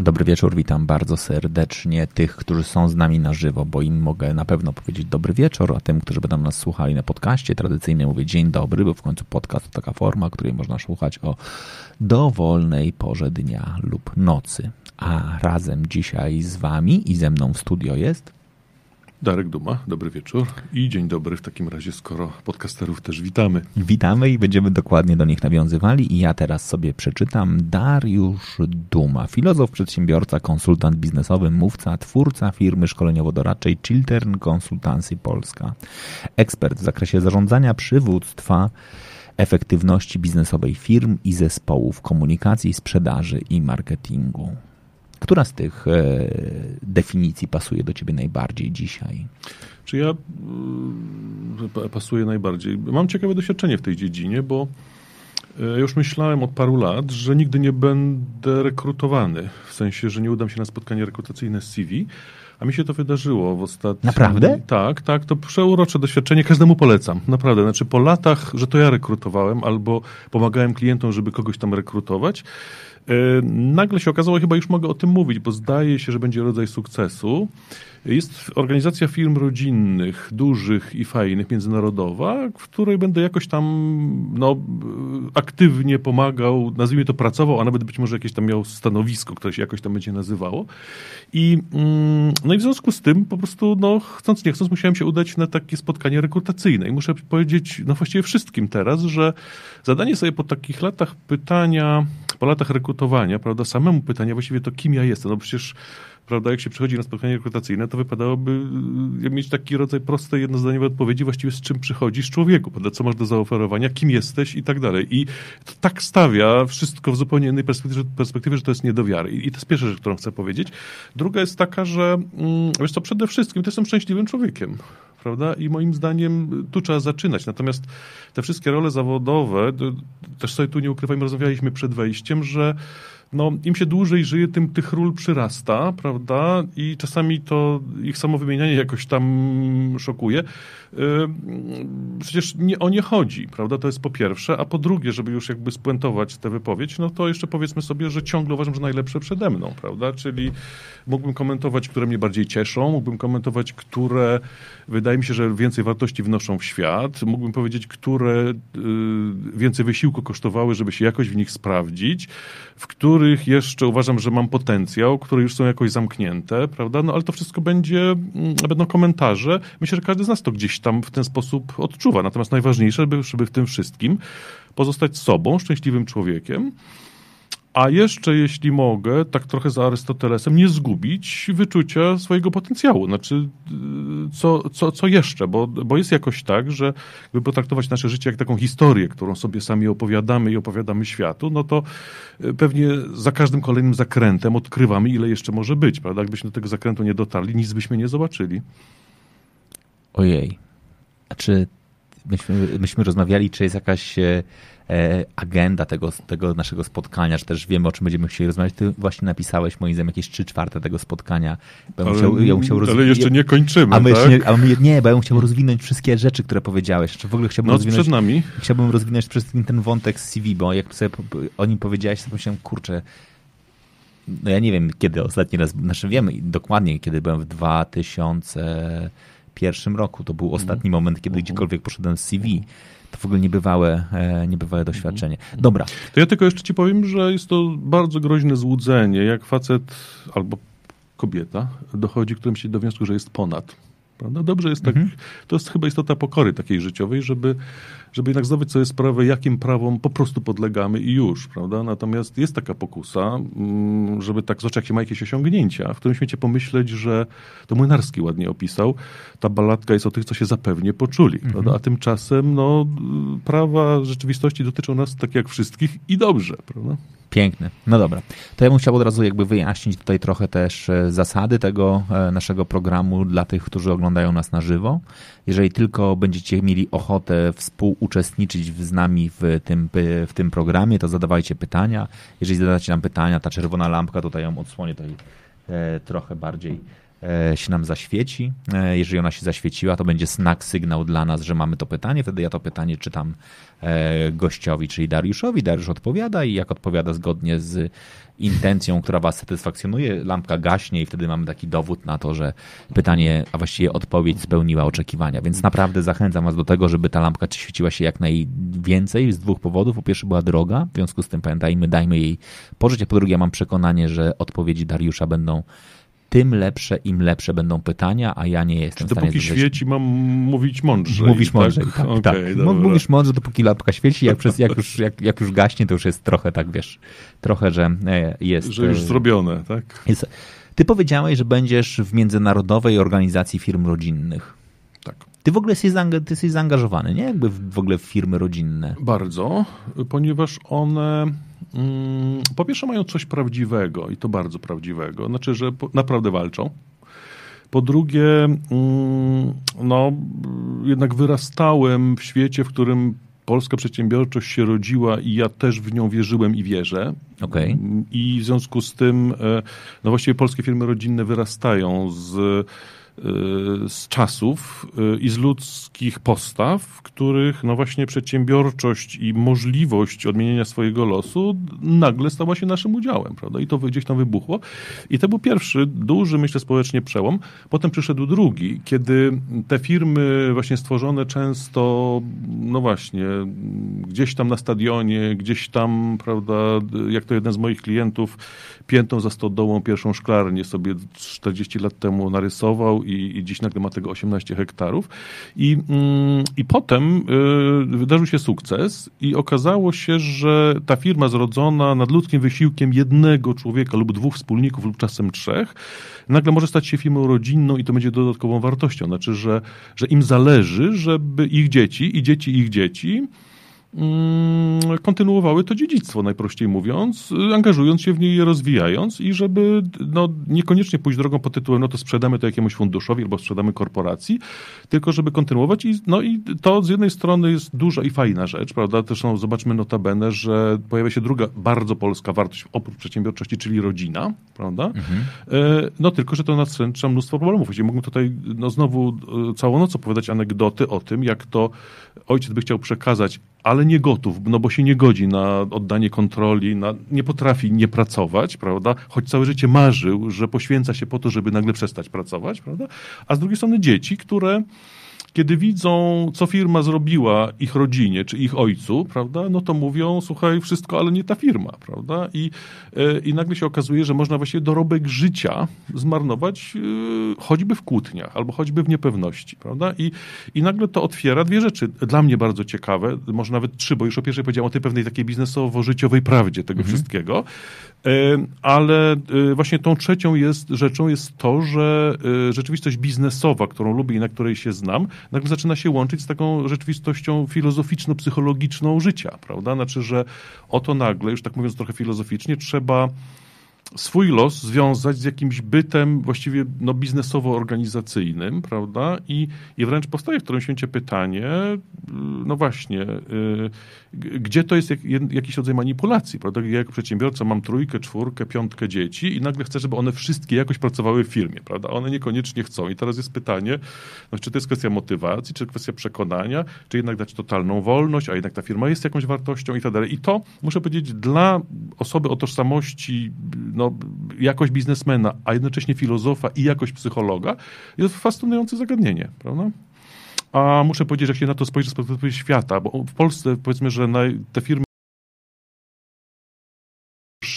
Dobry wieczór, witam bardzo serdecznie tych, którzy są z nami na żywo, bo im mogę na pewno powiedzieć dobry wieczór, a tym, którzy będą nas słuchali na podcaście, tradycyjnie mówię dzień dobry, bo w końcu podcast to taka forma, której można słuchać o dowolnej porze dnia lub nocy. A razem dzisiaj z wami i ze mną w studio jest Darek Duma, dobry wieczór i dzień dobry w takim razie, skoro podcasterów też witamy. Witamy i będziemy dokładnie do nich nawiązywali i ja teraz sobie przeczytam Dariusz Duma, filozof, przedsiębiorca, konsultant biznesowy, mówca, twórca firmy szkoleniowo-doradczej Chiltern Consultancy Polska. Ekspert w zakresie zarządzania, przywództwa, efektywności biznesowej firm i zespołów komunikacji, sprzedaży i marketingu. Która z tych e, definicji pasuje do ciebie najbardziej dzisiaj? Czy ja y, pasuje najbardziej? Mam ciekawe doświadczenie w tej dziedzinie, bo e, już myślałem od paru lat, że nigdy nie będę rekrutowany. W sensie, że nie udam się na spotkanie rekrutacyjne z CV. A mi się to wydarzyło w ostatnim... Naprawdę? Tak, tak. To przeurocze doświadczenie. Każdemu polecam. Naprawdę. Znaczy po latach, że to ja rekrutowałem albo pomagałem klientom, żeby kogoś tam rekrutować, nagle się okazało, chyba już mogę o tym mówić, bo zdaje się, że będzie rodzaj sukcesu. Jest organizacja firm rodzinnych, dużych i fajnych, międzynarodowa, w której będę jakoś tam no, aktywnie pomagał, nazwijmy to pracował, a nawet być może jakieś tam miał stanowisko, które się jakoś tam będzie nazywało. I, mm, no i w związku z tym po prostu, no, chcąc nie chcąc, musiałem się udać na takie spotkanie rekrutacyjne. I muszę powiedzieć, no właściwie wszystkim teraz, że zadanie sobie po takich latach pytania, po latach rekrutowania, prawda, samemu pytania właściwie to kim ja jestem, no przecież prawda, jak się przychodzi na spotkanie rekrutacyjne, to wypadałoby y, mieć taki rodzaj prostej, jednozdaniowej odpowiedzi właściwie z czym przychodzisz człowieku, prawda, co masz do zaoferowania, kim jesteś i tak dalej. I to tak stawia wszystko w zupełnie innej perspektywie, perspektywie że to jest nie do wiary. I to jest pierwsza rzecz, którą chcę powiedzieć. Druga jest taka, że mm, wiesz co, przede wszystkim to jestem szczęśliwym człowiekiem prawda? I moim zdaniem tu trzeba zaczynać. Natomiast te wszystkie role zawodowe, też sobie tu nie ukrywajmy, rozmawialiśmy przed wejściem, że no, im się dłużej żyje, tym tych ról przyrasta, prawda? I czasami to ich samo wymienianie jakoś tam szokuje. Przecież nie o nie chodzi, prawda? To jest po pierwsze, a po drugie, żeby już jakby spuentować tę wypowiedź, no to jeszcze powiedzmy sobie, że ciągle uważam, że najlepsze przede mną, prawda? Czyli mógłbym komentować, które mnie bardziej cieszą, mógłbym komentować, które wydaje mi się, że więcej wartości wnoszą w świat, mógłbym powiedzieć, które y, więcej wysiłku kosztowały, żeby się jakoś w nich sprawdzić, w których jeszcze uważam, że mam potencjał, które już są jakoś zamknięte, prawda? No ale to wszystko będzie, mm, będą komentarze. Myślę, że każdy z nas to gdzieś tam w ten sposób odczuwa. Natomiast najważniejsze, żeby, żeby w tym wszystkim pozostać sobą, szczęśliwym człowiekiem, a jeszcze, jeśli mogę, tak trochę za Arystotelesem, nie zgubić wyczucia swojego potencjału. Znaczy, y, co, co, co jeszcze? Bo, bo jest jakoś tak, że gdyby potraktować nasze życie jak taką historię, którą sobie sami opowiadamy i opowiadamy światu, no to y, pewnie za każdym kolejnym zakrętem odkrywamy, ile jeszcze może być, prawda? Jakbyśmy do tego zakrętu nie dotarli, nic byśmy nie zobaczyli. Ojej. A czy myśmy, myśmy rozmawiali, czy jest jakaś e, agenda tego, tego naszego spotkania, czy też wiemy, o czym będziemy chcieli rozmawiać. Ty właśnie napisałeś, moim zdaniem, jakieś trzy czwarte tego spotkania. Bo ale, musiał, ja musiał ale jeszcze nie kończymy, a my tak? nie, a my, nie, bo ja bym chciał rozwinąć wszystkie rzeczy, które powiedziałeś. Czy w ogóle chciałbym no, rozwinąć, przed nami. Chciałbym rozwinąć przede wszystkim ten wątek z CV, bo jak sobie o nim powiedziałeś, to myślałem, kurczę, no ja nie wiem, kiedy ostatni raz, znaczy wiemy dokładnie, kiedy byłem w 2000 pierwszym roku. To był ostatni moment, kiedy mhm. gdziekolwiek poszedłem z CV. To w ogóle niebywałe, e, niebywałe doświadczenie. Mhm. Dobra. To ja tylko jeszcze ci powiem, że jest to bardzo groźne złudzenie, jak facet albo kobieta dochodzi którymś do wniosku, że jest ponad Prawda? Dobrze jest tak, mhm. to jest chyba istota pokory takiej życiowej, żeby, żeby jednak zdawać sobie sprawę, jakim prawom po prostu podlegamy i już, prawda? Natomiast jest taka pokusa, mm, żeby tak zobaczyć, jakie ma jakieś osiągnięcia, w którym świecie pomyśleć, że to Młynarski ładnie opisał, ta balladka jest o tych, co się zapewnie poczuli, mhm. prawda? A tymczasem, no, prawa rzeczywistości dotyczą nas tak jak wszystkich i dobrze, prawda? Piękny. No dobra. To ja bym chciał od razu jakby wyjaśnić tutaj trochę też e, zasady tego e, naszego programu dla tych, którzy oglądają nas na żywo. Jeżeli tylko będziecie mieli ochotę współuczestniczyć z nami w tym, w tym programie, to zadawajcie pytania. Jeżeli zadacie nam pytania, ta czerwona lampka tutaj ją odsłonię tutaj e, trochę bardziej się nam zaświeci. E, jeżeli ona się zaświeciła, to będzie znak, sygnał dla nas, że mamy to pytanie. Wtedy ja to pytanie czytam e, gościowi, czyli Dariuszowi. Dariusz odpowiada i jak odpowiada zgodnie z intencją, która Was satysfakcjonuje, lampka gaśnie i wtedy mamy taki dowód na to, że pytanie, a właściwie odpowiedź spełniła oczekiwania. Więc naprawdę zachęcam Was do tego, żeby ta lampka świeciła się jak najwięcej z dwóch powodów. Po pierwsze była droga, w związku z tym pamiętajmy, dajmy jej pożyć, a po drugie mam przekonanie, że odpowiedzi Dariusza będą tym lepsze, im lepsze będą pytania, a ja nie jestem Czy w stanie... dopóki świeci mam mówić mądrzej. Mówisz tak? mądrzej, tak, okay, tak. Mówisz mądrze, dopóki lampka świeci, jak, przez, jak, już, jak, jak już gaśnie, to już jest trochę tak, wiesz, trochę, że e, jest... Że już e, zrobione, tak? Jest, ty powiedziałeś, że będziesz w Międzynarodowej Organizacji Firm Rodzinnych. Tak. Ty w ogóle jesteś, ty jesteś zaangażowany, nie? Jakby w, w ogóle w firmy rodzinne. Bardzo, ponieważ one po pierwsze mają coś prawdziwego i to bardzo prawdziwego, znaczy, że naprawdę walczą. Po drugie, mm, no, jednak wyrastałem w świecie, w którym polska przedsiębiorczość się rodziła i ja też w nią wierzyłem i wierzę. Okay. I w związku z tym, e, no właściwie polskie firmy rodzinne wyrastają z z czasów y, i z ludzkich postaw, w których no właśnie przedsiębiorczość i możliwość odmienienia swojego losu nagle stała się naszym udziałem, prawda? I to gdzieś tam wybuchło. I to był pierwszy duży, myślę, społecznie przełom. Potem przyszedł drugi, kiedy te firmy właśnie stworzone często, no właśnie, gdzieś tam na stadionie, gdzieś tam, prawda, jak to jeden z moich klientów piętą za stodołą pierwszą szklarnię sobie 40 lat temu narysował i, i dziś nagle ma tego 18 hektarów. I, mm, i potem y, wydarzył się sukces i okazało się, że ta firma zrodzona nad ludzkim wysiłkiem jednego człowieka lub dwóch wspólników lub czasem trzech, nagle może stać się firmą rodzinną i to będzie dodatkową wartością. Znaczy, że, że im zależy, żeby ich dzieci i dzieci ich dzieci kontynuowały to dziedzictwo, najprościej mówiąc, angażując się w niej, je rozwijając i żeby no, niekoniecznie pójść drogą pod tytułem, no to sprzedamy to jakiemuś funduszowi albo sprzedamy korporacji, tylko żeby kontynuować i, no i to z jednej strony jest duża i fajna rzecz, prawda? Zresztą zobaczmy notabene, że pojawia się druga bardzo polska wartość oprócz przedsiębiorczości, czyli rodzina, prawda? Mhm. E, no tylko, że to nastręcza mnóstwo problemów. Właściwie mógłbym tutaj no, znowu e, całą noc opowiadać anegdoty o tym, jak to ojciec by chciał przekazać ale nie gotów, no bo się nie godzi na oddanie kontroli, na, nie potrafi nie pracować, prawda? Choć całe życie marzył, że poświęca się po to, żeby nagle przestać pracować, prawda? A z drugiej strony dzieci, które kiedy widzą, co firma zrobiła ich rodzinie czy ich ojcu, prawda, no to mówią, słuchaj, wszystko, ale nie ta firma, prawda? I, e, i nagle się okazuje, że można właściwie dorobek życia zmarnować e, choćby w kłótniach albo choćby w niepewności, prawda? I, I nagle to otwiera dwie rzeczy. Dla mnie bardzo ciekawe, może nawet trzy, bo już o pierwszej powiedziałem o tej pewnej takiej biznesowo-życiowej prawdzie tego mhm. wszystkiego, ale właśnie tą trzecią jest, rzeczą jest to, że rzeczywistość biznesowa, którą lubię i na której się znam, nagle zaczyna się łączyć z taką rzeczywistością filozoficzno-psychologiczną życia, prawda? Znaczy, że oto nagle, już tak mówiąc trochę filozoficznie, trzeba swój los związać z jakimś bytem właściwie no, biznesowo-organizacyjnym, prawda? I, I wręcz powstaje w którymś momencie pytanie, y, no właśnie, y, gdzie to jest jak, jakiś rodzaj manipulacji, prawda? Ja jako przedsiębiorca mam trójkę, czwórkę, piątkę dzieci i nagle chcę, żeby one wszystkie jakoś pracowały w firmie, prawda? One niekoniecznie chcą. I teraz jest pytanie, no, czy to jest kwestia motywacji, czy kwestia przekonania, czy jednak dać totalną wolność, a jednak ta firma jest jakąś wartością i tak dalej. I to, muszę powiedzieć, dla osoby o tożsamości no, jakość biznesmena, a jednocześnie filozofa i jakość psychologa, jest fascynujące zagadnienie, prawda? A muszę powiedzieć, że jak się na to spojrzy z perspektywy świata, bo w Polsce powiedzmy, że te firmy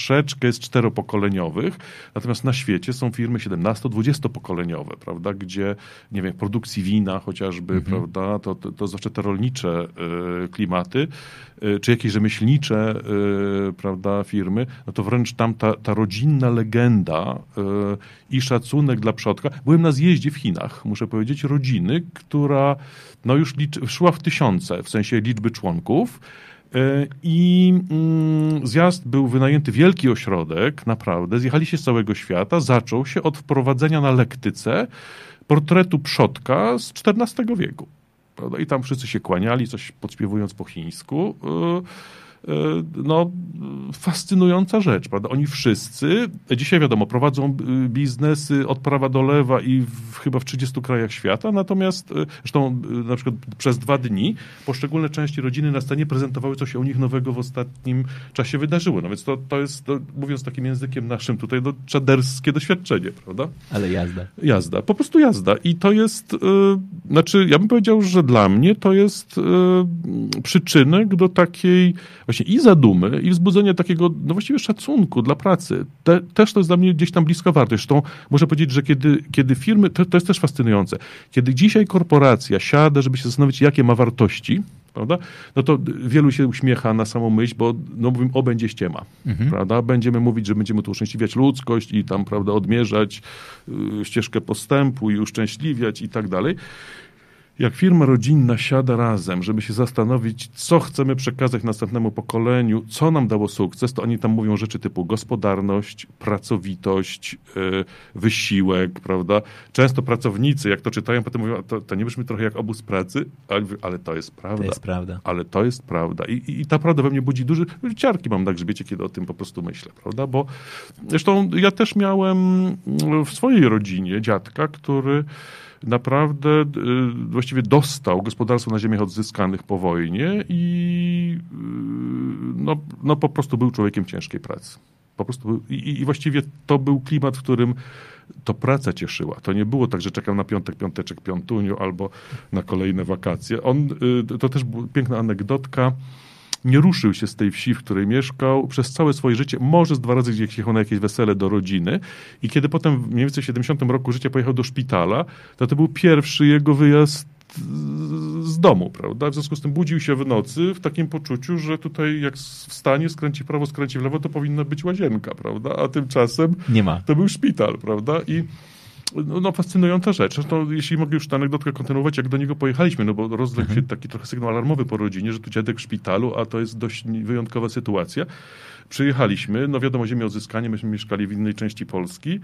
troszeczkę jest czteropokoleniowych, natomiast na świecie są firmy 17-20-pokoleniowe, prawda, gdzie, nie wiem, produkcji wina chociażby, mhm. prawda, to, to, to zwłaszcza te rolnicze y, klimaty, y, czy jakieś rzemieślnicze, y, prawda, firmy, no to wręcz tam ta, ta rodzinna legenda i szacunek dla przodka. Byłem na zjeździe w Chinach, muszę powiedzieć, rodziny, która no już licz, szła w tysiące, w sensie liczby członków, I mm, zjazd był wynajęty wielki ośrodek, naprawdę. Zjechali się z całego świata. Zaczął się od wprowadzenia na lektyce portretu przodka z XIV wieku. I tam wszyscy się kłaniali, coś podśpiewując po chińsku. E, no, fascynująca rzecz, prawda? Oni wszyscy, dzisiaj wiadomo, prowadzą biznesy od prawa do lewa i w, chyba w 30 krajach świata, natomiast e, zresztą na przykład przez dwa dni poszczególne części rodziny na scenie prezentowały, co się u nich nowego w ostatnim czasie wydarzyło. No więc to, to jest, to, mówiąc takim językiem naszym tutaj, no, czaderskie doświadczenie, prawda? Ale jazda. Jazda, po prostu jazda. I to jest, znaczy, ja bym powiedział, że dla mnie to jest yy, przyczynek do takiej właśnie i zadumy, i wzbudzenie takiego, no właściwie szacunku dla pracy. Te, też to jest dla mnie gdzieś tam bliska wartość. Zresztą muszę powiedzieć, że kiedy, kiedy firmy, to, to jest też fascynujące, kiedy dzisiaj korporacja siada, żeby się zastanowić, jakie ma wartości, prawda? No to wielu się uśmiecha na samą myśl, bo no mówimy, o będzie ściema, mhm. prawda? Będziemy mówić, że będziemy tu uszczęśliwiać ludzkość i tam, prawda, odmierzać y, ścieżkę postępu i uszczęśliwiać i tak dalej jak firma rodzinna siada razem, żeby się zastanowić, co chcemy przekazać następnemu pokoleniu, co nam dało sukces, to oni tam mówią rzeczy typu gospodarność, pracowitość, yy, wysiłek, prawda? Często pracownicy, jak to czytają, potem mówią, to, to nie brzmi trochę jak obóz pracy, ale, ale to jest prawda. To jest prawda. Ale to jest prawda. I, i, i ta prawda we mnie budzi duże ciarki mam na grzbiecie, kiedy o tym po prostu myślę, prawda? Bo zresztą ja też miałem w swojej rodzinie dziadka, który naprawdę y, właściwie dostał gospodarstwo na ziemiach odzyskanych po wojnie i y, no, no po prostu był człowiekiem ciężkiej pracy. Po prostu i, i właściwie to był klimat, w którym to praca cieszyła. To nie było tak, że czekam na piątek, piąteczek, piątuniu albo na kolejne wakacje. On, y, to też była piękna anegdotka nie ruszył się z tej wsi, w której mieszkał przez całe swoje życie, może z dwa razy gdzieś jechał na jakieś wesele do rodziny i kiedy potem mniej więcej w 70 roku życia pojechał do szpitala, to to był pierwszy jego wyjazd z domu, prawda? W związku z tym budził się w nocy w takim poczuciu, że tutaj jak wstanie, skręci w prawo, skręci w lewo, to powinna być łazienka, prawda? A tymczasem nie ma. To był szpital, prawda? I no, no, fascynująca rzecz. Zresztą, jeśli mogę już tę anegdotkę kontynuować, jak do niego pojechaliśmy, no bo rozległ mhm. się taki trochę sygnał alarmowy po rodzinie, że tu dziadek w szpitalu, a to jest dość wyjątkowa sytuacja. Przyjechaliśmy, no wiadomo, ziemię odzyskanie, myśmy mieszkali w innej części Polski.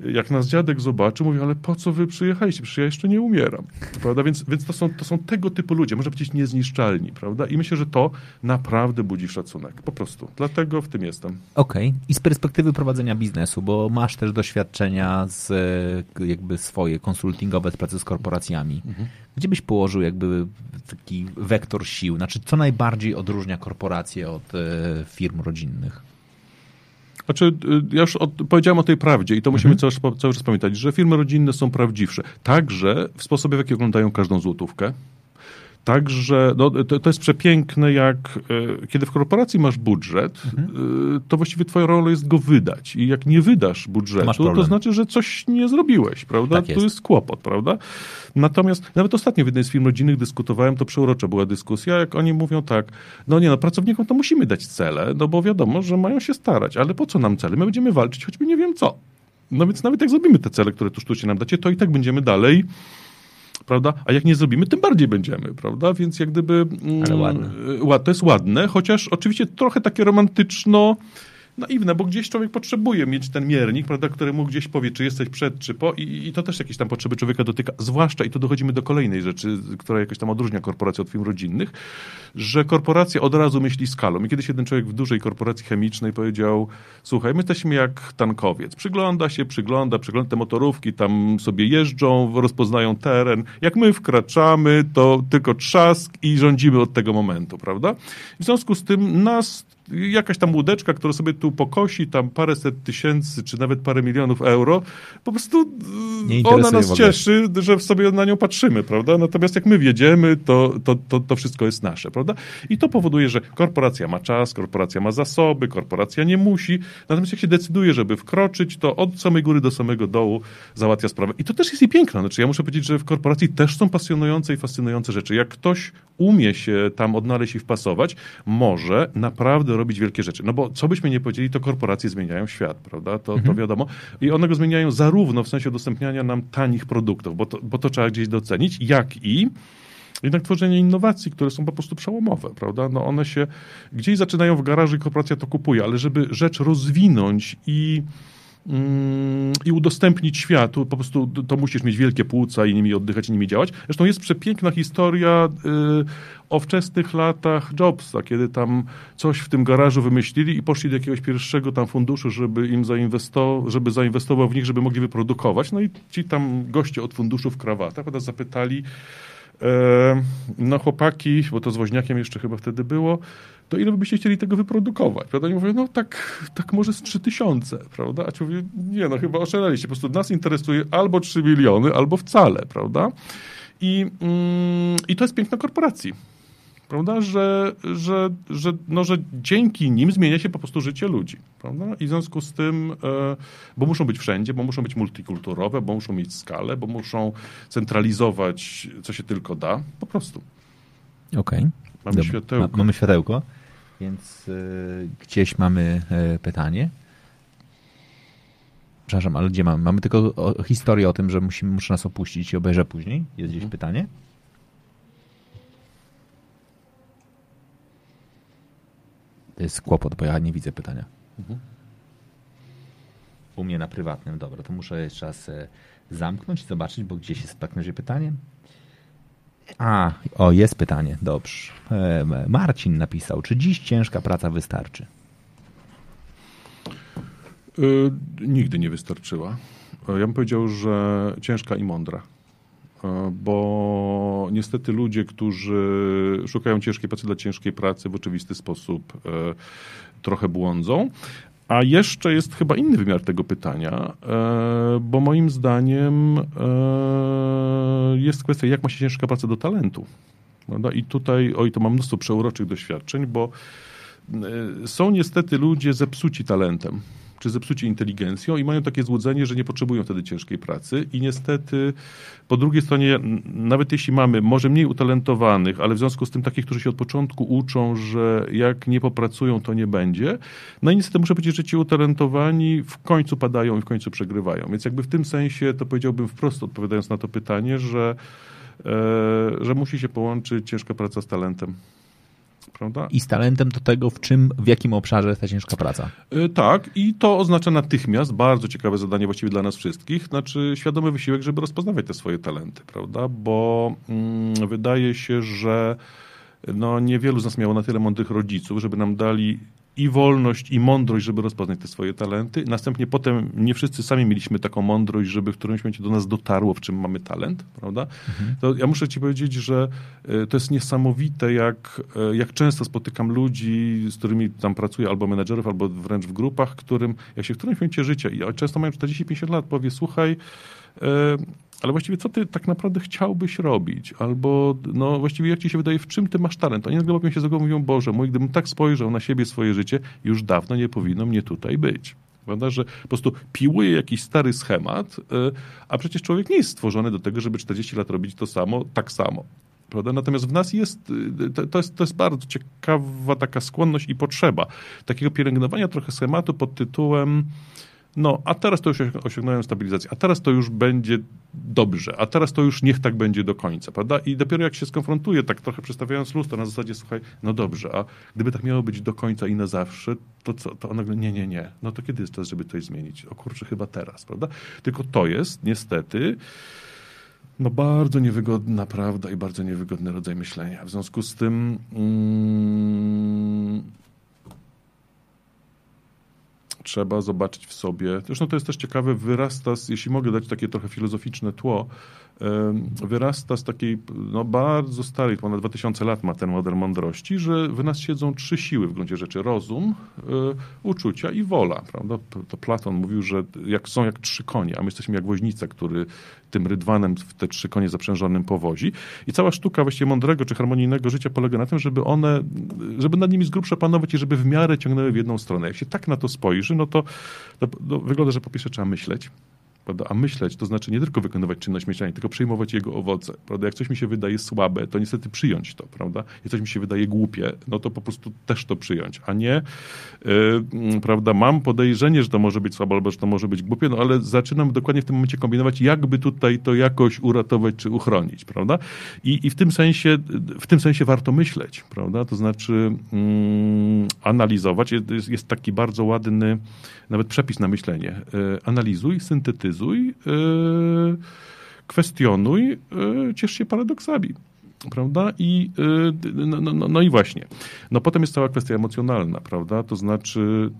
Jak nas dziadek zobaczył, mówi, ale po co wy przyjechaliście? Przecież ja jeszcze nie umieram. Prawda? Więc, więc to, są, to są tego typu ludzie, można powiedzieć niezniszczalni. Prawda? I myślę, że to naprawdę budzi szacunek. Po prostu. Dlatego w tym jestem. Okej. Okay. I z perspektywy prowadzenia biznesu, bo masz też doświadczenia z jakby swoje konsultingowe z pracy z korporacjami. Mhm. Gdzie byś położył jakby taki wektor sił? Znaczy, co najbardziej odróżnia korporacje od e, firm rodzinnych? Znaczy, y, ja już od, powiedziałem o tej prawdzie i to musimy mhm. cały, cały czas pamiętać, że firmy rodzinne są prawdziwsze. Także w sposobie, w jaki oglądają każdą złotówkę, Także no, to, to jest przepiękne, jak e, kiedy w korporacji masz budżet, mhm. E, to właściwie twoja rola jest go wydać. I jak nie wydasz budżetu, to, to znaczy, że coś nie zrobiłeś, prawda? Tak jest. To jest kłopot, prawda? Natomiast nawet ostatnio w jednej z firm rodzinnych dyskutowałem, to przeurocza była dyskusja, jak oni mówią tak, no nie no, pracownikom to musimy dać cele, no bo wiadomo, że mają się starać, ale po co nam cele? My będziemy walczyć, choćby nie wiem co. No więc nawet jak zrobimy te cele, które tu sztucznie nam dacie, to i tak będziemy dalej prawda? A jak nie zrobimy, tym bardziej będziemy, prawda? Więc jak gdyby... Mm, Ale ładne. To jest ładne, chociaż oczywiście trochę takie romantyczno naiwne, bo gdzieś człowiek potrzebuje mieć ten miernik, prawda, który mu gdzieś powie, czy jesteś przed, czy po i, i to też jakieś tam potrzeby człowieka dotyka, zwłaszcza, i tu dochodzimy do kolejnej rzeczy, która jakoś tam odróżnia korporację od firm rodzinnych, że korporacja od razu myśli skalą. I kiedyś jeden człowiek w dużej korporacji chemicznej powiedział, słuchaj, my jesteśmy jak tankowiec. Przygląda się, przygląda, przygląda te motorówki, tam sobie jeżdżą, rozpoznają teren. Jak my wkraczamy, to tylko trzask i rządzimy od tego momentu, prawda? W związku z tym nas jakaś tam łódeczka, która sobie tu pokosi tam paręset tysięcy, czy nawet parę milionów euro, po prostu ona nas cieszy, że sobie na nią patrzymy, prawda? Natomiast jak my wiedziemy, to, to, to, to wszystko jest nasze, prawda? I to powoduje, że korporacja ma czas, korporacja ma zasoby, korporacja nie musi, natomiast jak się decyduje, żeby wkroczyć, to od samej góry do samego dołu załatwia sprawę. I to też jest i piękne. Znaczy, ja muszę powiedzieć, że w korporacji też są pasjonujące i fascynujące rzeczy. Jak ktoś umie się tam odnaleźć i wpasować, może naprawdę robić wielkie rzeczy. No bo co byśmy nie powiedzieli, to korporacje zmieniają świat, prawda? To, mhm. to wiadomo. I one go zmieniają zarówno w sensie udostępniania nam tanich produktów, bo to, bo to trzeba gdzieś docenić, jak i jednak tworzenie innowacji, które są po prostu przełomowe, prawda? No one się gdzieś zaczynają w garażu i korporacja to kupuje, ale żeby rzecz rozwinąć i mm, i udostępnić światu, po prostu to musisz mieć wielkie płuca i nimi oddychać i nimi działać. Zresztą jest przepiękna historia y, o wczesnych latach Jobsa, kiedy tam coś w tym garażu wymyślili i poszli do jakiegoś pierwszego tam funduszu, żeby im zainwestował, żeby zainwestował w nich, żeby mogli wyprodukować. No i ci tam goście od funduszu w krawatach zapytali, E, no chłopaki, bo to z woźniakiem jeszcze chyba wtedy było, to ile byście chcieli tego wyprodukować, prawda? I mówię, no tak, tak może z trzy tysiące, prawda? A ci mówię, nie, no chyba oszaleliście, po prostu nas interesuje albo trzy miliony, albo wcale, prawda? I, mm, i to jest piękno korporacji prawda, że, że, że, no, że dzięki nim zmienia się po prostu życie ludzi, prawda, i w związku z tym, e, bo muszą być wszędzie, bo muszą być multikulturowe, bo muszą mieć skalę, bo muszą centralizować, co się tylko da, po prostu. Okej. Okay. Mamy Dobra. światełko. Ma, mamy światełko, więc y, gdzieś mamy y, pytanie. Przepraszam, ale gdzie mamy? Mamy tylko o, historię o tym, że musimy, muszę nas opuścić i obejrzę później. Jest gdzieś mhm. pytanie? To jest kłopot, bo ja nie widzę pytania. Mhm. U mnie na prywatnym, dobra, to muszę jeszcze raz e, zamknąć i zobaczyć, bo gdzieś jest w pytanie. A, o, jest pytanie, dobrze. E, Marcin napisał, czy dziś ciężka praca wystarczy? Yy, nigdy nie wystarczyła. Ja bym powiedział, że ciężka i mądra. E, bo niestety ludzie, którzy szukają ciężkiej pracy dla ciężkiej pracy w oczywisty sposób e, trochę błądzą. A jeszcze jest chyba inny wymiar tego pytania, e, bo moim zdaniem jest kwestia, jak ma się ciężka praca do talentu. I tutaj, oj, to mam mnóstwo przeuroczych doświadczeń, bo są niestety ludzie zepsuci talentem czy zepsuci inteligencją i mają takie złudzenie, że nie potrzebują wtedy ciężkiej pracy. I niestety po drugiej stronie, nawet jeśli mamy może mniej utalentowanych, ale w związku z tym takich, którzy się od początku uczą, że jak nie popracują, to nie będzie, no i niestety muszę powiedzieć, że ci utalentowani w końcu padają i w końcu przegrywają. Więc jakby w tym sensie to powiedziałbym wprost, odpowiadając na to pytanie, że, e, że musi się połączyć ciężka praca z talentem prawda? I z talentem do tego, w czym, w jakim obszarze jest ta ciężka praca. Yy, tak, i to oznacza natychmiast bardzo ciekawe zadanie właściwie dla nas wszystkich, znaczy świadomy wysiłek, żeby rozpoznawać te swoje talenty, prawda? Bo mm, wydaje się, że no, niewielu z nas miało na tyle mądrych rodziców, żeby nam dali i wolność, i mądrość, żeby rozpoznać te swoje talenty. Następnie potem nie wszyscy sami mieliśmy taką mądrość, żeby w którymś momencie do nas dotarło, w czym mamy talent, prawda? Mhm. To ja muszę ci powiedzieć, że e, to jest niesamowite, jak, e, jak często spotykam ludzi, z którymi tam pracuję, albo menedżerów, albo wręcz w grupach, którym, jak się w którymś momencie życia, i często mają 40-50 lat, powie, słuchaj, e, ale właściwie co ty tak naprawdę chciałbyś robić? Albo no właściwie jak ci się wydaje, w czym ty masz talent? Oni nagle się za głową mówią, Boże mój, gdybym tak spojrzał na siebie, swoje życie, już dawno nie powinno mnie tutaj być. Prawda, że po prostu piłuje jakiś stary schemat, y, a przecież człowiek nie jest stworzony do tego, żeby 40 lat robić to samo, tak samo. Prawda? Natomiast w nas jest y, to, jest, to jest bardzo ciekawa taka skłonność i potrzeba takiego pielęgnowania trochę schematu pod tytułem no, a teraz to już osiągnąłem stabilizację, a teraz to już będzie dobrze, a teraz to już niech tak będzie do końca, prawda? I dopiero jak się skonfrontuje, tak trochę przestawiając lustro na zasadzie, słuchaj, no dobrze, a gdyby tak miało być do końca i na zawsze, to co, to nagle, nie, nie, nie, no to kiedy jest czas, żeby coś zmienić? O kurczę, chyba teraz, prawda? Tylko to jest niestety no bardzo niewygodna prawda i bardzo niewygodny rodzaj myślenia. W związku z tym mm, trzeba zobaczyć w sobie. Zresztą to jest też ciekawe, wyrasta, z, jeśli mogę dać takie trochę filozoficzne tło, wyrasta z takiej no, bardzo starej, ponad 2000 lat ma ten model mądrości, że w nas siedzą trzy siły w gruncie rzeczy. Rozum, y, uczucia i wola. Prawda? To Platon mówił, że jak są jak trzy konie, a my jesteśmy jak woźnica, który tym rydwanem w te trzy konie zaprzężonym powozi. I cała sztuka właściwie mądrego czy harmonijnego życia polega na tym, żeby one, żeby nad nimi z grubsza panować i żeby w miarę ciągnęły w jedną stronę. Jak się tak na to spojrzy, no to, to wygląda, że po pierwsze trzeba myśleć, Prawda? A myśleć to znaczy nie tylko wykonywać czynność myślenia, tylko przyjmować jego owoce. Prawda? Jak coś mi się wydaje słabe, to niestety przyjąć to. Prawda? Jak coś mi się wydaje głupie, no to po prostu też to przyjąć, a nie yy, prawda, mam podejrzenie, że to może być słabe albo że to może być głupie, no ale zaczynam dokładnie w tym momencie kombinować, jakby tutaj to jakoś uratować czy uchronić. Prawda? I, i w, tym sensie, w tym sensie warto myśleć. Prawda? To znaczy yy, analizować. Jest, jest taki bardzo ładny nawet przepis na myślenie. E, analizuj, syntetyzuj, e, kwestionuj, e, ciesz się paradoksami prawda? I, y, no, no, no, no, i właśnie. No potem jest cała kwestia emocjonalna, prawda? To znaczy,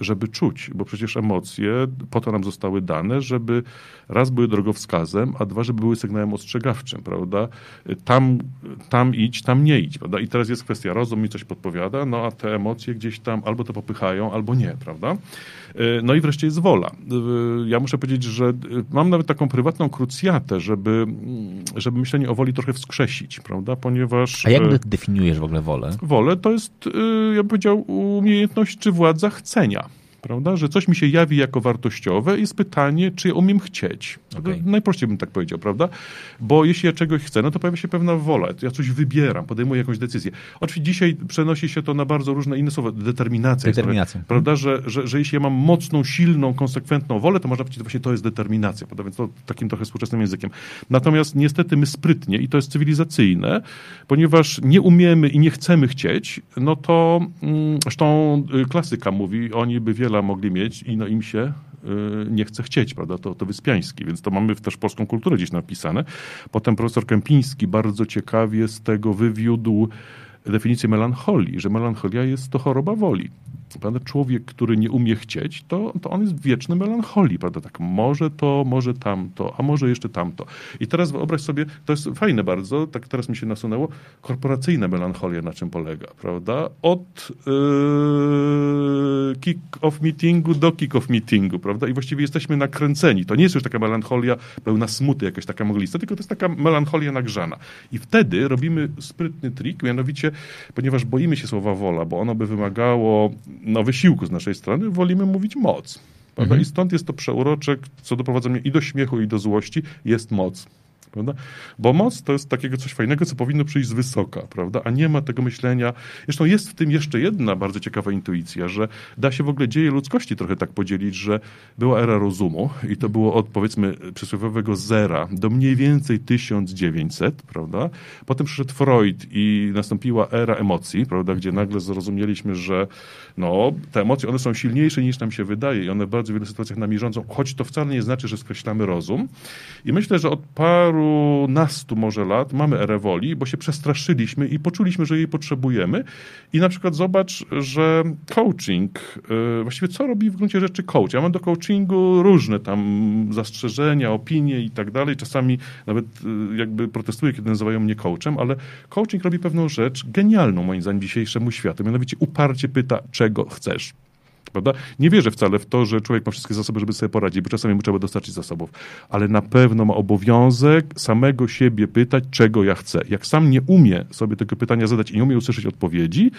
y, żeby czuć, bo przecież emocje po to nam zostały dane, żeby raz były drogowskazem, a dwa, żeby były sygnałem ostrzegawczym, prawda? Tam, tam idź, tam nie idź, prawda? I teraz jest kwestia, rozum mi coś podpowiada, no a te emocje gdzieś tam albo to popychają, albo nie, prawda? Y, no i wreszcie jest wola. Ja muszę powiedzieć, że mam nawet taką prywatną krucjatę, żeby, żeby myślenie o woli trochę wskrzesić prawda? Ponieważ... A jak e, definiujesz w ogóle wolę? Wolę to jest, e, ja bym powiedział, umiejętność czy władza chcenia prawda? Że coś mi się jawi jako wartościowe jest pytanie, czy umiem chcieć. Okay. Najprościej bym tak powiedział, prawda? Bo jeśli ja czegoś chcę, no to pojawia się pewna wola. Ja coś wybieram, podejmuję jakąś decyzję. Oczywiście dzisiaj przenosi się to na bardzo różne inne słowa. Determinacja. Determinacja. Jest, prawda? Że, że, że jeśli ja mam mocną, silną, konsekwentną wolę, to można powiedzieć, właśnie to jest determinacja, prawda? Więc to takim trochę współczesnym językiem. Natomiast niestety my sprytnie, i to jest cywilizacyjne, ponieważ nie umiemy i nie chcemy chcieć, no to mm, zresztą y, klasyka mówi, oni by wiele mogli mieć i no im się nie chce chcieć, prawda? To, to Wyspiański, więc to mamy też polską kulturę gdzieś napisane. Potem profesor Kępiński bardzo ciekawie z tego wywiódł definicję melancholii, że melancholia jest to choroba woli. Prawda? Człowiek, który nie umie chcieć, to, to on jest w wiecznej melancholii, prawda? Tak, może to, może tamto, a może jeszcze tamto. I teraz wyobraź sobie, to jest fajne bardzo, tak teraz mi się nasunęło, korporacyjna melancholia na czym polega, prawda? Od yy, kick-off meetingu do kick-off meetingu, prawda? I właściwie jesteśmy nakręceni. To nie jest już taka melancholia pełna smuty, jakaś taka moglista, tylko to jest taka melancholia nagrzana. I wtedy robimy sprytny trik, mianowicie, ponieważ boimy się słowa wola, bo ono by wymagało no, wysiłku z naszej strony, wolimy mówić moc. Mhm. I stąd jest to przeuroczek, co doprowadza mnie i do śmiechu, i do złości, jest moc. Prawda? Bo moc to jest takiego coś fajnego, co powinno przyjść z wysoka, prawda? a nie ma tego myślenia. Zresztą jest w tym jeszcze jedna bardzo ciekawa intuicja, że da się w ogóle dzieje ludzkości trochę tak podzielić, że była era rozumu i to było od powiedzmy przysłowiowego zera do mniej więcej 1900, prawda? Potem przyszedł Freud i nastąpiła era emocji, prawda? gdzie nagle zrozumieliśmy, że no, te emocje one są silniejsze niż nam się wydaje i one w bardzo wielu sytuacjach nami rządzą, choć to wcale nie znaczy, że skreślamy rozum. I myślę, że od paru nastu może lat mamy erę woli, bo się przestraszyliśmy i poczuliśmy, że jej potrzebujemy. I na przykład zobacz, że coaching, y, właściwie co robi w gruncie rzeczy coach? Ja mam do coachingu różne tam zastrzeżenia, opinie i tak dalej. Czasami nawet y, jakby protestuję, kiedy nazywają mnie coachem, ale coaching robi pewną rzecz genialną moim zdaniem dzisiejszemu światu. Mianowicie uparcie pyta, czego chcesz. Prawda? Nie wierzę wcale w to, że człowiek ma wszystkie zasoby, żeby sobie poradzić, bo czasami mu trzeba dostarczyć zasobów, ale na pewno ma obowiązek samego siebie pytać, czego ja chcę. Jak sam nie umie sobie tego pytania zadać i nie umie usłyszeć odpowiedzi,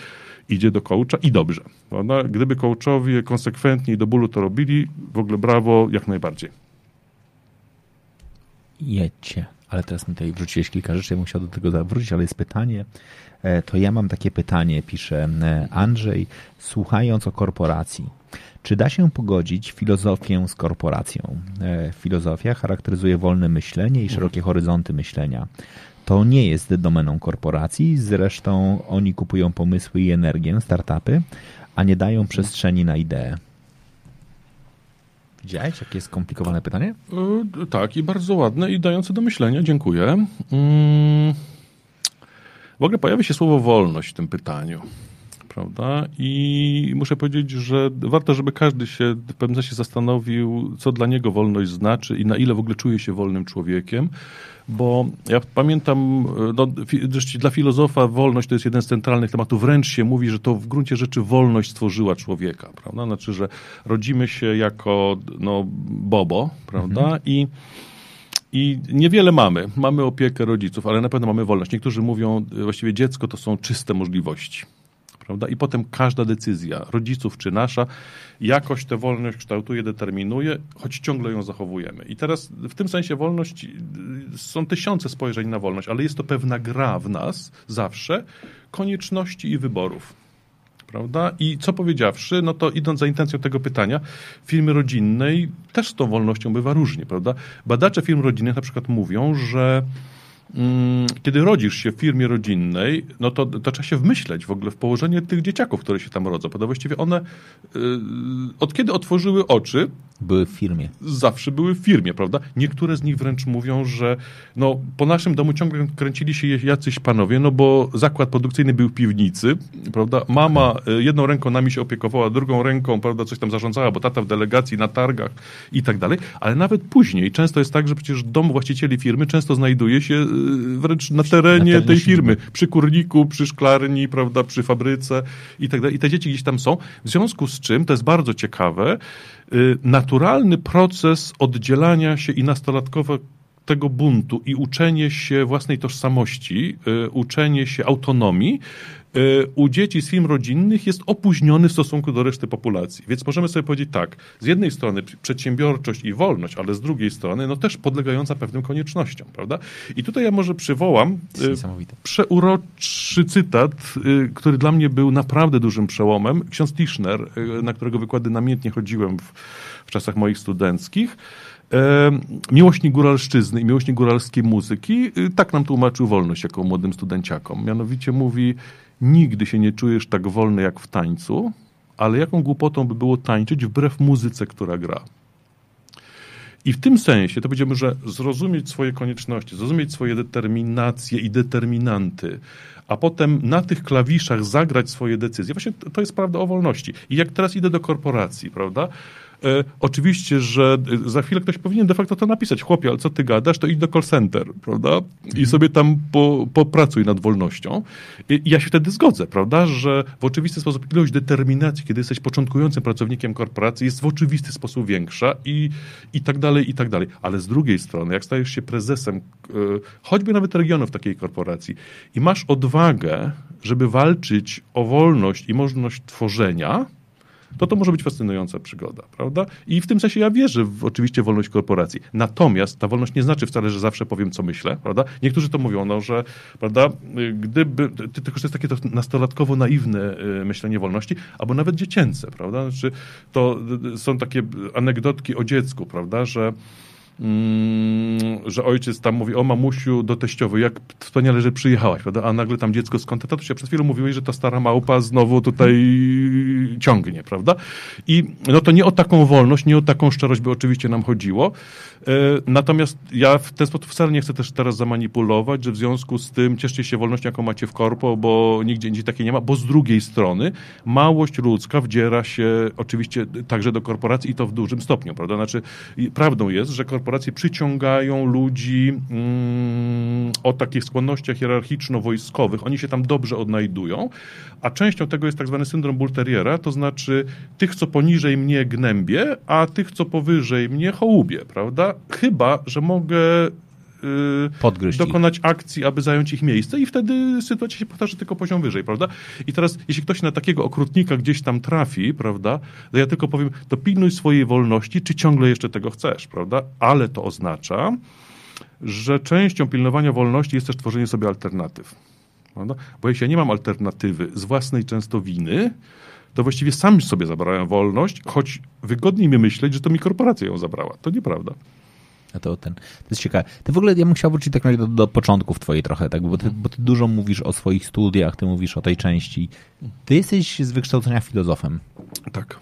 idzie do coacha i dobrze. Prawda? Gdyby coachowie konsekwentnie i do bólu to robili, w ogóle brawo, jak najbardziej. Jedźcie. Ale teraz mi tutaj wrzuciłeś kilka rzeczy, ja musiał do tego wrócić, ale jest pytanie, E, to ja mam takie pytanie, pisze e, Andrzej, słuchając o korporacji. Czy da się pogodzić filozofię z korporacją? E, filozofia charakteryzuje wolne myślenie i szerokie horyzonty myślenia. To nie jest domeną korporacji, zresztą oni kupują pomysły i energię, startupy, a nie dają przestrzeni na idee. Widziałeś, jakie jest skomplikowane pytanie? tak, i bardzo ładne i dające do myślenia. Dziękuję. Mm. W ogóle pojawia się słowo wolność w tym pytaniu. Prawda? I muszę powiedzieć, że warto, żeby każdy się w pewnym sensie zastanowił, co dla niego wolność znaczy i na ile w ogóle czuje się wolnym człowiekiem. Bo ja pamiętam, no, dla filozofa wolność to jest jeden z centralnych tematów. Wręcz się mówi, że to w gruncie rzeczy wolność stworzyła człowieka, prawda? Znaczy, że rodzimy się jako no, bobo, prawda? Mhm. I i niewiele mamy. Mamy opiekę rodziców, ale na pewno mamy wolność. Niektórzy mówią, właściwie dziecko to są czyste możliwości. Prawda? I potem każda decyzja rodziców czy nasza jakoś tę wolność kształtuje, determinuje, choć ciągle ją zachowujemy. I teraz w tym sensie wolność, są tysiące spojrzeń na wolność, ale jest to pewna gra w nas zawsze konieczności i wyborów prawda? I co powiedziawszy, no to idąc za intencją tego pytania, firmy rodzinnej też z tą wolnością bywa różnie, prawda? Badacze firm rodzinnych na przykład mówią, że kiedy rodzisz się w firmie rodzinnej, no to, to trzeba się wmyśleć w ogóle w położenie tych dzieciaków, które się tam rodzą. Bo właściwie one yy, od kiedy otworzyły oczy... Były w firmie. Zawsze były w firmie, prawda? Niektóre z nich wręcz mówią, że no, po naszym domu ciągle kręcili się jacyś panowie, no bo zakład produkcyjny był w piwnicy, prawda? Mama y, jedną ręką nami się opiekowała, drugą ręką, prawda, coś tam zarządzała, bo tata w delegacji, na targach i tak dalej. Ale nawet później często jest tak, że przecież dom właścicieli firmy często znajduje się y, wręcz na terenie, tej firmy, przy kurniku, przy szklarni, prawda, przy fabryce i tak dalej. I te dzieci gdzieś tam są. W związku z czym, to jest bardzo ciekawe, y, naturalny proces oddzielania się i nastolatkowe tego buntu i uczenie się własnej tożsamości, y, uczenie się autonomii y, u dzieci z firm rodzinnych jest opóźniony w stosunku do reszty populacji. Więc możemy sobie powiedzieć tak, z jednej strony przedsiębiorczość i wolność, ale z drugiej strony no też podlegająca pewnym koniecznościom, prawda? I tutaj ja może przywołam y, przeuroczy cytat, który dla mnie był naprawdę dużym przełomem. Ksiądz Tischner, na którego wykłady namiętnie chodziłem w, w czasach moich studenckich, miłośnik góralszczyzny i miłośnik góralskiej muzyki y, tak nam tłumaczył wolność jako młodym studenciakom. Mianowicie mówi, nigdy się nie czujesz tak wolny jak w tańcu, ale jaką głupotą by było tańczyć wbrew muzyce, która gra. I w tym sensie to będziemy, że zrozumieć swoje konieczności, zrozumieć swoje determinacje i determinanty, a potem na tych klawiszach zagrać swoje decyzje. Właśnie to jest prawda o wolności. I jak teraz idę do korporacji, prawda? E, oczywiście, że e, za chwilę ktoś powinien de facto to napisać. Chłopie, ale co ty gadasz, to idź do call center, prawda? I mhm. sobie tam po, popracuj nad wolnością. I ja się wtedy zgodzę, prawda, że w oczywisty sposób ilość determinacji, kiedy jesteś początkującym pracownikiem korporacji, jest w oczywisty sposób większa i, i tak dalej, i tak dalej. Ale z drugiej strony, jak stajesz się prezesem, e, choćby nawet regionu w takiej korporacji i masz odwagę, żeby walczyć o wolność i możliwość tworzenia, to to może być fascynująca przygoda, prawda? I w tym sensie ja wierzę w oczywiście wolność korporacji. Natomiast ta wolność nie znaczy wcale, że zawsze powiem, co myślę, prawda? Niektórzy to mówią, no, że, prawda, gdyby, tylko że jest takie to nastolatkowo naiwne y, myślenie wolności, albo nawet dziecięce, prawda? Znaczy, to y, są takie anegdotki o dziecku, prawda, że że ojciec tam mówi, o mamusiu do teściowej, jak wspaniale, że przyjechałaś, prawda? A nagle tam dziecko skąd to się przed chwilą mówiłeś, że ta stara małpa znowu tutaj ciągnie, prawda? I no to nie o taką wolność, nie o taką szczerość by oczywiście nam chodziło. E, natomiast ja w ten sposób wcale nie chcę też teraz zamanipulować, że w związku z tym cieszcie się wolnością, jaką macie w korpo, bo nigdzie indziej takiej nie ma, bo z drugiej strony małość ludzka wdziera się oczywiście także do korporacji i to w dużym stopniu, prawda? Znaczy, prawdą jest, że korporacje korporacje przyciągają ludzi mm, o takich skłonnościach hierarchiczno-wojskowych. Oni się tam dobrze odnajdują, a częścią tego jest tak zwany syndrom Bulteriera, to znaczy tych, co poniżej mnie gnębię, a tych, co powyżej mnie hołubię, prawda? Chyba, że mogę Podgryźć dokonać ich. akcji, aby zająć ich miejsce i wtedy sytuacja się powtarza tylko poziom wyżej, prawda? I teraz, jeśli ktoś na takiego okrutnika gdzieś tam trafi, prawda, to ja tylko powiem, to pilnuj swojej wolności, czy ciągle jeszcze tego chcesz, prawda? Ale to oznacza, że częścią pilnowania wolności jest też tworzenie sobie alternatyw. Prawda? Bo jeśli ja nie mam alternatywy z własnej często winy, to właściwie sam sobie zabrałem wolność, choć wygodniej mi myśleć, że to mi korporacja ją zabrała. To nieprawda. To, ten, to jest ciekawe. Ty w ogóle, ja bym chciał wrócić tak do, do początków twojej trochę, tak, bo ty, bo ty dużo mówisz o swoich studiach, ty mówisz o tej części. Ty jesteś z wykształcenia filozofem. Tak,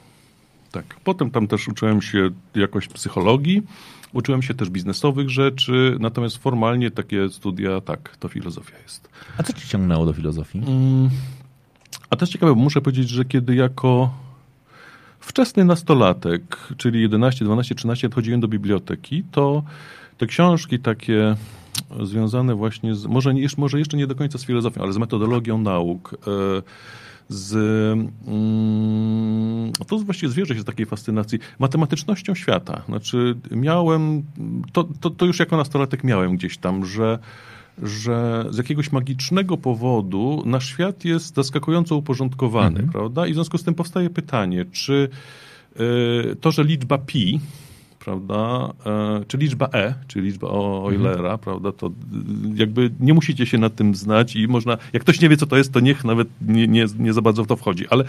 tak. Potem tam też uczyłem się jakoś psychologii, uczyłem się też biznesowych rzeczy, natomiast formalnie takie studia, tak, to filozofia jest. A co ci ciągnęło do filozofii? Mm, A to jest ciekawe, bo muszę powiedzieć, że kiedy jako wczesny nastolatek, czyli 11, 12, 13 chodziłem do biblioteki, to te książki takie związane właśnie z, może, może jeszcze nie do końca z filozofią, ale z metodologią nauk, e, z, mm, to właściwie zwierzę się z takiej fascynacji, matematycznością świata. Znaczy miałem, to, to, to już jako nastolatek miałem gdzieś tam, że że z jakiegoś magicznego powodu nasz świat jest zaskakująco uporządkowany, mhm. prawda? I w związku z tym powstaje pytanie, czy y, to, że liczba pi prawda, e, czy liczba E, czy liczba Eulera, mhm. prawda, to jakby nie musicie się nad tym znać i można, jak ktoś nie wie, co to jest, to niech nawet nie, nie, nie za bardzo w to wchodzi, ale,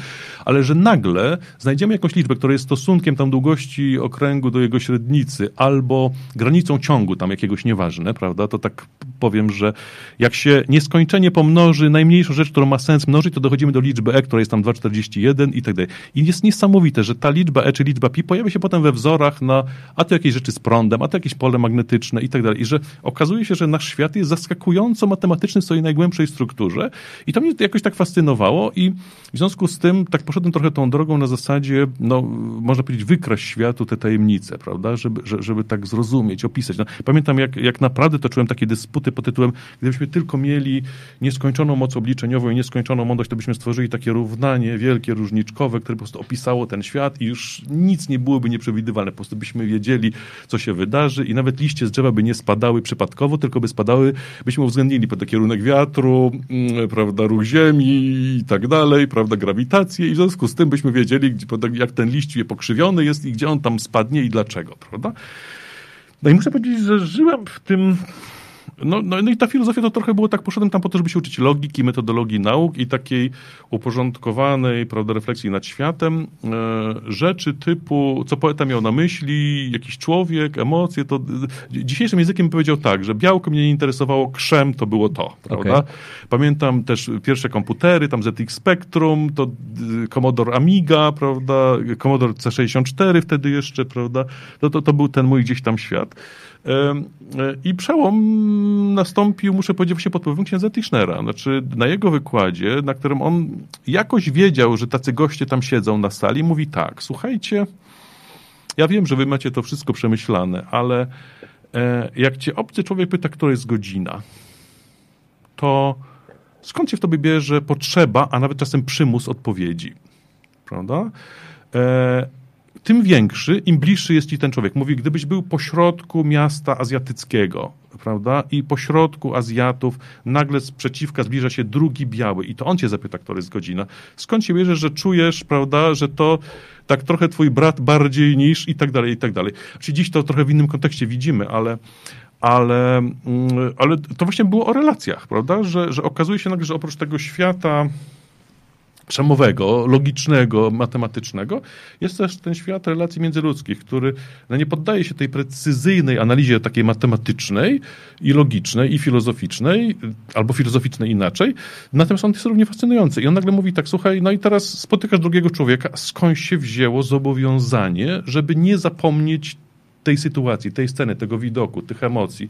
ale że nagle znajdziemy jakąś liczbę, która jest stosunkiem tam długości okręgu do jego średnicy, albo granicą ciągu tam jakiegoś nieważne, prawda, to tak powiem, że jak się nieskończenie pomnoży najmniejszą rzecz, którą ma sens mnożyć, to dochodzimy do liczby E, która jest tam 2,41 i tak dalej. I jest niesamowite, że ta liczba E, czy liczba pi pojawia się potem we wzorach na a to jakieś rzeczy z prądem, a to jakieś pole magnetyczne i tak dalej. I że okazuje się, że nasz świat jest zaskakująco matematyczny w swojej najgłębszej strukturze i to mnie jakoś tak fascynowało i w związku z tym tak poszedłem trochę tą drogą na zasadzie, no można powiedzieć, wykraść światu te tajemnice, prawda, żeby, żeby tak zrozumieć, opisać. No, pamiętam, jak, jak naprawdę toczyłem takie dysputy pod tytułem, gdybyśmy tylko mieli nieskończoną moc obliczeniową i nieskończoną mądrość, to byśmy stworzyli takie równanie wielkie, różniczkowe, które po prostu opisało ten świat i już nic nie byłoby nieprzewidywalne. Po prostu byśmy wiedzieli, co się wydarzy i nawet liście z drzewa by nie spadały przypadkowo, tylko by spadały, byśmy uwzględnili pod kierunek wiatru, mm, prawda, ruch ziemi i tak dalej, prawda, grawitację i w związku z tym byśmy wiedzieli, jak ten liść pokrzywiony jest i gdzie on tam spadnie i dlaczego, prawda. No i muszę powiedzieć, że żyłem w tym no, no, no i ta filozofia to trochę było tak, poszedłem tam po to, żeby się uczyć logiki, metodologii nauk i takiej uporządkowanej, prawda, refleksji nad światem. E, rzeczy typu, co poeta miał na myśli, jakiś człowiek, emocje, to dzisiejszym językiem powiedział tak, że białko mnie nie interesowało, krzem to było to, prawda? Okay. Pamiętam też pierwsze komputery, tam ZX Spectrum, to Commodore Amiga, prawda, Commodore C64 wtedy jeszcze, prawda? To, to, to był ten mój gdzieś tam świat. E, I przełom nastąpił, muszę powiedzieć, właśnie pod wpływem księdza Tischnera. Znaczy, na jego wykładzie, na którym on jakoś wiedział, że tacy goście tam siedzą na sali, mówi tak, słuchajcie, ja wiem, że wy macie to wszystko przemyślane, ale e, jak cię obcy człowiek pyta, która jest godzina, to skąd się w tobie bierze potrzeba, a nawet czasem przymus odpowiedzi? Prawda? Tym większy, im bliższy jest ci ten człowiek. Mówi, gdybyś był pośrodku miasta azjatyckiego, prawda, i pośrodku Azjatów nagle z przeciwka zbliża się drugi biały i to on cię zapyta, który jest godzina. Skąd się bierzesz, że czujesz, prawda, że to tak trochę twój brat bardziej niż i tak dalej, i tak dalej. Czyli dziś to trochę w innym kontekście widzimy, ale ale, mm, ale to właśnie było o relacjach, prawda, że, że okazuje się nagle, że oprócz tego świata przemowego, logicznego, matematycznego, jest też ten świat relacji międzyludzkich, który no, nie poddaje się tej precyzyjnej analizie takiej matematycznej i logicznej i filozoficznej, albo filozoficznej inaczej, natomiast on jest równie fascynujący. I on nagle mówi tak, słuchaj, no i teraz spotykasz drugiego człowieka, skąd się wzięło zobowiązanie, żeby nie zapomnieć tej sytuacji, tej sceny, tego widoku, tych emocji.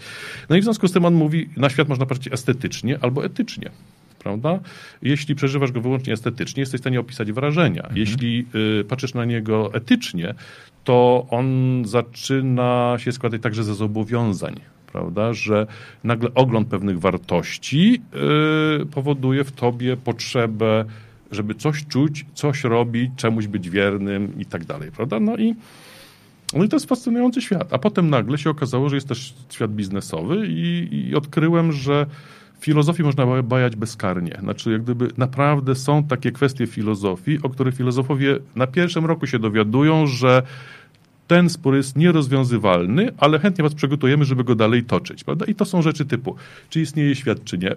No i w związku z tym on mówi, na świat można patrzeć estetycznie albo etycznie prawda? Jeśli przeżywasz go wyłącznie estetycznie, jesteś w stanie opisać wrażenia. Mhm. Jeśli y, patrzysz na niego etycznie, to on zaczyna się składać także ze zobowiązań, prawda? Że nagle ogląd pewnych wartości y, powoduje w tobie potrzebę, żeby coś czuć, coś robić, czemuś być wiernym i tak dalej, prawda? No i no i to jest fascynujący świat. A potem nagle się okazało, że jest też świat biznesowy i, i odkryłem, że filozofii można bajać bezkarnie. Znaczy, jak gdyby naprawdę są takie kwestie filozofii, o których filozofowie na pierwszym roku się dowiadują, że ten spór jest nierozwiązywalny, ale chętnie was przygotujemy, żeby go dalej toczyć. Prawda? I to są rzeczy typu, czy istnieje świat, czy nie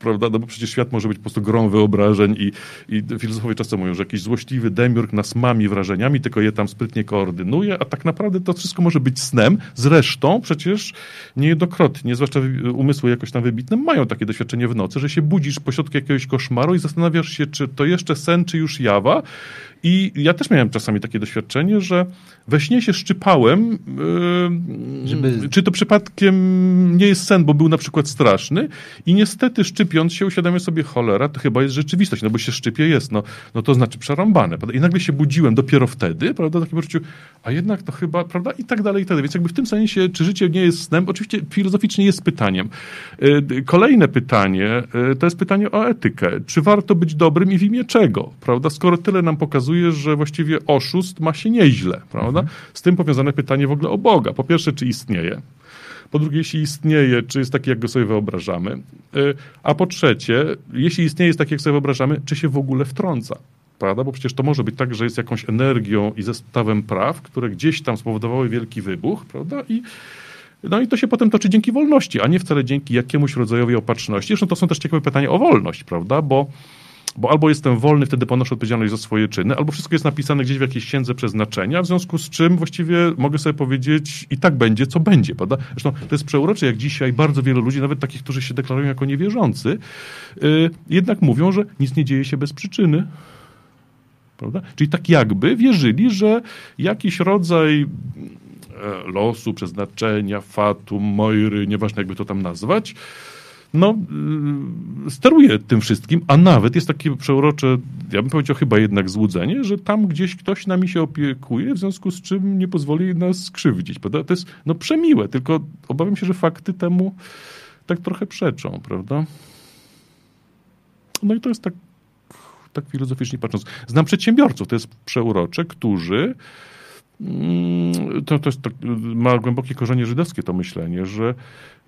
prawda? No bo przecież świat może być po prostu grą wyobrażeń i, i filozofowie czasem mówią, że jakiś złośliwy demiurg nas mami wrażeniami, tylko je tam sprytnie koordynuje, a tak naprawdę to wszystko może być snem. Zresztą przecież niejednokrotnie, zwłaszcza umysły jakoś tam wybitne, mają takie doświadczenie w nocy, że się budzisz pośrodku jakiegoś koszmaru i zastanawiasz się, czy to jeszcze sen, czy już jawa. I ja też miałem czasami takie doświadczenie, że we śnie się szczypałem, yy, Żeby... czy to przypadkiem nie jest sen, bo był na przykład straszny i niestety szczyp szczypiąc się uświadamiam sobie, cholera, to chyba jest rzeczywistość, no bo się szczypie jest, no, no to znaczy przerąbane, prawda? I nagle się budziłem dopiero wtedy, prawda, takim poczuciu, a jednak to chyba, prawda, i tak dalej, i tak dalej. Więc jakby w tym sensie, czy życie nie jest snem, oczywiście filozoficznie jest pytaniem. Y, kolejne pytanie, y, to jest pytanie o etykę. Czy warto być dobrym i w imię czego, prawda? Skoro tyle nam pokazuje, że właściwie oszust ma się nieźle, prawda? Z tym powiązane pytanie w ogóle o Boga. Po pierwsze, czy istnieje? Po drugie, jeśli istnieje, czy jest taki, jak go sobie wyobrażamy? Y, a po trzecie, jeśli istnieje, jest taki, jak sobie wyobrażamy, czy się w ogóle wtrąca? Prawda? Bo przecież to może być tak, że jest jakąś energią i zestawem praw, które gdzieś tam spowodowały wielki wybuch, prawda? I no i to się potem toczy dzięki wolności, a nie wcale dzięki jakiemuś rodzajowi opatrzności. Zresztą to są też ciekawe pytania o wolność, prawda? Bo bo albo jestem wolny, wtedy ponoszę odpowiedzialność za swoje czyny, albo wszystko jest napisane gdzieś w jakiejś księdze przeznaczenia, w związku z czym właściwie mogę sobie powiedzieć i tak będzie, co będzie, prawda? Zresztą to jest przeurocze, jak dzisiaj bardzo wielu ludzi, nawet takich, którzy się deklarują jako niewierzący, yy, jednak mówią, że nic nie dzieje się bez przyczyny. Prawda? Czyli tak jakby wierzyli, że jakiś rodzaj e, losu, przeznaczenia, fatum, mojry, nieważne jakby to tam nazwać, no, y, steruje tym wszystkim, a nawet jest takie przeurocze, ja bym powiedział chyba jednak złudzenie, że tam gdzieś ktoś nami się opiekuje, w związku z czym nie pozwoli nas skrzywdzić. Prawda? To jest no, przemiłe, tylko obawiam się, że fakty temu tak trochę przeczą, prawda? No i to jest tak, tak filozoficznie patrząc. Znam przedsiębiorców, to jest przeurocze, którzy to, to jest tak, ma głębokie korzenie żydowskie to myślenie, że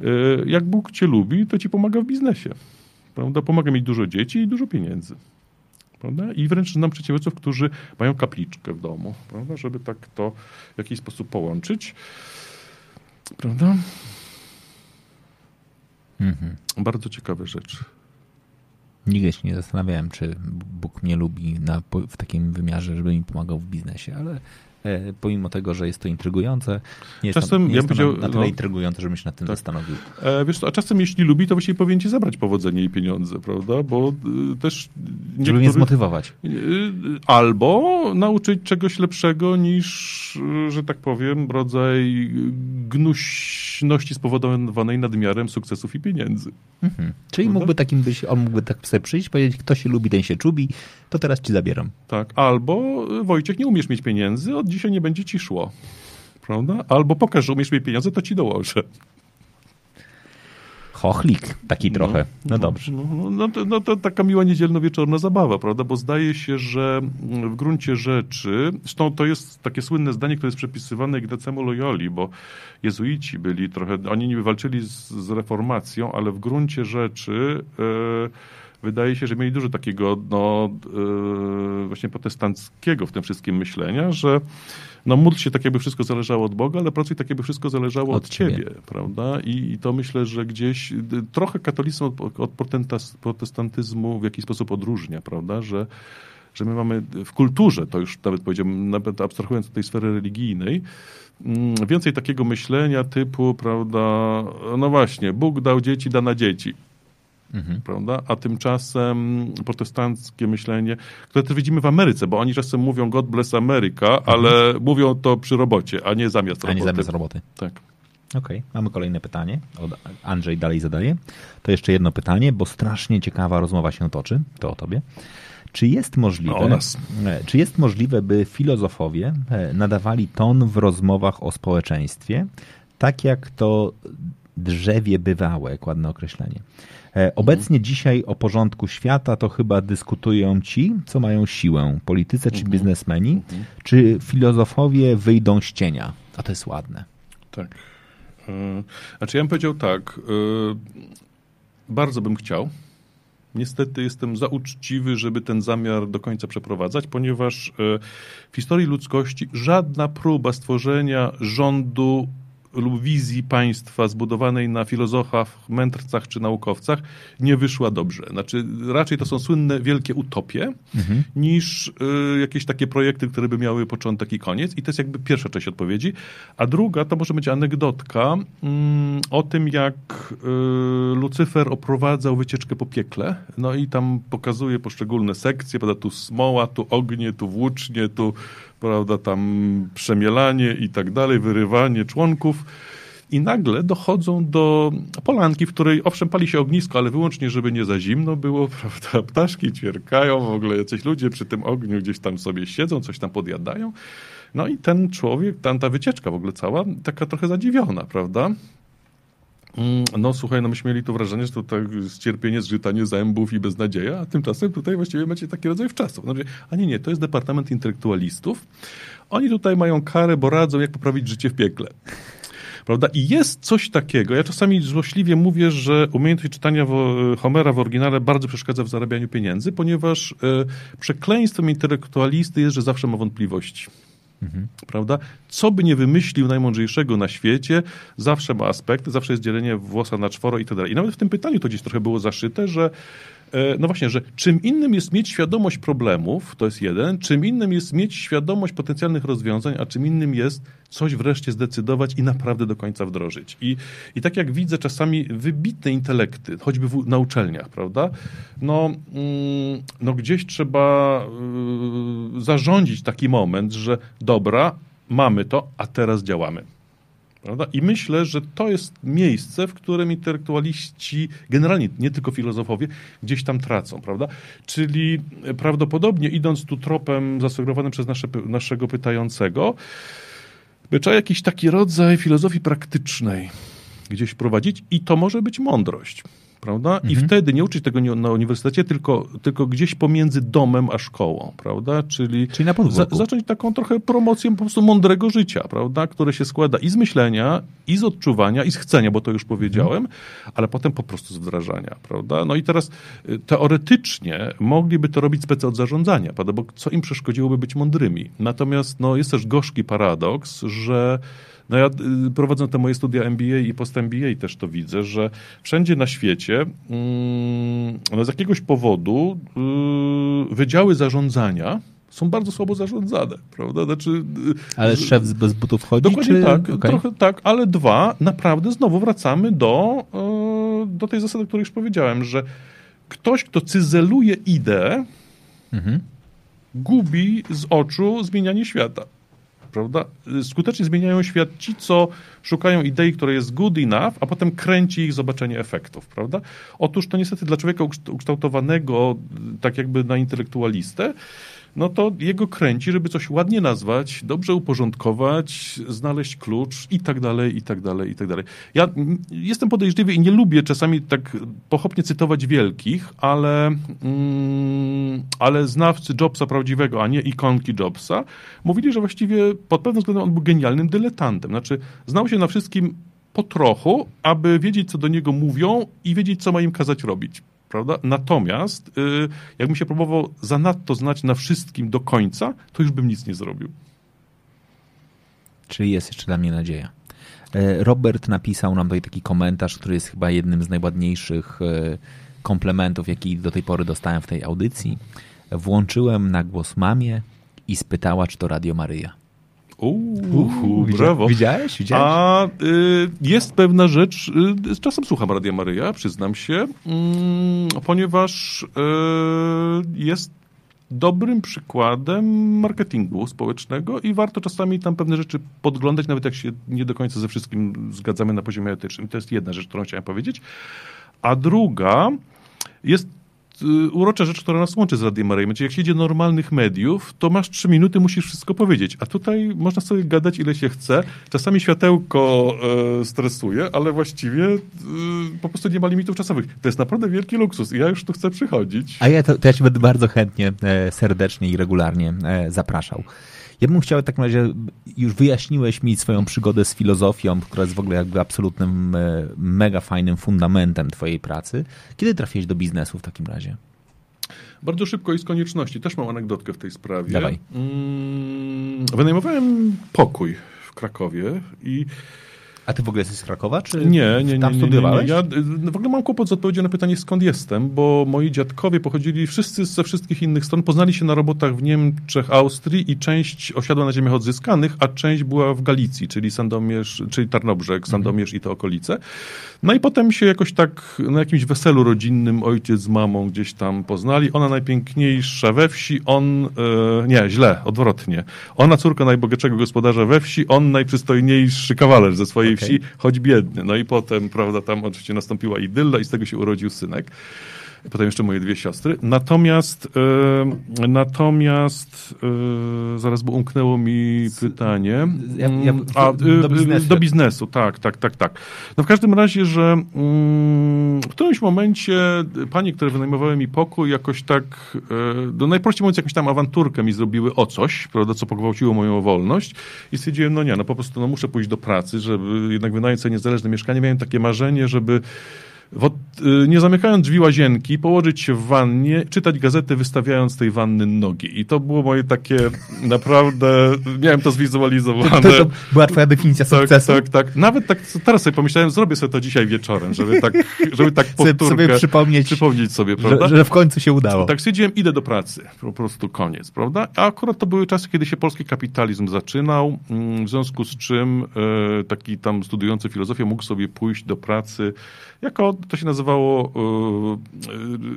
e, jak Bóg cię lubi, to ci pomaga w biznesie. Prawda? Pomaga mieć dużo dzieci i dużo pieniędzy. Prawda? I wręcz znam przedsiębiorców, którzy mają kapliczkę w domu, prawda? żeby tak to w jakiś sposób połączyć. Prawda? Mhm. Bardzo ciekawe rzeczy. Nigdy się nie zastanawiałem, czy Bóg mnie lubi na, w takim wymiarze, żeby mi pomagał w biznesie, ale pomimo tego, że jest to intrygujące, nie jest, czasem, to, nie ja jest to na, na tyle no, intrygujące, żebym się nad tym tak. zastanowił. E, wiesz co, a czasem jeśli lubi, to właściwie powinien ci zabrać powodzenie i pieniądze, prawda? Bo y, też... Żeby mnie zmotywować. Y, albo nauczyć czegoś lepszego niż, że tak powiem, rodzaj gnuśności spowodowanej nadmiarem sukcesów i pieniędzy. Mhm. Czyli prawda? mógłby takim być, on mógłby tak sobie przyjść, powiedzieć, kto się lubi, ten się czubi, to teraz ci zabieram. Tak, albo Wojciech, nie umiesz mieć pieniędzy, od dzisiaj nie będzie ci szło. Prawda? Albo pokaż, że umiesz mieć pieniądze, to ci dołożę. Chochlik taki no, trochę. No, no dobrze. No, no, no, to, no to taka miła niedzielno-wieczorna zabawa, prawda? Bo zdaje się, że w gruncie rzeczy, zresztą to jest takie słynne zdanie, które jest przepisywane Ignacemu Loyoli, bo jezuici byli trochę, oni niby walczyli z, z reformacją, ale w gruncie rzeczy... Yy, wydaje się, że mieli dużo takiego no, yy, właśnie protestanckiego w tym wszystkim myślenia, że no módl się tak jakby wszystko zależało od Boga, ale pracuj tak jakby wszystko zależało od, od ciebie. ciebie, prawda? I, I, to myślę, że gdzieś trochę katolicyzm od, od protestantyzmu w jakiś sposób odróżnia, prawda? Że że my mamy w kulturze, to już nawet powiedziałbym, nawet abstrahując od tej sfery religijnej, mm, więcej takiego myślenia typu, prawda, no właśnie, Bóg dał dzieci, da na dzieci. Mhm. Prawda? A tymczasem protestanckie myślenie, które też widzimy w Ameryce, bo oni czasem mówią God bless America, mhm. ale mówią to przy robocie, a nie zamiast roboty. A nie zamiast roboty. Tak. Okej, okay. mamy kolejne pytanie. Andrzej dalej zadaje. To jeszcze jedno pytanie, bo strasznie ciekawa rozmowa się toczy. To o tobie. Czy jest możliwe, no, czy jest możliwe, by filozofowie e, nadawali ton w rozmowach o społeczeństwie, tak jak to drzewie bywałe, ładne określenie. E, obecnie mhm. dzisiaj o porządku świata to chyba dyskutują ci, co mają siłę, politycy czy mhm. biznesmeni, mhm. czy filozofowie wyjdą z cienia. A to jest ładne. Tak. E, znaczy ja bym powiedział tak, e, bardzo bym chciał, Niestety jestem za uczciwy, żeby ten zamiar do końca przeprowadzać, ponieważ w historii ludzkości żadna próba stworzenia rządu lub wizji państwa zbudowanej na filozofach, mędrcach czy naukowcach nie wyszła dobrze. Znaczy, raczej to są słynne wielkie utopie, mhm. niż y, jakieś takie projekty, które by miały początek i koniec. I to jest jakby pierwsza część odpowiedzi. A druga to może być anegdotka y, o tym, jak y, Lucyfer oprowadzał wycieczkę po piekle. No i tam pokazuje poszczególne sekcje, prawda, tu smoła, tu ognie, tu włócznie, tu prawda, tam przemielanie i tak dalej, wyrywanie członków. i nagle dochodzą do polanki, w której owszem pali się ognisko, ale wyłącznie, żeby nie za zimno było, prawda? Ptaszki ćwierkają, w ogóle jacyś ludzie przy tym ogniu gdzieś tam sobie siedzą, coś tam podjadają. No i ten człowiek, tam ta wycieczka w ogóle cała, taka trochę zadziwiona, prawda? Mm, no słuchaj, no myśmy mieli to wrażenie, że to tak cierpienie, zżytanie zębów i beznadzieja, a tymczasem tutaj właściwie macie taki rodzaj wczasów. Znaczy, a nie, nie, to jest Departament Intelektualistów. Oni tutaj mają karę, bo radzą, jak poprawić życie w piekle. Prawda? I jest coś takiego. Ja czasami złośliwie mówię, że umiejętność czytania Homera w oryginale bardzo przeszkadza w zarabianiu pieniędzy, ponieważ e, przekleństwem intelektualisty jest, że zawsze ma wątpliwości. Mhm. Prawda? Co by nie wymyślił najmądrzejszego na świecie, zawsze ma aspekty, zawsze jest dzielenie włosa na czworo i tak dalej. I nawet w tym pytaniu to gdzieś trochę było zaszyte, że no właśnie, że czym innym jest mieć świadomość problemów, to jest jeden, czym innym jest mieć świadomość potencjalnych rozwiązań, a czym innym jest coś wreszcie zdecydować i naprawdę do końca wdrożyć. I, i tak jak widzę czasami wybitne intelekty, choćby w, na uczelniach, prawda, no, mm, no gdzieś trzeba y, zarządzić taki moment, że dobra, mamy to, a teraz działamy. Prawda? I myślę, że to jest miejsce, w którym intelektualiści, generalnie nie tylko filozofowie, gdzieś tam tracą, prawda? Czyli prawdopodobnie idąc tu tropem zasugerowanym przez nasze, naszego pytającego, trzeba jakiś taki rodzaj filozofii praktycznej gdzieś prowadzić i to może być mądrość prawda? I mhm. wtedy nie uczyć tego na uniwersytecie, tylko, tylko gdzieś pomiędzy domem a szkołą, prawda? Czyli, Czyli na za, zacząć taką trochę promocję po prostu mądrego życia, prawda? Które się składa i z myślenia, i z odczuwania, i z chcenia, bo to już powiedziałem, mhm. ale potem po prostu z wdrażania, prawda? No i teraz y, teoretycznie mogliby to robić specy od zarządzania, prawda? Bo co im przeszkodziłoby być mądrymi? Natomiast no, jest też gorzki paradoks, że no ja y, prowadząc te moje studia MBA i post-MBA też to widzę, że wszędzie na świecie mm, no z jakiegoś powodu y, wydziały zarządzania są bardzo słabo zarządzane, prawda? Znaczy, y, ale szef bez butów chodzi? Dokładnie czy... tak, okay. trochę tak, ale dwa, naprawdę znowu wracamy do, do tej zasady, o której już powiedziałem, że ktoś, kto cyzeluje ideę, mhm. gubi z oczu zmienianie świata prawda? Skutecznie zmieniają świat ci, co szukają idei, która jest good enough, a potem kręci ich zobaczenie efektów, prawda? Otóż to niestety dla człowieka ukształtowanego tak jakby na intelektualistę, no to jego kręci, żeby coś ładnie nazwać, dobrze uporządkować, znaleźć klucz i tak dalej, i tak dalej, i tak dalej. Ja jestem podejrzliwy i nie lubię czasami tak pochopnie cytować wielkich, ale, mm, ale znawcy Jobsa prawdziwego, a nie ikonki Jobsa, mówili, że właściwie pod pewnym względem on był genialnym dyletantem. Znaczy, znał się na wszystkim po trochu, aby wiedzieć, co do niego mówią i wiedzieć, co ma im kazać robić prawda? Natomiast y, jakbym się próbował zanadto znać na wszystkim do końca, to już bym nic nie zrobił. Czyli jest jeszcze dla mnie nadzieja. E, Robert napisał nam tutaj taki komentarz, który jest chyba jednym z najładniejszych e, komplementów, jaki do tej pory dostałem w tej audycji. Włączyłem na głos mamie i spytała, czy to Radio Maryja. Uuu, brawo. Widziałeś? Widziałeś? A y, jest pewna rzecz, y, czasem słucham Radia Maryja, przyznam się, y, ponieważ jest dobrym przykładem marketingu społecznego i warto czasami tam pewne rzeczy podglądać, nawet jak się nie do końca ze wszystkim zgadzamy na poziomie etycznym. To jest jedna rzecz, którą chciałem powiedzieć. A druga jest Y, urocza rzecz, która nas łączy z Radiem Maryjem. Znaczy, jak się idzie normalnych mediów, to masz trzy minuty, musisz wszystko powiedzieć. A tutaj można sobie gadać ile się chce. Czasami światełko e, stresuje, ale właściwie e, po prostu nie ma limitów czasowych. To jest naprawdę wielki luksus i ja już tu chcę przychodzić. A ja to, to ja cię będę bardzo chętnie, e, serdecznie i regularnie e, zapraszał. Ja bym chciał w takim razie, już wyjaśniłeś mi swoją przygodę z filozofią, która jest w ogóle jakby absolutnym, e, mega fajnym fundamentem twojej pracy. Kiedy trafiłeś do biznesu w takim razie? Bardzo szybko i z konieczności. Też mam anegdotkę w tej sprawie. Dawaj. Mm, wynajmowałem pokój w Krakowie i a ty w ogóle jesteś z Krakowa, czy nie, nie, nie, tam studiowałeś? Nie, nie, nie. Ja w ogóle mam kłopot z odpowiedzią na pytanie, skąd jestem, bo moi dziadkowie pochodzili wszyscy ze wszystkich innych stron, poznali się na robotach w Niemczech, Austrii i część osiadła na ziemiach odzyskanych, a część była w Galicji, czyli Sandomierz, czyli Tarnobrzeg, Sandomierz mhm. i te okolice. No i potem się jakoś tak na jakimś weselu rodzinnym ojciec z mamą gdzieś tam poznali. Ona najpiękniejsza we wsi, on, e, nie, źle, odwrotnie. Ona córka najbogatszego gospodarza we wsi, on najprzystojniejszy kawaler ze swojej okay. wsi, choć biedny. No i potem, prawda, tam oczywiście nastąpiła idylla i z tego się urodził synek potem jeszcze moje dwie siostry. Natomiast, e, natomiast e, zaraz, bo umknęło mi pytanie. Ja, ja, mm, A, do, biznesu. do biznesu, tak, tak, tak, tak. No w każdym razie, że mm, w którymś momencie panie, które wynajmowały mi pokój, jakoś tak, e, no najprościej mówiąc, jakąś tam awanturkę mi zrobiły o coś, prawda, co pogwałciło moją wolność i stwierdziłem, no nie, no po prostu no muszę pójść do pracy, żeby jednak wynająć sobie niezależne mieszkanie. Miałem takie marzenie, żeby nie zamykając drzwi łazienki, położyć się w wannie, czytać gazetę, wystawiając tej wanny nogi. I to było moje takie naprawdę, miałem to zwizualizowane. To, to, to była twoja definicja tak, sukcesu? Tak, tak. Nawet tak, teraz sobie pomyślałem, zrobię sobie to dzisiaj wieczorem, żeby tak, żeby tak powtórkę, sobie przypomnieć, przypomnieć sobie, prawda? Że, że w końcu się udało. Tak stwierdziłem, idę do pracy. Po prostu koniec, prawda? A akurat to były czasy, kiedy się polski kapitalizm zaczynał, mm, w związku z czym e, taki tam studiujący filozofię mógł sobie pójść do pracy jako, to się nazywało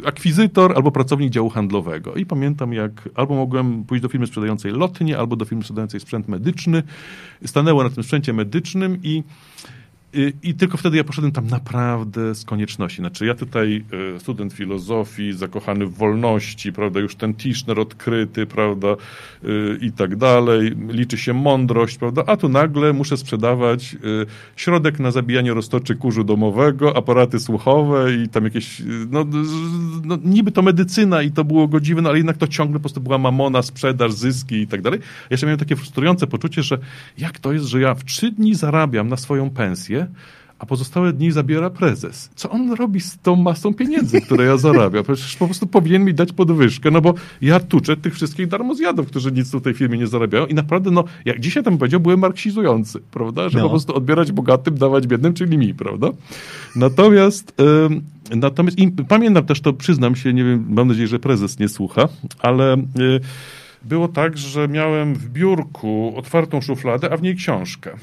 y, akwizytor albo pracownik działu handlowego. I pamiętam, jak albo mogłem pójść do firmy sprzedającej lotnie, albo do firmy sprzedającej sprzęt medyczny. Stanęło na tym sprzęcie medycznym i i tylko wtedy ja poszedłem tam naprawdę z konieczności. Znaczy, ja tutaj e, student filozofii, zakochany w wolności, prawda, już ten Tischner odkryty, prawda, e, i tak dalej, liczy się mądrość, prawda, a tu nagle muszę sprzedawać e, środek na zabijanie roztoczy kurzu domowego, aparaty słuchowe i tam jakieś, no, no niby to medycyna i to było godziwe, no ale jednak to ciągle po prostu była mamona, sprzedaż, zyski i tak dalej. Jeszcze miałem takie frustrujące poczucie, że jak to jest, że ja w trzy dni zarabiam na swoją pensję, a pozostałe dni zabiera prezes. Co on robi z tą masą pieniędzy, które ja zarabiam? Przecież po prostu powinien mi dać podwyżkę, no bo ja tuczę tych wszystkich darmozjadów, którzy nic w tej firmie nie zarabiają i naprawdę, no, jak dzisiaj tam powiedział, byłem marksizujący, prawda? Że no. po prostu odbierać bogatym, dawać biednym, czyli mi, prawda? Natomiast, natomiast i pamiętam też to, przyznam się, nie wiem, mam nadzieję, że prezes nie słucha, ale... Yy, było tak, że miałem w biurku otwartą szufladę, a w niej książkę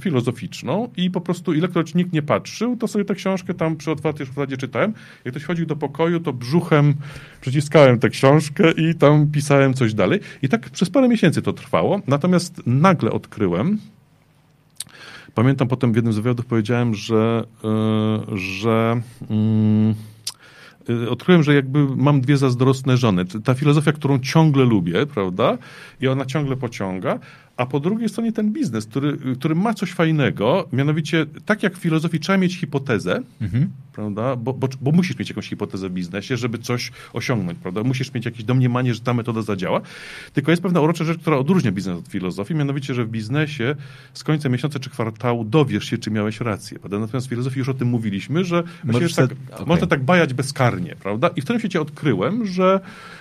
filozoficzną i po prostu ilekroć nikt nie patrzył, to sobie tę książkę tam przy otwartej szufladzie czytałem. Jak ktoś chodził do pokoju, to brzuchem przyciskałem tę książkę i tam pisałem coś dalej. I tak przez parę miesięcy to trwało. Natomiast nagle odkryłem, pamiętam potem w jednym z wywiadów powiedziałem, że, yy, że yy, odkryłem, że jakby mam dwie zazdrosne żony. Ta filozofia, którą ciągle lubię, prawda? I ona ciągle pociąga, a po drugiej stronie ten biznes, który, który ma coś fajnego, mianowicie tak jak w filozofii trzeba mieć hipotezę, mhm. prawda? Bo, bo, bo, musisz mieć jakąś hipotezę w biznesie, żeby coś osiągnąć, prawda? Musisz mieć jakieś domniemanie, że ta metoda zadziała. Tylko jest pewna urocza rzecz, która odróżnia biznes od filozofii, mianowicie, że w biznesie z końca miesiąca czy kwartału dowiesz się, czy miałeś rację, prawda? Natomiast w filozofii już o tym mówiliśmy, że tak, okay. można tak bajać bezkarnie, prawda? I w którym świecie odkryłem, że,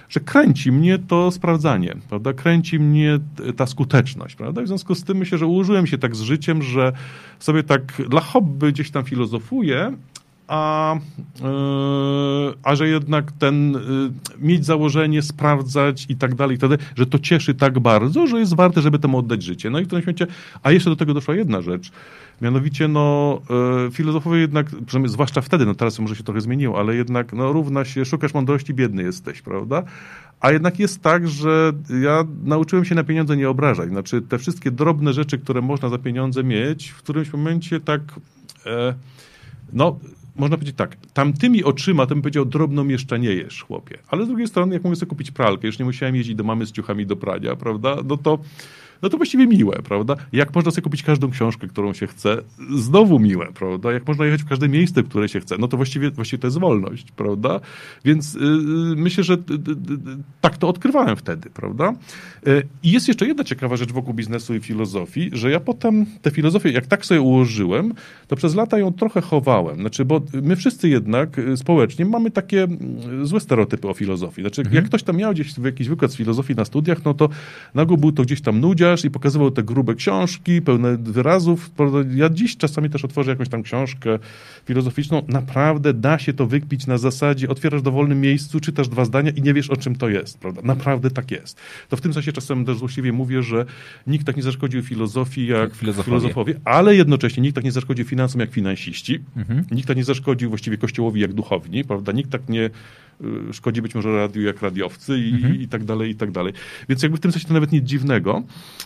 że kręci mnie to sprawdzanie, prawda? Kręci mnie ta skuteczność prawda? w związku z tym myślę, że ułożyłem się tak z życiem, że sobie tak dla hobby gdzieś tam filozofuję, a, yy, a że jednak ten yy, mieć założenie, sprawdzać i tak dalej, i tak że to cieszy tak bardzo, że jest warte, żeby temu oddać życie. No i w tym świecie, a jeszcze do tego doszła jedna rzecz. Mianowicie, no, yy, filozofowie jednak, przynajmniej zwłaszcza wtedy, no teraz może się trochę zmieniło, ale jednak, no, równa się, szukasz mądrości, biedny jesteś, prawda? A jednak jest tak, że ja nauczyłem się na pieniądze nie obrażać. Znaczy, te wszystkie drobne rzeczy, które można za pieniądze mieć, w którymś momencie tak, e, no, można powiedzieć tak, tamtymi oczyma to bym powiedział, drobno mieszczaniejesz, chłopie. Ale z drugiej strony, jak mogę sobie kupić pralkę, już nie musiałem jeździć do mamy z ciuchami do prania, prawda, no to no to właściwie miłe, prawda? Jak można sobie kupić każdą książkę, którą się chce, znowu miłe, prawda? Jak można jechać w każde miejsce, w które się chce, no to właściwie, właściwie to jest wolność, prawda? Więc yy, myślę, że yy, tak to odkrywałem wtedy, prawda? I jest jeszcze jedna ciekawa rzecz wokół biznesu i filozofii, że ja potem tę filozofię, jak tak sobie ułożyłem, to przez lata ją trochę chowałem. Znaczy, bo my wszyscy jednak y, społecznie mamy takie mm, złe stereotypy o filozofii. Znaczy, mhm. jak ktoś tam miał gdzieś jakiś wykład z filozofii na studiach, no to nagle był to gdzieś tam nudziarz, i pokazywał te grube książki, pełne wyrazów. Ja dziś czasami też otworzę jakąś tam książkę filozoficzną. Naprawdę da się to wykpić na zasadzie, otwierasz w dowolnym miejscu, czytasz dwa zdania i nie wiesz, o czym to jest. Prawda? Naprawdę tak jest. To w tym sensie czasem też złośliwie mówię, że nikt tak nie zaszkodził filozofii jak filozofowie, filozofowie ale jednocześnie nikt tak nie zaszkodził finansom jak finansiści. Mhm. Nikt tak nie zaszkodził właściwie kościołowi jak duchowni. Prawda? Nikt tak nie szkodzi być może radiu jak radiowcy i, mhm. i tak dalej, i tak dalej. Więc jakby w tym sensie to nawet nic dziwnego.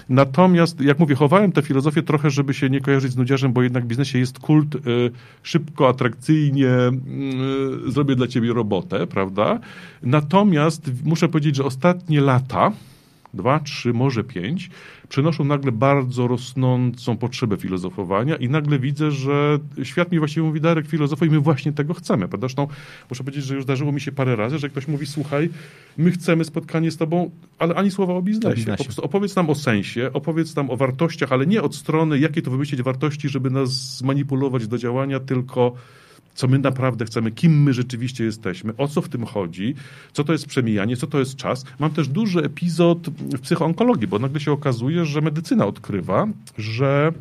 Natomiast, jak mówię, chowałem tę filozofię trochę, żeby się nie kojarzyć z nudziarzem, bo jednak w biznesie jest kult y, szybko, atrakcyjnie, y, zrobię dla ciebie robotę, prawda? Natomiast muszę powiedzieć, że ostatnie lata, dwa, trzy, może pięć, przenoszą nagle bardzo rosnącą potrzebę filozofowania i nagle widzę, że świat mi właściwie mówi, Darek, filozofo i my właśnie tego chcemy. Prawda? Zresztą muszę powiedzieć, że już zdarzyło mi się parę razy, że ktoś mówi, słuchaj, my chcemy spotkanie z tobą, ale ani słowa o biznesie. O biznesie. Po prostu opowiedz nam o sensie, opowiedz nam o wartościach, ale nie od strony, jakie to wymyślić wartości, żeby nas zmanipulować do działania, tylko co my naprawdę chcemy, kim my rzeczywiście jesteśmy, o co w tym chodzi, co to jest przemijanie, co to jest czas. Mam też duży epizod w psychoonkologii, bo nagle się okazuje, że medycyna odkrywa, że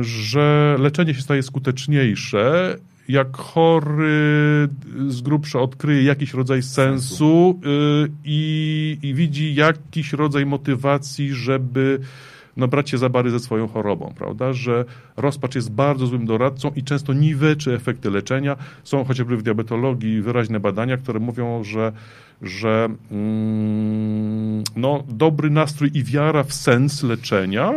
że leczenie się staje skuteczniejsze, jak chory z grubsza odkryje jakiś rodzaj sensu, sensu. Y, i, i widzi jakiś rodzaj motywacji, żeby no, brać się za bary ze swoją chorobą, prawda? Że rozpacz jest bardzo złym doradcą i często niweczy efekty leczenia. Są chociażby w diabetologii wyraźne badania, które mówią, że, że mm, no, dobry nastrój i wiara w sens leczenia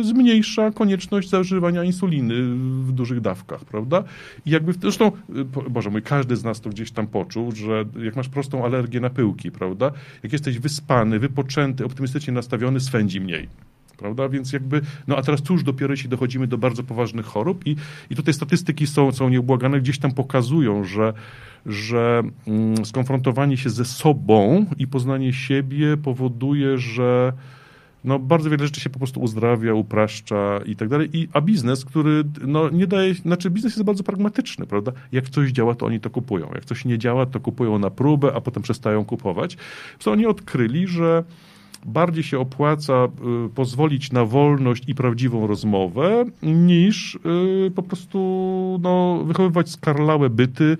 y, zmniejsza konieczność zażywania insuliny w dużych dawkach, prawda? I jakby, zresztą, y, Boże mój, każdy z nas to gdzieś tam poczuł, że jak masz prostą alergię na pyłki, prawda? Jak jesteś wyspany, wypoczęty, optymistycznie nastawiony, swędzi mniej prawda? Więc jakby, no a teraz cóż dopiero jeśli dochodzimy do bardzo poważnych chorób i, i tutaj statystyki są, są nieubłagane, gdzieś tam pokazują, że, że mm, skonfrontowanie się ze sobą i poznanie siebie powoduje, że no, bardzo wiele rzeczy się po prostu uzdrawia, upraszcza i tak dalej. I, a biznes, który no, nie daje, znaczy biznes jest bardzo pragmatyczny, prawda? Jak coś działa, to oni to kupują. Jak coś nie działa, to kupują na próbę, a potem przestają kupować. Co oni odkryli, że bardziej się opłaca y, pozwolić na wolność i prawdziwą rozmowę, niż y, po prostu no, wychowywać skarlałe byty,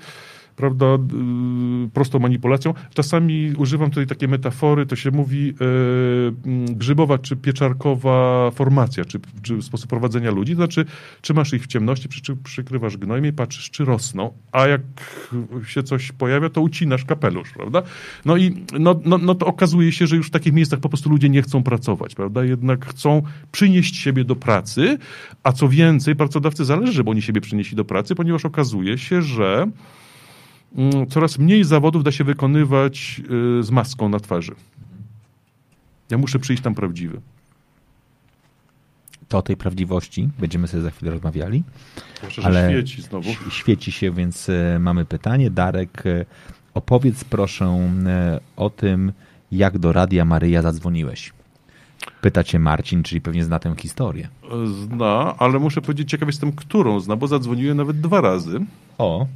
prawda, y, prostą manipulacją. Czasami używam tutaj takie metafory, to się mówi e, grzybowa czy pieczarkowa formacja, czy, czy sposób prowadzenia ludzi, to znaczy trzymasz ich w ciemności, przy, przykrywasz gnojem i patrzysz, czy rosną, a jak się coś pojawia, to ucinasz kapelusz, prawda? No i no, no, no to okazuje się, że już w takich miejscach po prostu ludzie nie chcą pracować, prawda? Jednak chcą przynieść siebie do pracy, a co więcej, pracodawcy zależy, żeby oni siebie przynieśli do pracy, ponieważ okazuje się, że coraz mniej zawodów da się wykonywać y, z maską na twarzy. Ja muszę przyjść tam prawdziwy. To o tej prawdziwości będziemy sobie za chwilę rozmawiali. Proszę, ale świeci znowu. Świeci się, więc y, mamy pytanie. Darek, y, opowiedz proszę o tym, jak do Radia Maryja zadzwoniłeś. Pyta cię Marcin, czyli pewnie zna tę historię. Zna, ale muszę powiedzieć, ciekaw jestem, którą zna, bo zadzwoniłem nawet dwa razy. O.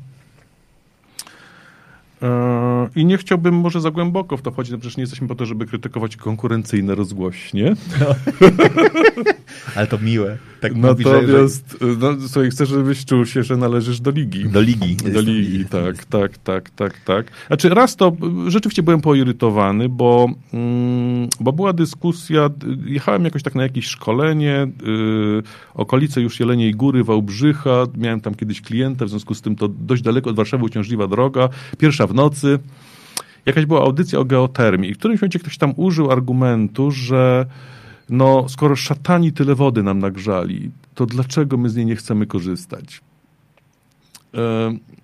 E, I nie chciałbym może za głęboko w to wchodzić, no przecież nie jesteśmy po to, żeby krytykować konkurencyjne rozgłośnie. No. Ale to miłe. Tak Natomiast że... no, słuchaj, chcę, żebyś czuł się, że należysz do ligi. Do ligi. Do ligi, tak, tak, tak, tak, tak. Znaczy raz to rzeczywiście byłem poirytowany, bo, mm, bo była dyskusja, jechałem jakoś tak na jakieś szkolenie, yy, okolice już Jeleniej Góry, Wałbrzycha, miałem tam kiedyś klienta, w związku z tym to dość daleko od Warszawy uciążliwa droga, pierwsza w nocy. Jakaś była audycja o geotermii i w którymś momencie ktoś tam użył argumentu, że no skoro szatani tyle wody nam nagrzali, to dlaczego my z niej nie chcemy korzystać? E,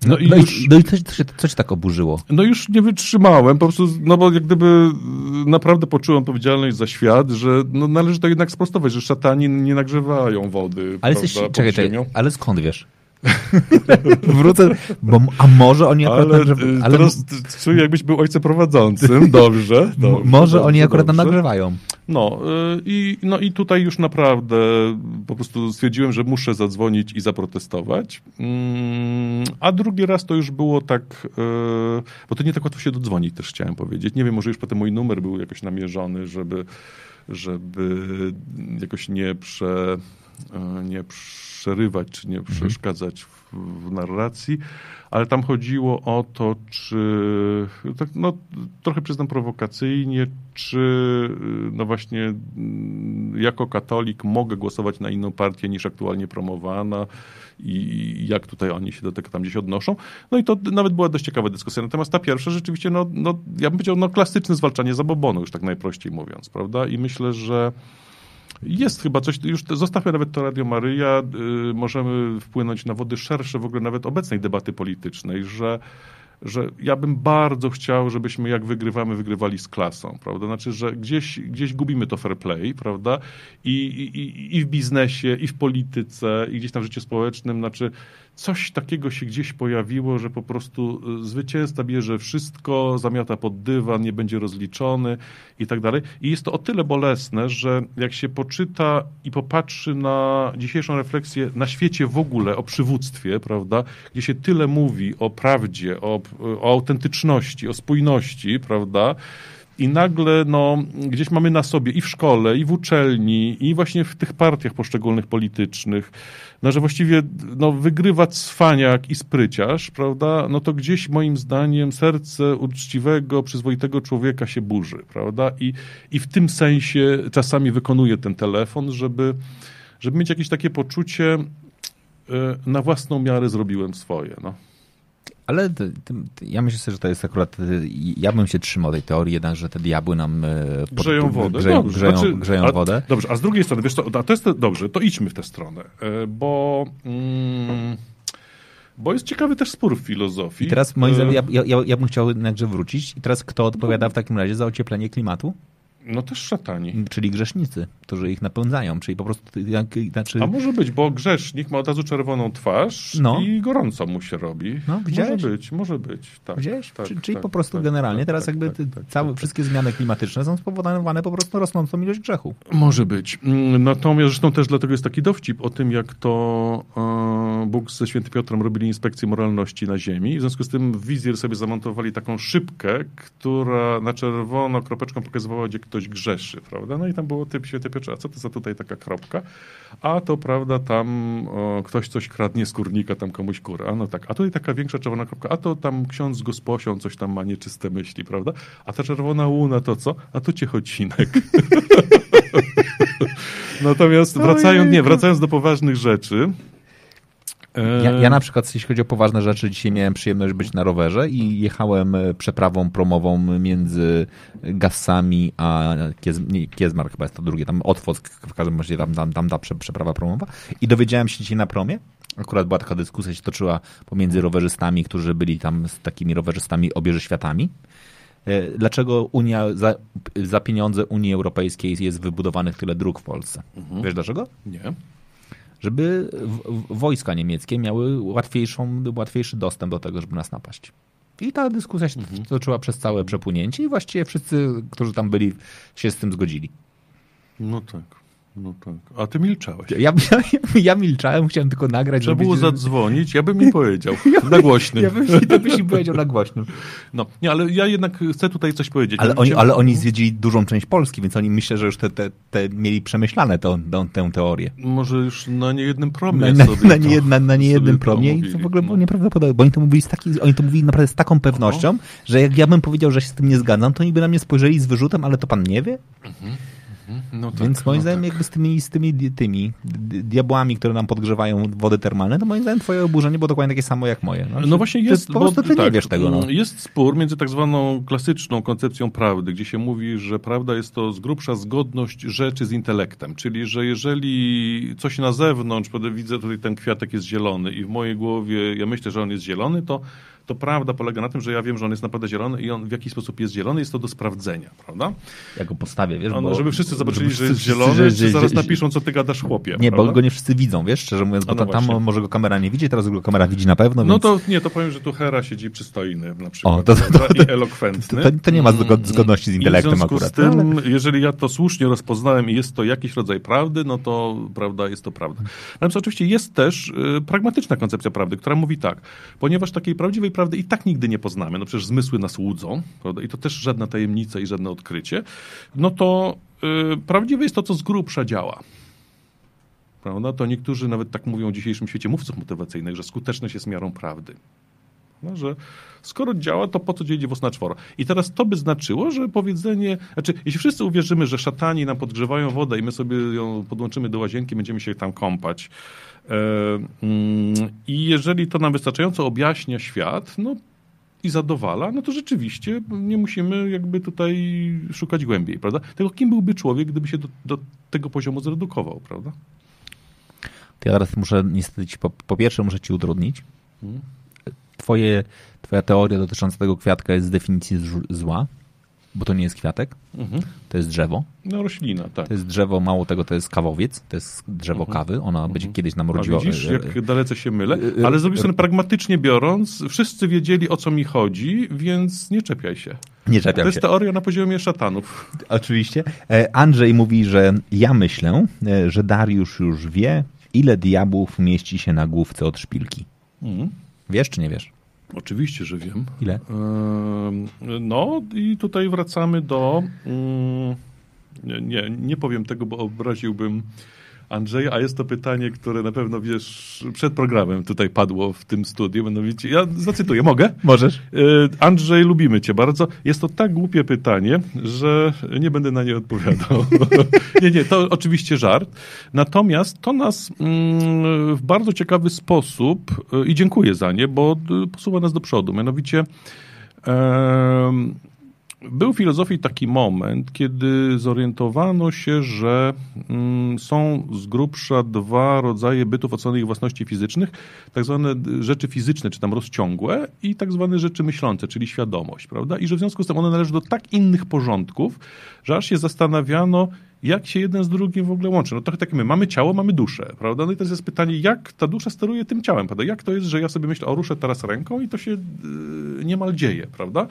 no, no, i, no już, no i co, co, co cię tak oburzyło? No już nie wytrzymałem, po prostu, no bo jak gdyby naprawdę poczułem odpowiedzialność za świat, że no należy to jednak sprostować, że szatani nie nagrzewają wody. Ale, prawda, jesteś, czekaj, czekaj, ale skąd wiesz? Wrócę, bo, a może oni akurat... Ale, nagrzewa, ale teraz czuję, jakbyś był ojcem prowadzącym. Dobrze. dobrze może dobrze, oni akurat dobrze. nagrzewają. No y, i, no i tutaj już naprawdę po prostu stwierdziłem, że muszę zadzwonić i zaprotestować. Mm, a drugi raz to już było tak, y, bo to nie tak łatwo się dodzwonić też chciałem powiedzieć. Nie wiem, może już potem mój numer był jakoś namierzony, żeby, żeby jakoś nie prze nie przerywać czy nie mhm. przeszkadzać w, w narracji, ale tam chodziło o to, czy, tak, no, trochę przyznam prowokacyjnie, czy no właśnie mm, jako katolik mogę głosować na inną partię niż aktualnie promowana i jak tutaj oni się do tego tam gdzieś odnoszą. No i to nawet była dość ciekawa dyskusja. Natomiast ta pierwsza rzeczywiście, no, no ja bym powiedział, no klasyczne zwalczanie zabobonu, już tak najprościej mówiąc, prawda? I myślę, że jest chyba coś, już zostawmy nawet to Radio Maryja, y, możemy wpłynąć na wody szersze w ogóle nawet obecnej debaty politycznej, że że ja bym bardzo chciał, żebyśmy jak wygrywamy, wygrywali z klasą, prawda? Znaczy, że gdzieś, gdzieś gubimy to fair play, prawda? I, i, I w biznesie, i w polityce, i gdzieś tam w życiu społecznym, znaczy coś takiego się gdzieś pojawiło, że po prostu y, zwycięzca bierze wszystko, zamiata pod dywan, nie będzie rozliczony i tak dalej. I jest to o tyle bolesne, że jak się poczyta i popatrzy na dzisiejszą refleksję na świecie w ogóle, o przywództwie, prawda, gdzie się tyle mówi o prawdzie, o, o autentyczności, o spójności, prawda, i nagle no, gdzieś mamy na sobie i w szkole, i w uczelni, i właśnie w tych partiach poszczególnych politycznych, no, że właściwie no, wygrywa cwaniak i spryciarz, prawda, no to gdzieś moim zdaniem serce uczciwego, przyzwoitego człowieka się burzy, prawda, i, i w tym sensie czasami wykonuje ten telefon, żeby, żeby mieć jakieś takie poczucie, e, na własną miarę zrobiłem swoje, no. Ale ja myślę sobie, że to jest akurat. Ja bym się trzymał tej teorii, jednak, że te diabły nam. E, pod, grzeją wodę. Grzeją, dobrze, grzeją, znaczy, grzeją a, wodę. Dobrze, a z drugiej strony, wiesz, to, to jest dobrze, to idźmy w tę stronę, e, bo. Mm, bo jest ciekawy też spór w filozofii. I teraz moim zdaniem, ja, ja, ja bym chciał jednakże wrócić. I teraz kto odpowiada w takim razie za ocieplenie klimatu? No też szatani. Czyli grzesznicy, którzy ich napędzają, czyli po prostu... Jak, znaczy... A może być, bo grzesznik ma od razu czerwoną twarz no. i gorąco mu się robi. No, widziałeś? Może być, może być. Tak, widziałeś? Tak, czyli tak, po prostu tak, generalnie tak, teraz tak, jakby tak, całe, wszystkie zmiany klimatyczne są spowodowane po prostu rosnącą ilość grzechu. Może być. Mm, natomiast zresztą też dlatego jest taki dowcip o tym, jak to e, Bóg ze świętym Piotrem robili inspekcję moralności na ziemi. W związku z tym w wizjer sobie zamontowali taką szybkę, która na czerwono kropeczką pokazywała, gdzie ktoś ktoś grzeszy, prawda? No i tam było typ święty Piotrze, a co to za tutaj taka kropka? A to, prawda, tam o, ktoś coś kradnie z kurnika, tam komuś kurę. A no tak, a tutaj taka większa czerwona kropka, a to tam ksiądz gosposią coś tam ma nieczyste myśli, prawda? A ta czerwona łuna to co? A tu ciechocinek. Natomiast wracając, nie, wracając do poważnych rzeczy, ja, ja, na przykład, jeśli chodzi o poważne rzeczy, dzisiaj miałem przyjemność być na rowerze i jechałem e, przeprawą promową między Gassami a Kiez, nie, Kiezmar chyba jest to drugie, tam Otwock, w każdym razie tam, tam, tam ta przeprawa promowa i dowiedziałem się dzisiaj na promie, akurat była taka dyskusja się toczyła pomiędzy rowerzystami, którzy byli tam z takimi rowerzystami obieży światami, e, dlaczego Unia za, za pieniądze Unii Europejskiej jest wybudowanych tyle dróg w Polsce. Mhm. Wiesz dlaczego? Nie żeby wojska niemieckie miały łatwiejszą, łatwiejszy dostęp do tego, żeby nas napaść. I ta dyskusja się mhm. toczyła przez całe przepłynięcie i właściwie wszyscy, którzy tam byli, się z tym zgodzili. No tak. No tak. A ty milczałeś. Ja, ja, ja milczałem, chciałem tylko nagrać. Trzeba było zadzwonić, ja bym mi powiedział. na głośnym. Ja bym, to byś mi powiedział na głośnym. No, nie, ale ja jednak chcę tutaj coś powiedzieć. Ale, oni, ale oni zwiedzili dużą część Polski, więc oni myślę, że już te, te, te mieli przemyślane tę, tę teorię. Może już na niejednym promie na, sobie na, nie, na, na niejednym promie i to w ogóle było no. nieprawdopodobne, bo oni to mówili z, taki, oni to mówili naprawdę z taką pewnością, no. że jak ja bym powiedział, że się z tym nie zgadzam, to oni by na mnie spojrzeli z wyrzutem, ale to pan nie wie? Mhm. No tak, Więc moim no zdaniem tak. jakby z tymi, z tymi tymi diabłami, które nam podgrzewają wody termalne, to moim zdaniem twoje oburzenie było dokładnie takie samo jak moje. No, no właśnie jest, ty, po prostu ty tak, nie wiesz tego. No. Jest spór między tak zwaną klasyczną koncepcją prawdy, gdzie się mówi, że prawda jest to z grubsza zgodność rzeczy z intelektem, czyli że jeżeli coś na zewnątrz, widzę tutaj ten kwiatek jest zielony i w mojej głowie ja myślę, że on jest zielony, to to prawda polega na tym, że ja wiem, że on jest naprawdę zielony i on w jakiś sposób jest zielony, jest to do sprawdzenia, prawda? Ja go postawię, wiesz, bo, Żeby wszyscy zobaczyli, że jest zielony, że, że, zaraz napiszą, co ty gadasz chłopie. Nie, prawda? bo go nie wszyscy widzą, wiesz, szczerze mówiąc, bo no tam może go kamera nie widzi, teraz go kamera widzi na pewno, No więc... to nie, to powiem, że tu Hera siedzi przystojny na przykład, o, to, to, to, i elokwentny. To, to, nie ma zgodności z intelektem akurat. z tym, no, ale... jeżeli ja to słusznie rozpoznałem i jest to jakiś rodzaj prawdy, no to prawda jest to prawda. Natomiast oczywiście jest też y, pragmatyczna koncepcja prawdy, która mówi tak, ponieważ takiej prawdziwej prawdy i tak nigdy nie poznamy, no przecież zmysły nas łudzą, prawda? i to też żadna tajemnica i żadne odkrycie, no to yy, prawdziwe jest to, co z grubsza działa. prawda, to niektórzy nawet tak mówią w dzisiejszym świecie mówców motywacyjnych, że skuteczność jest miarą prawdy. No, że skoro działa, to po co dzieli włos na czworo? I teraz to by znaczyło, że powiedzenie, znaczy, jeśli wszyscy uwierzymy, że szatani nam podgrzewają wodę i my sobie ją podłączymy do łazienki, będziemy się tam kąpać, i jeżeli to nam wystarczająco objaśnia świat, no i zadowala, no to rzeczywiście nie musimy jakby tutaj szukać głębiej, prawda? Tego kim byłby człowiek, gdyby się do, do tego poziomu zredukował, prawda? To ja teraz muszę niestety ci, po, po pierwsze muszę ci utrudnić. Twoje, twoja teoria dotycząca tego kwiatka jest z definicji zła, bo to nie jest kwiatek, mhm. to jest drzewo. No roślina, tak. To jest drzewo, mało tego, to jest kawowiec, to jest drzewo mhm. kawy, ona mhm. będzie kiedyś nam rodziła. A widzisz, jak dalece się mylę, ale z drugiej strony pragmatycznie biorąc, wszyscy wiedzieli o co mi chodzi, więc nie czepiaj się. Nie czepiam To jest teoria na poziomie szatanów. Oczywiście. E, Andrzej mówi, że ja myślę, e, że Dariusz już wie, ile diabłów mieści się na główce od szpilki. Mhm. Wiesz czy nie wiesz? Oczywiście, że wiem. Ile? No i tutaj wracamy do... Mm, nie, nie powiem tego, bo obraziłbym Andrzeja, a jest to pytanie, które na pewno wiesz, przed programem tutaj padło w tym studiu. Mianowicie, ja zacytuję, mogę? Możesz. E, Andrzej, lubimy cię bardzo. Jest to tak głupie pytanie, że nie będę na nie odpowiadał. nie, nie, to oczywiście żart. Natomiast to nas mm, w bardzo ciekawy sposób, e, i dziękuję za nie, bo posuwa nas do przodu. Mianowicie był w filozofii taki moment, kiedy zorientowano się, że mm, są z grubsza dwa rodzaje bytów ocenionych własności fizycznych, tak zwane rzeczy fizyczne, czy tam rozciągłe i tak zwane rzeczy myślące, czyli świadomość, prawda? I że w związku z tym one należą do tak innych porządków, że aż się zastanawiano, jak się jeden z drugim w ogóle łączy. No trochę tak my, mamy ciało, mamy duszę, prawda? No i teraz jest pytanie, jak ta dusza steruje tym ciałem, prawda? Jak to jest, że ja sobie myślę, o ruszę teraz ręką i to się yy, niemal dzieje, prawda?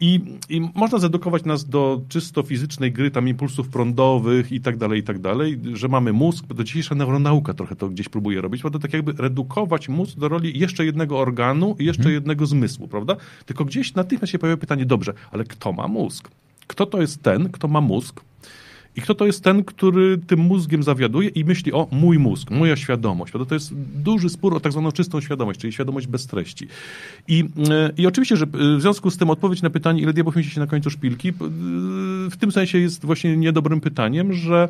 I, I można zedukować nas do czysto fizycznej gry, tam impulsów prądowych i tak dalej, i tak dalej, że mamy mózg, to dzisiejsza neuronauka trochę to gdzieś próbuje robić, prawda? Tak jakby redukować mózg do roli jeszcze jednego organu i jeszcze hmm. jednego zmysłu, prawda? Tylko gdzieś natychmiast się pojawia pytanie, dobrze, ale kto ma mózg? Kto to jest ten, kto ma mózg? I kto to jest ten, który tym mózgiem zawiaduje i myśli o mój mózg, moja świadomość. To jest duży spór o tak zwaną czystą świadomość, czyli świadomość bez treści. I, e, i oczywiście, że w związku z tym odpowiedź na pytanie, ile diabłów mieści się na końcu szpilki, e, w tym sensie jest właśnie niedobrym pytaniem, że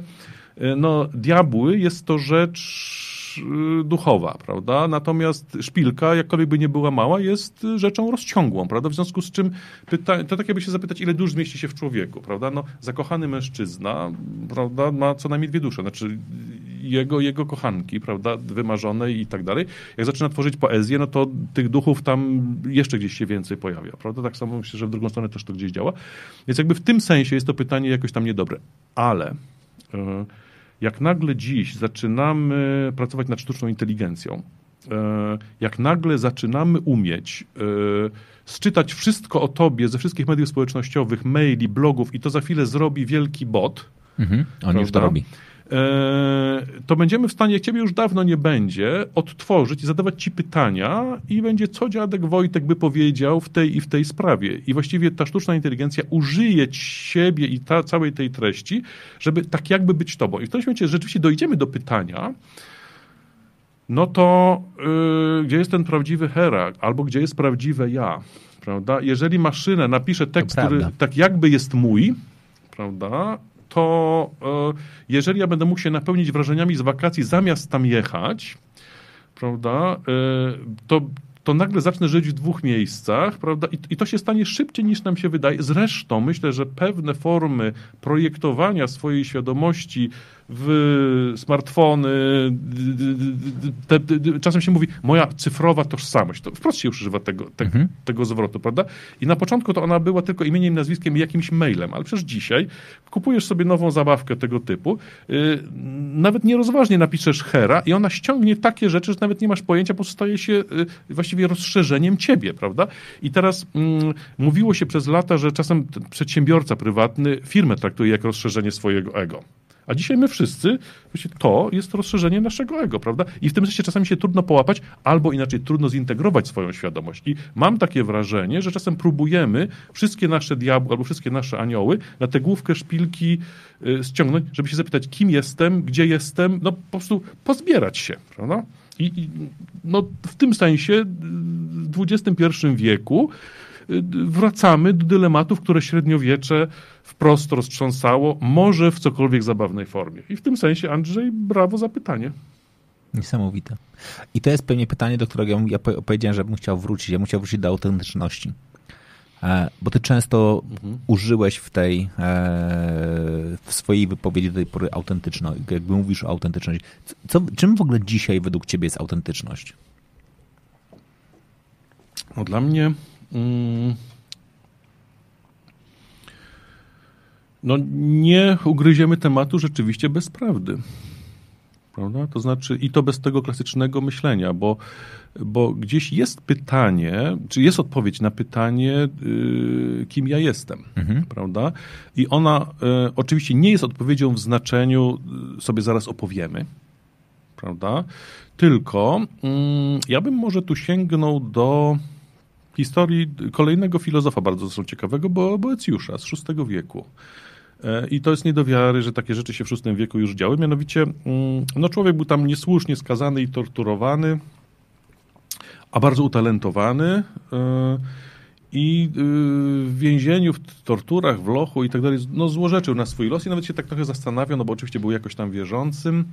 e, no, diabły jest to rzecz Y, duchowa, prawda? Natomiast szpilka, jakkolwiek by nie była mała, jest rzeczą rozciągłą, prawda? W związku z czym pyta, to tak jakby się zapytać, ile dusz zmieści się w człowieku, prawda? No, zakochany mężczyzna, prawda, ma co najmniej dwie dusze, znaczy jego, jego kochanki, prawda, wymarzone i tak dalej. Jak zaczyna tworzyć poezję, no to tych duchów tam jeszcze gdzieś się więcej pojawia, prawda? Tak samo myślę, że w drugą stronę też to gdzieś działa. Więc jakby w tym sensie jest to pytanie jakoś tam niedobre. Ale... Yy, jak nagle dziś zaczynamy pracować nad sztuczną inteligencją, e, jak nagle zaczynamy umieć e, sczytać wszystko o tobie ze wszystkich mediów społecznościowych, maili, blogów i to za chwilę zrobi wielki bot. Mhm, on prawda? już to robi. E, to będziemy w stanie, jak ciebie już dawno nie będzie, odtworzyć i zadawać ci pytania i będzie co dziadek Wojtek by powiedział w tej i w tej sprawie. I właściwie ta sztuczna inteligencja użyje siebie i ta, całej tej treści, żeby tak jakby być tobą. I w którymś momencie rzeczywiście dojdziemy do pytania, no to yy, gdzie jest ten prawdziwy Herak, albo gdzie jest prawdziwe ja, prawda? Jeżeli maszyna napisze tekst, który tak jakby jest mój, prawda, to e, jeżeli ja będę mógł się napełnić wrażeniami z wakacji zamiast tam jechać, prawda, e, to, to nagle zacznę żyć w dwóch miejscach, prawda? I, I, to się stanie szybciej niż nam się wydaje. Zresztą myślę, że pewne formy projektowania swojej świadomości w smartfony. Te, te, czasem się mówi moja cyfrowa tożsamość. To wprost się używa tego, te, mhm. tego zwrotu, prawda? I na początku to ona była tylko imieniem, nazwiskiem i jakimś mailem, ale przecież dzisiaj kupujesz sobie nową zabawkę tego typu, yy, nawet nierozważnie napiszesz Hera i ona ściągnie takie rzeczy, że nawet nie masz pojęcia, bo staje się yy, właściwie rozszerzeniem ciebie, prawda? I teraz yy, mówiło się przez lata, że czasem przedsiębiorca prywatny firmę traktuje jak rozszerzenie swojego ego. A dzisiaj my wszyscy, to jest rozszerzenie naszego ego, prawda? I w tym sensie czasami się trudno połapać, albo inaczej trudno zintegrować swoją świadomość. I mam takie wrażenie, że czasem próbujemy wszystkie nasze diabły albo wszystkie nasze anioły na tę główkę szpilki y, ściągnąć, żeby się zapytać, kim jestem, gdzie jestem, no po prostu pozbierać się, prawda? I, i no, w tym sensie w XXI wieku y, wracamy do dylematów, które średniowiecze wprost roztrząsało, może w cokolwiek zabawnej formie. I w tym sensie, Andrzej, brawo za pytanie. Niesamowite. I to jest pewnie pytanie, do którego ja powiedziałem, że bym chciał wrócić. Ja bym chciał wrócić do autentyczności. E, bo ty często mhm. użyłeś w tej, e, w swojej wypowiedzi do tej pory autentyczność, jakby mówisz o autentyczności. Co, czym w ogóle dzisiaj według ciebie jest autentyczność? No dla mnie mm, no nie ugryziemy tematu rzeczywiście bez prawdy. Prawda? To znaczy, i to bez tego klasycznego myślenia, bo, bo gdzieś jest pytanie, czy jest odpowiedź na pytanie, yy, kim ja jestem, mhm. prawda? I ona y, oczywiście nie jest odpowiedzią w znaczeniu, y, sobie zaraz opowiemy, prawda? Tylko y, ja bym może tu sięgnął do historii kolejnego filozofa bardzo zresztą ciekawego, bo Boecjusza z VI wieku. E, I to jest nie do wiary, że takie rzeczy się w VI wieku już działy. Mianowicie, mm, no człowiek był tam niesłusznie skazany i torturowany, a bardzo utalentowany. E, I y, w więzieniu, w torturach, w lochu i tak dalej, no złorzeczył na swój los i nawet się tak trochę zastanawiał, no bo oczywiście był jakoś tam wierzącym.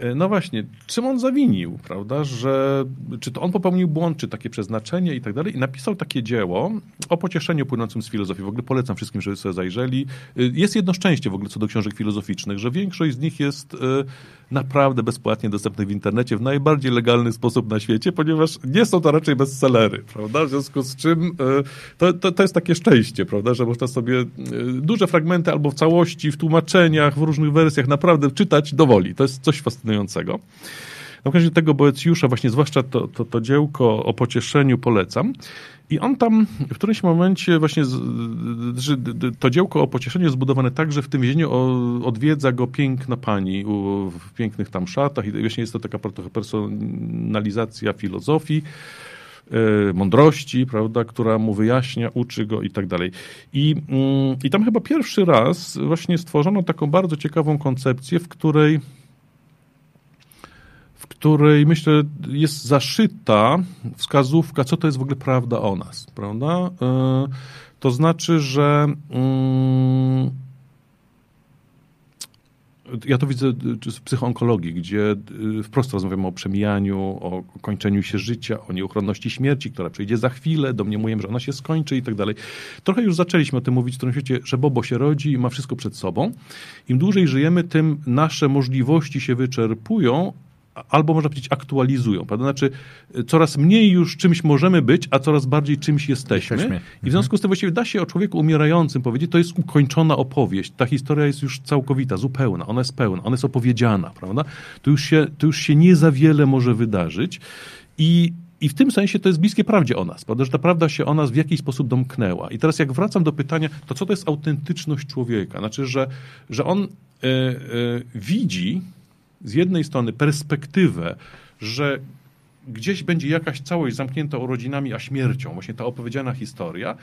E, no właśnie, czym on zawinił, prawda, że czy to on popełnił błąd, czy takie przeznaczenie i tak dalej i napisał takie dzieło o pocieszeniu płynącym z filozofii. W ogóle polecam wszystkim, żeby sobie zajrzeli. E, jest jedno szczęście w ogóle co do książek filozoficznych, że większość z nich jest e, naprawdę bezpłatnie dostępnych w internecie w najbardziej legalny sposób na świecie, ponieważ nie są to raczej bestsellery, prawda, w związku z czym to, to, to jest takie szczęście, prawda, że można sobie duże fragmenty albo w całości, w tłumaczeniach, w różnych wersjach naprawdę czytać dowoli. To jest coś fascynującego fascynującego. Na okazji tego Boecjusza, właśnie zwłaszcza to, to, to dziełko o pocieszeniu polecam. I on tam w którymś momencie właśnie, że to dziełko o pocieszeniu jest zbudowane tak, że w tym więzieniu odwiedza go piękna pani w pięknych tam szatach i właśnie jest to taka personalizacja filozofii, e, mądrości, prawda, która mu wyjaśnia, uczy go i tak dalej. I, mm, I tam chyba pierwszy raz właśnie stworzono taką bardzo ciekawą koncepcję, w której której myślę jest zaszyta wskazówka, co to jest w ogóle prawda o nas, prawda? E, to znaczy, że mm, ja to widzę w psychoonkologii, gdzie y, wprost rozmawiamy o przemijaniu, o kończeniu się życia, o nieuchronności śmierci, która przyjdzie za chwilę, domniemujemy, że ona się skończy i tak dalej. Trochę już zaczęliśmy o tym mówić w którymś świecie, że Bobo się rodzi i ma wszystko przed sobą. Im dłużej żyjemy, tym nasze możliwości się wyczerpują, albo można powiedzieć aktualizują, prawda? Znaczy coraz mniej już czymś możemy być, a coraz bardziej czymś jesteśmy. jesteśmy. I w związku z tym właściwie da się o człowieku umierającym powiedzieć, to jest ukończona opowieść. Ta historia jest już całkowita, zupełna, ona jest pełna, ona jest opowiedziana, prawda? To już się, to już się nie za wiele może wydarzyć i i w tym sensie to jest bliskie prawdzie o nas, prawda? że ta prawda się o nas w jakiś sposób domknęła. I teraz jak wracam do pytania, to co to jest autentyczność człowieka? Znaczy, że, że on y, y, widzi z jednej strony perspektywę, że gdzieś będzie jakaś całość zamknięta urodzinami a śmiercią, właśnie ta opowiedziana historia,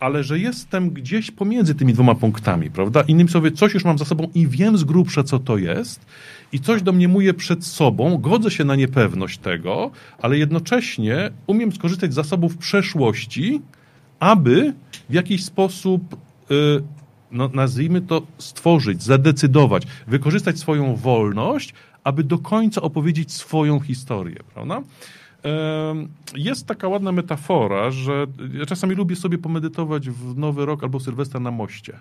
ale że jestem gdzieś pomiędzy tymi dwoma punktami, prawda? Innymi słowy, coś już mam za sobą i wiem z grubsza, co to jest, i coś domniemuję przed sobą, godzę się na niepewność tego, ale jednocześnie umiem skorzystać z zasobów przeszłości, aby w jakiś sposób y, no, nazwijmy to, stworzyć, zadecydować, wykorzystać swoją wolność, aby do końca opowiedzieć swoją historię, prawda? Jest taka ładna metafora, że ja czasami lubię sobie pomedytować w Nowy Rok albo Sylwestra na moście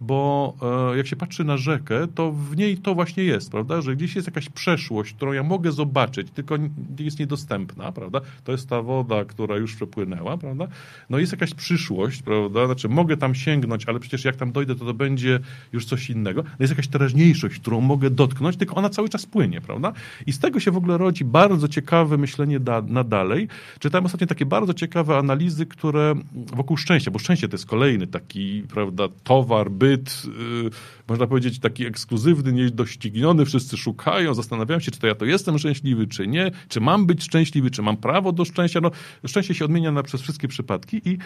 bo e, jak się patrzy na rzekę, to w niej to właśnie jest, prawda, że gdzieś jest jakaś przeszłość, którą ja mogę zobaczyć, tylko jest niedostępna, prawda, to jest ta woda, która już przepłynęła, prawda, no jest jakaś przyszłość, prawda, znaczy mogę tam sięgnąć, ale przecież jak tam dojdę, to to będzie już coś innego, no jest jakaś teraźniejszość, którą mogę dotknąć, tylko ona cały czas płynie, prawda, i z tego się w ogóle rodzi bardzo ciekawe myślenie da, na dalej. Czytałem ostatnio takie bardzo ciekawe analizy, które wokół szczęścia, bo szczęście to jest kolejny taki, prawda, towar, by zbyt, yy, można powiedzieć, taki ekskluzywny, niedościgniony. Wszyscy szukają, zastanawiają się, czy to ja to jestem szczęśliwy, czy nie, czy mam być szczęśliwy, czy mam prawo do szczęścia. No, szczęście się odmienia na, przez wszystkie przypadki i,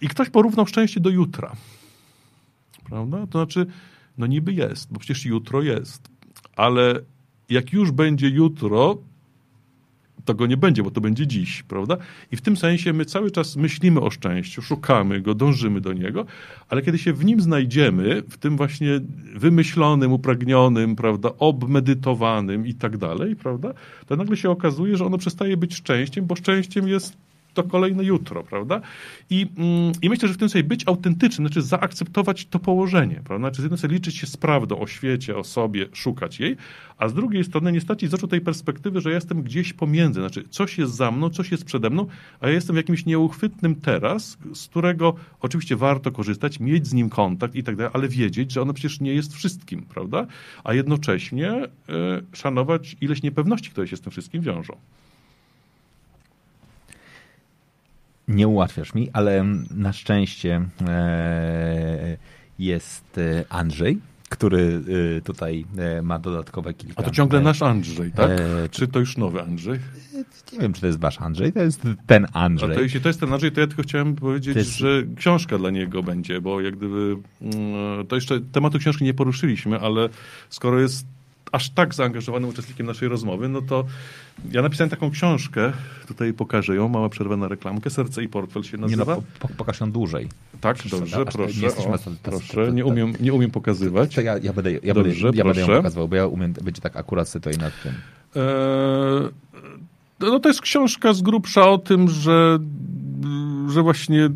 i ktoś porównał szczęście do jutra. Prawda? To znaczy, no niby jest, bo przecież jutro jest, ale jak już będzie jutro, to go nie będzie, bo to będzie dziś, prawda? I w tym sensie my cały czas myślimy o szczęściu, szukamy go, dążymy do niego, ale kiedy się w nim znajdziemy, w tym właśnie wymyślonym, upragnionym, prawda, obmedytowanym i tak dalej, prawda, to nagle się okazuje, że ono przestaje być szczęściem, bo szczęściem jest to kolejne jutro, prawda? I, mm, I myślę, że w tym sensie być autentycznym, znaczy zaakceptować to położenie, prawda? Znaczy z jednej strony liczyć się z prawdą o świecie, o sobie, szukać jej, a z drugiej strony nie stracić z oczu tej perspektywy, że ja jestem gdzieś pomiędzy, znaczy coś jest za mną, coś jest przede mną, a ja jestem w jakimś nieuchwytnym teraz, z którego oczywiście warto korzystać, mieć z nim kontakt i tak dalej, ale wiedzieć, że ono przecież nie jest wszystkim, prawda? A jednocześnie y, szanować ileś niepewności, które się z tym wszystkim wiążą. Nie ułatwiasz mi, ale na szczęście e, jest e, Andrzej, który e, tutaj ma dodatkowe kilka. A to ciągle nasz Andrzej, tak? Czy to już nowy Andrzej? Nie wiem, czy to jest wasz Andrzej, to jest ten Andrzej. A to jeśli to jest ten Andrzej, to ja tylko chciałem powiedzieć, jest... że książka dla niego będzie, bo jak gdyby mm, to jeszcze tematu książki nie poruszyliśmy, ale skoro jest aż tak zaangażowanym uczestnikiem naszej rozmowy, no to ja napisałem taką książkę, tutaj pokażę ją, mała przerwa na reklamkę, Serce i portfel się nazywa. Nie, no, po, pokaż ją dłużej. Tak, dobrze, proszę. Nie, o, proszę, nie umiem, nie umiem pokazywać. To ja, ja, będę, ja, dobrze, będę, ja będę ją pokazywał, bo ja umiem, będzie tak akurat tutaj nad tym. Eee, no to jest książka z grubsza o tym, że, że właśnie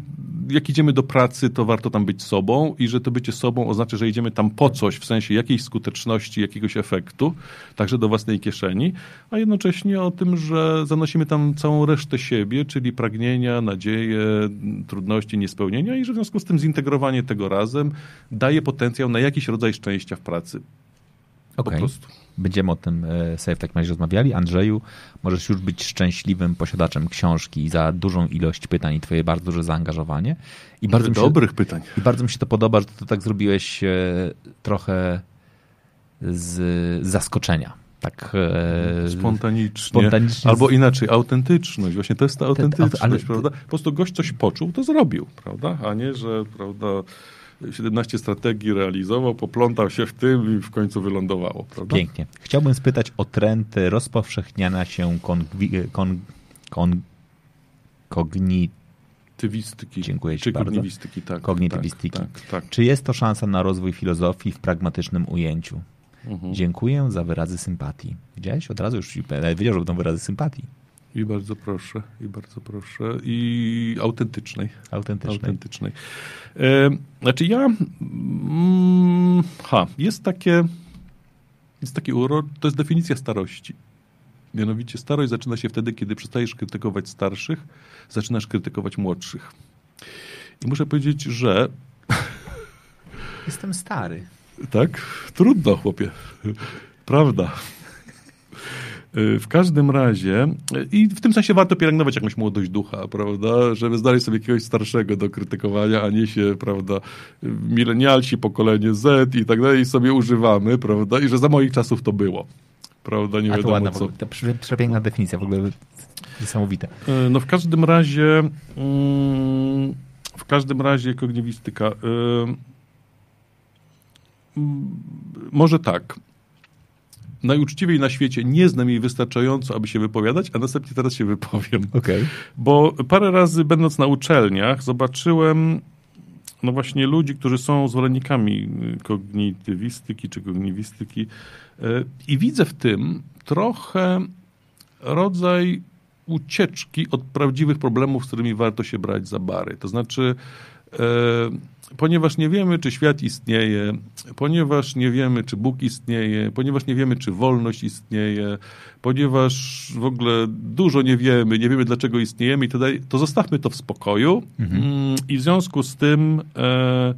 jak idziemy do pracy, to warto tam być sobą i że to bycie sobą oznacza, że idziemy tam po coś, w sensie jakiejś skuteczności, jakiegoś efektu, także do własnej kieszeni, a jednocześnie o tym, że zanosimy tam całą resztę siebie, czyli pragnienia, nadzieje, trudności, niespełnienia i że w związku z tym zintegrowanie tego razem daje potencjał na jakiś rodzaj szczęścia w pracy. Okay. Po prostu. Będziemy o tym e, sobie w takim razie rozmawiali. Andrzeju, możesz już być szczęśliwym posiadaczem książki za dużą ilość pytań i twoje bardzo duże zaangażowanie. I bardzo mi się, dobrych pytań. I bardzo mi się to podoba, że to tak zrobiłeś e, trochę z zaskoczenia. Tak e, spontanicznie. spontanicznie. Albo inaczej, autentyczność. Właśnie to jest ta autentyczność, ale, prawda? Po prostu gość coś poczuł, to zrobił, prawda? A nie, że prawda 17 strategii realizował, poplątał się w tym i w końcu wylądowało. Prawda? Pięknie. Chciałbym spytać o trend rozpowszechniania się kongwi, kon, kon, kognitywistyki. Dziękuję Ci Czy bardzo. kognitywistyki, tak. Kognitywistyki. Tak, tak, tak. Czy jest to szansa na rozwój filozofii w pragmatycznym ujęciu? Mhm. Dziękuję za wyrazy sympatii. Widziałeś? Od razu już wiedział, że będą wyrazy sympatii. I bardzo proszę, i bardzo proszę. I autentycznej. Autentycznej. autentycznej. E, znaczy ja... Mm, ha, jest takie... Jest taki urok, to jest definicja starości. Mianowicie starość zaczyna się wtedy, kiedy przestajesz krytykować starszych, zaczynasz krytykować młodszych. I muszę powiedzieć, że... Jestem stary. Tak? Trudno, chłopie. Prawda. Y, w każdym razie, y, i w tym sensie warto pielęgnować jakąś młodość ducha, prawda, żeby znaleźć sobie jakiegoś starszego do krytykowania, a nie się, prawda, milenialsi, pokolenie Z i tak dalej i sobie używamy, prawda, i że za moich czasów to było. Prawda, nie a wiadomo ładna, co. To przepiękna definicja, w ogóle niesamowite. Y, no w każdym razie, mm, w każdym razie kognitywistyka. Może tak najuczciwiej na świecie nie znam jej wystarczająco, aby się wypowiadać, a następnie teraz się wypowiem. Okay. Bo parę razy będąc na uczelniach zobaczyłem no właśnie ludzi, którzy są zwolennikami kognitywistyki czy kognitywistyki e, i widzę w tym trochę rodzaj ucieczki od prawdziwych problemów, z którymi warto się brać za bary. To znaczy e, ponieważ nie wiemy, czy świat istnieje, ponieważ nie wiemy, czy Bóg istnieje, ponieważ nie wiemy, czy wolność istnieje, ponieważ w ogóle dużo nie wiemy, nie wiemy, dlaczego istniejemy i to, daj, to zostawmy to w spokoju mhm. Mm, i w związku z tym e,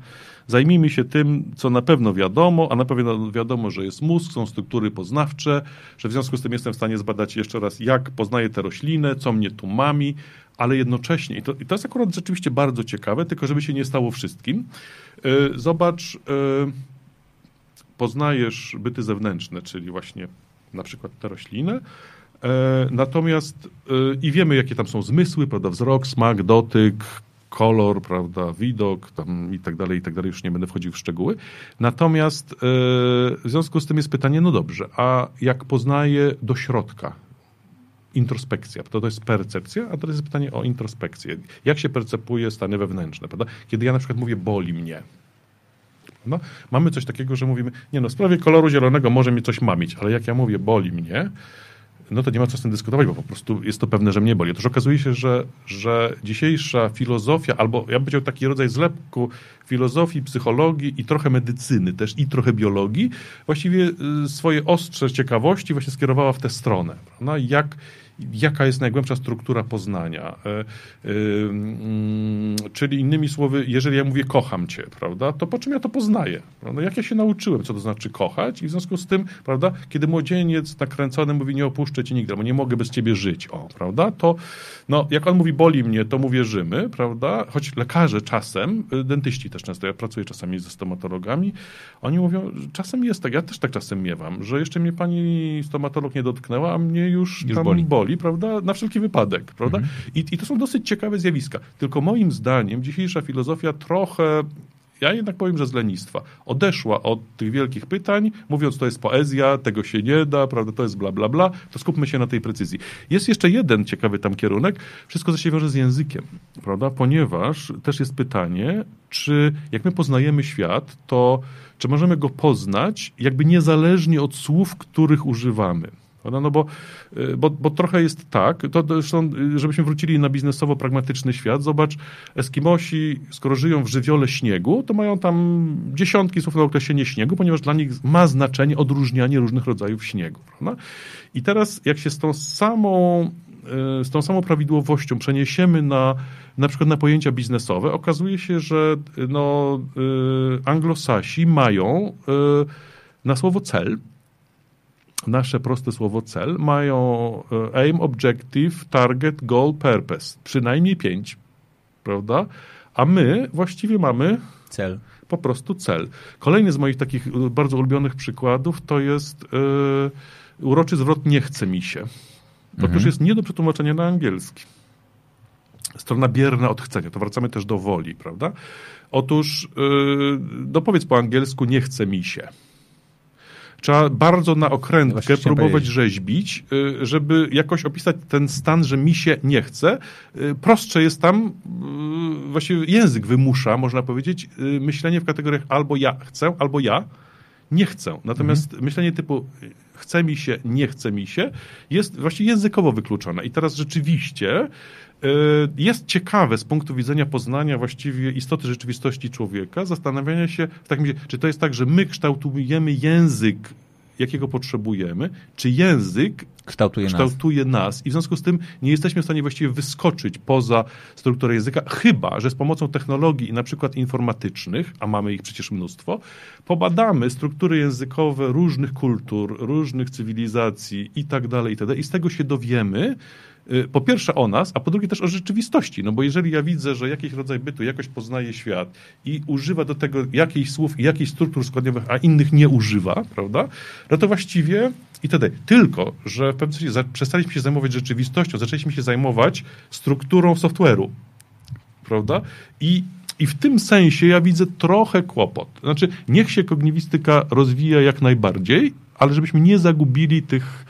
zajmijmy się tym, co na pewno wiadomo, a na pewno wiadomo, że jest mózg, są struktury poznawcze, że w związku z tym jestem w stanie zbadać jeszcze raz, jak poznaję tę roślinę, co mnie tu mami, ale jednocześnie, i to, i to jest akurat rzeczywiście bardzo ciekawe, tylko żeby się nie stało wszystkim. Yy, zobacz, yy, poznajesz byty zewnętrzne, czyli właśnie na przykład tę roślinę, E, natomiast e, i wiemy, jakie tam są zmysły, prawda, wzrok, smak, dotyk, kolor, prawda, widok tam i tak dalej, i tak dalej, już nie będę wchodził w szczegóły. Natomiast e, w związku z tym jest pytanie, no dobrze, a jak poznaję do środka, introspekcja, to to jest percepcja, a teraz jest pytanie o introspekcję. Jak się percepuje stany wewnętrzne, prawda? Kiedy ja na przykład mówię, boli mnie, no, mamy coś takiego, że mówimy, nie no, w sprawie koloru zielonego może mi coś mamić, ale jak ja mówię, boli mnie, no to nie ma co z tym dyskutować, bo po prostu jest to pewne, że mnie boli. Otóż okazuje się, że, że dzisiejsza filozofia, albo ja bym powiedział taki rodzaj zlepku filozofii, psychologii i trochę medycyny też, i trochę biologii, właściwie y, swoje ostrze ciekawości właśnie skierowała w tę stronę. No, jak, jaka jest najgłębsza struktura poznania. E, e, mm, czyli innymi słowy, jeżeli ja mówię kocham cię, prawda, to po czym ja to poznaję? No, jak ja się nauczyłem, co to znaczy kochać i w związku z tym, prawda, kiedy młodzieniec nakręcony mówi nie opuszczę cię nigdy, bo nie mogę bez ciebie żyć, o, prawda, to no, jak on mówi boli mnie, to mu wierzymy, prawda, choć lekarze czasem, y, dentyści też często, ja pracuję czasami ze stomatologami, oni mówią, czasem jest tak, ja też tak czasem miewam, że jeszcze mnie pani stomatolog nie dotknęła, a mnie już, już tam boli. boli boli, prawda, na wszelki wypadek, prawda? Mhm. I, I to są dosyć ciekawe zjawiska. Tylko moim zdaniem dzisiejsza filozofia trochę ja jednak powiem, że z lenistwa. Odeszła od tych wielkich pytań, mówiąc, to jest poezja, tego się nie da, prawda, to jest bla, bla, bla, to skupmy się na tej precyzji. Jest jeszcze jeden ciekawy tam kierunek, wszystko się wiąże z językiem, prawda, ponieważ też jest pytanie, czy jak my poznajemy świat, to czy możemy go poznać jakby niezależnie od słów, których używamy. Prawda? No bo, y, bo, bo trochę jest tak, to zresztą, y, żebyśmy wrócili na biznesowo-pragmatyczny świat, zobacz, Eskimosi, skoro żyją w żywiole śniegu, to mają tam dziesiątki słów na określenie śniegu, ponieważ dla nich ma znaczenie odróżnianie różnych rodzajów śniegu. Prawda? I teraz, jak się z tą samą y, z tą samą prawidłowością przeniesiemy na na przykład na pojęcia biznesowe, okazuje się, że no, anglosasi mają na słowo cel nasze proste słowo cel mają e, aim, objective, target, goal, purpose. Przynajmniej pięć, prawda? A my właściwie mamy cel. Po prostu cel. Kolejny z moich takich e, bardzo ulubionych przykładów to jest yy, uroczy zwrot nie chce mi się. Otóż mhm. jest nie do przetłumaczenia na angielski. Strona bierna od chcenia. To wracamy też do woli, prawda? Otóż, yy, no powiedz po angielsku nie chce mi się. Trzeba bardzo na okrętkę próbować rzeźbić, y, żeby jakoś opisać ten stan, że mi się nie chce. Y, prostsze jest tam, y, właściwie język wymusza, można powiedzieć, myślenie w kategoriach albo ja chcę, albo ja nie chcę. Natomiast mhm. myślenie typu chce mi się, nie chce mi się, jest właściwie językowo wykluczone. I teraz rzeczywiście jest ciekawe z punktu widzenia poznania właściwie istoty rzeczywistości człowieka, zastanawiania się w takim, czy to jest tak, że my kształtujemy język jakiego potrzebujemy, czy język kształtuje, kształtuje nas. nas. i w związku z tym nie jesteśmy w stanie właściwie wyskoczyć poza strukturę języka, chyba, że z pomocą technologii na przykład informatycznych, a mamy ich przecież mnóstwo, pobadamy struktury językowe różnych kultur, różnych cywilizacji i tak dalej, i tak dalej, i z tego się dowiemy, po pierwsze o nas, a po drugie też o rzeczywistości. No bo jeżeli ja widzę, że jakiś rodzaj bytu jakoś poznaje świat i używa do tego jakichś słów i jakichś struktur składniowych, a innych nie używa, prawda, no to właściwie i wtedy tylko, że w pewnym sensie przestaliśmy się zajmować rzeczywistością, zaczęliśmy się zajmować strukturą software'u, prawda? I i w tym sensie ja widzę trochę kłopot. Znaczy, niech się kogniwistyka rozwija jak najbardziej, ale żebyśmy nie zagubili tych,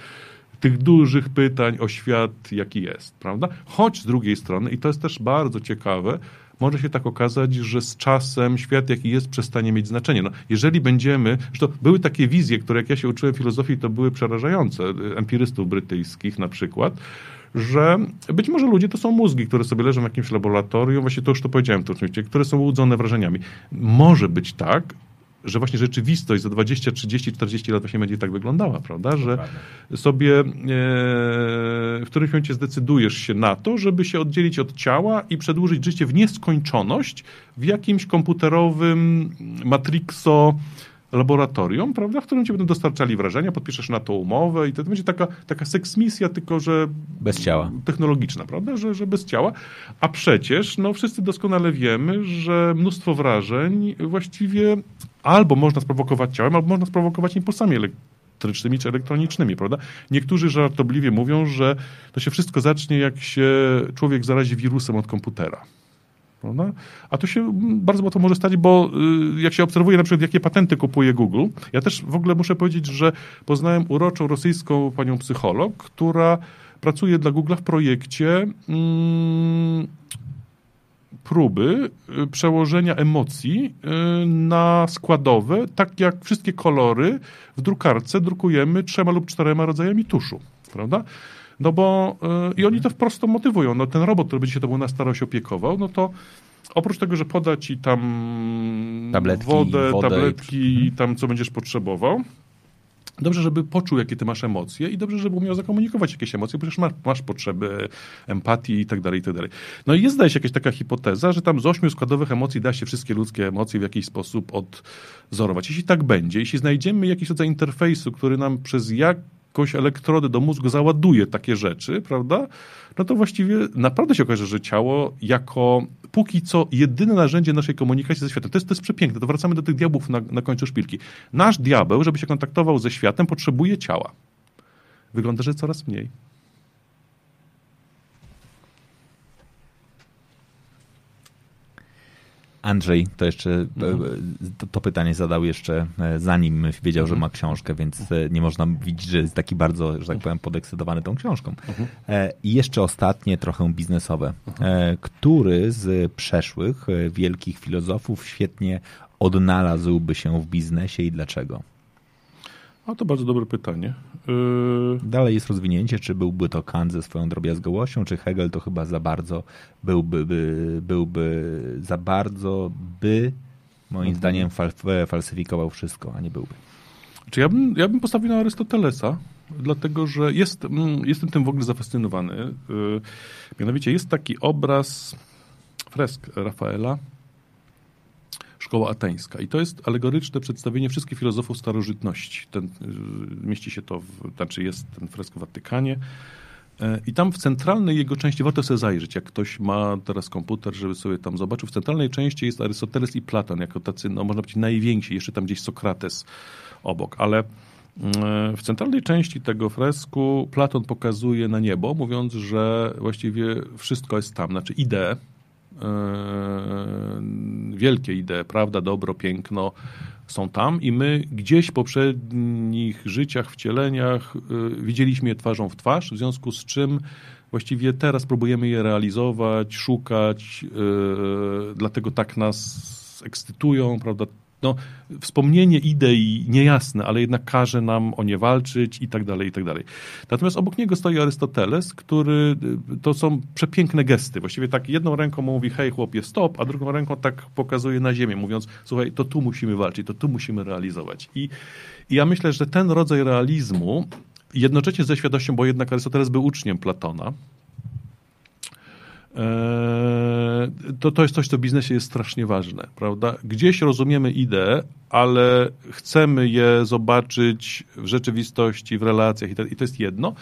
tych dużych pytań o świat, jaki jest, prawda? Choć z drugiej strony, i to jest też bardzo ciekawe, może się tak okazać, że z czasem świat, jaki jest, przestanie mieć znaczenie. No, jeżeli będziemy, to były takie wizje, które jak ja się uczyłem filozofii, to były przerażające, empirystów brytyjskich na przykład, że być może ludzie to są mózgi, które sobie leżą w jakimś laboratorium, właśnie to już to powiedziałem, to oczywiście, które są łudzone wrażeniami. Może być tak, że właśnie rzeczywistość za 20, 30, 40 lat właśnie będzie tak wyglądała, prawda? Że sobie e, w którymś momencie zdecydujesz się na to, żeby się oddzielić od ciała i przedłużyć życie w nieskończoność w jakimś komputerowym matrixo laboratorium, prawda, w którym ci będą dostarczali wrażenia, podpiszesz na to umowę i to będzie taka, taka seksmisja, tylko że... Bez ciała. Technologiczna, prawda, że, że bez ciała. A przecież, no wszyscy doskonale wiemy, że mnóstwo wrażeń właściwie albo można sprowokować ciałem, albo można sprowokować impulsami elektrycznymi czy elektronicznymi, prawda? Niektórzy żartobliwie mówią, że to się wszystko zacznie, jak się człowiek zarazi wirusem od komputera. Prawda? A to się bardzo łatwo może stać, bo y, jak się obserwuje na przykład, jakie patenty kupuje Google, ja też w ogóle muszę powiedzieć, że poznałem uroczą rosyjską panią psycholog, która pracuje dla Google w projekcie mm, próby y, przełożenia emocji y, na składowe, tak jak wszystkie kolory w drukarce drukujemy trzema lub czterema rodzajami tuszu, prawda? No bo yy, i oni to wprost motywują. No ten robot, który będzie się tobą na starość opiekował, no to oprócz tego, że poda ci tam tabletki, wodę, wodę tabletki i mhm. tam co będziesz potrzebował, Dobrze, żeby poczuł, jakie ty masz emocje i dobrze, żeby umiał zakomunikować jakieś emocje, przecież masz, masz potrzeby empatii i tak dalej, i tak dalej. No i jest, zdaje się, jakaś taka hipoteza, że tam z ośmiu składowych emocji da się wszystkie ludzkie emocje w jakiś sposób odzorować. Jeśli tak będzie, jeśli znajdziemy jakiś rodzaj interfejsu, który nam przez jak jakąś elektrodę do mózgu załaduje takie rzeczy, prawda? No to właściwie naprawdę się okaże, że ciało jako póki co jedyne narzędzie naszej komunikacji ze światem. To jest, to jest przepiękne. To wracamy do tych diabłów na, na końcu szpilki. Nasz diabeł, żeby się kontaktował ze światem, potrzebuje ciała. Wygląda, że coraz mniej. Andrzej to jeszcze e, to, to, pytanie zadał jeszcze e, zanim wiedział, że ma książkę, więc e, nie można widzieć, że jest taki bardzo, że tak powiem, podekscytowany tą książką. I jeszcze ostatnie, trochę biznesowe. Który z przeszłych wielkich filozofów świetnie odnalazłby się w biznesie i dlaczego? A to bardzo dobre pytanie. Yy... Dalej jest rozwinięcie, czy byłby to Kant ze swoją drobiazgowością, czy Hegel to chyba za bardzo byłby, by, byłby za bardzo by, moim mhm. zdaniem, fal, falsyfikował wszystko, a nie byłby. Czy ja bym, ja bym postawił na Arystotelesa, dlatego że jest, mm, jestem tym w ogóle zafascynowany. Yy, mianowicie jest taki obraz, fresk Rafaela, szkoła ateńska. I to jest alegoryczne przedstawienie wszystkich filozofów starożytności. Ten, y, mieści się to, w, znaczy jest ten fresk w Watykanie. E, I tam w centralnej jego części, warto sobie zajrzeć, jak ktoś ma teraz komputer, żeby sobie tam zobaczył, w centralnej części jest Arystoteles i Platon, jako tacy, no można powiedzieć, najwięksi, jeszcze tam gdzieś Sokrates obok, ale mm, w centralnej części tego fresku Platon pokazuje na niebo, mówiąc, że właściwie wszystko jest tam, znaczy idee, wielkie idee, prawda, dobro, piękno są tam i my gdzieś w poprzednich życiach, wcieleniach yy, widzieliśmy je twarzą w twarz, w związku z czym właściwie teraz próbujemy je realizować, szukać, yy, dlatego tak nas ekscytują, prawda, no, wspomnienie idei niejasne, ale jednak każe nam o nie walczyć i tak dalej, i tak dalej. Natomiast obok niego stoi Arystoteles, który, to są przepiękne gesty. Właściwie tak jedną ręką mówi, hej chłopie, stop, a drugą ręką tak pokazuje na ziemię, mówiąc, słuchaj, to tu musimy walczyć, to tu musimy realizować. I, i ja myślę, że ten rodzaj realizmu jednocześnie ze świadomością, bo jednak Arystoteles był uczniem Platona, to, to jest coś, co w biznesie jest strasznie ważne, prawda? Gdzieś rozumiemy ideę, ale chcemy je zobaczyć w rzeczywistości, w relacjach i to, jest jedno.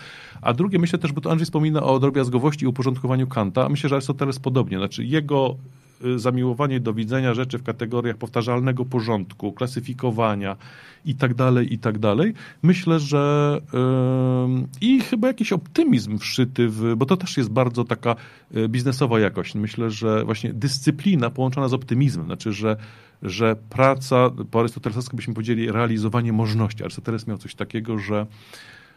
A drugie, myślę też, bo to Andrzej wspomina o drobiazgowości i uporządkowaniu Kanta, myślę, że Arystoteles podobnie, znaczy jego zamiłowanie do widzenia rzeczy w kategoriach powtarzalnego porządku, klasyfikowania i tak dalej, i tak dalej. Myślę, że yy, i chyba jakiś optymizm wszyty, w, bo to też jest bardzo taka y, biznesowa jakość. Myślę, że właśnie dyscyplina połączona z optymizmem, znaczy, że, że praca, po arystotelesowsku byśmy powiedzieli realizowanie możliwości. Arystoteles miał coś takiego, że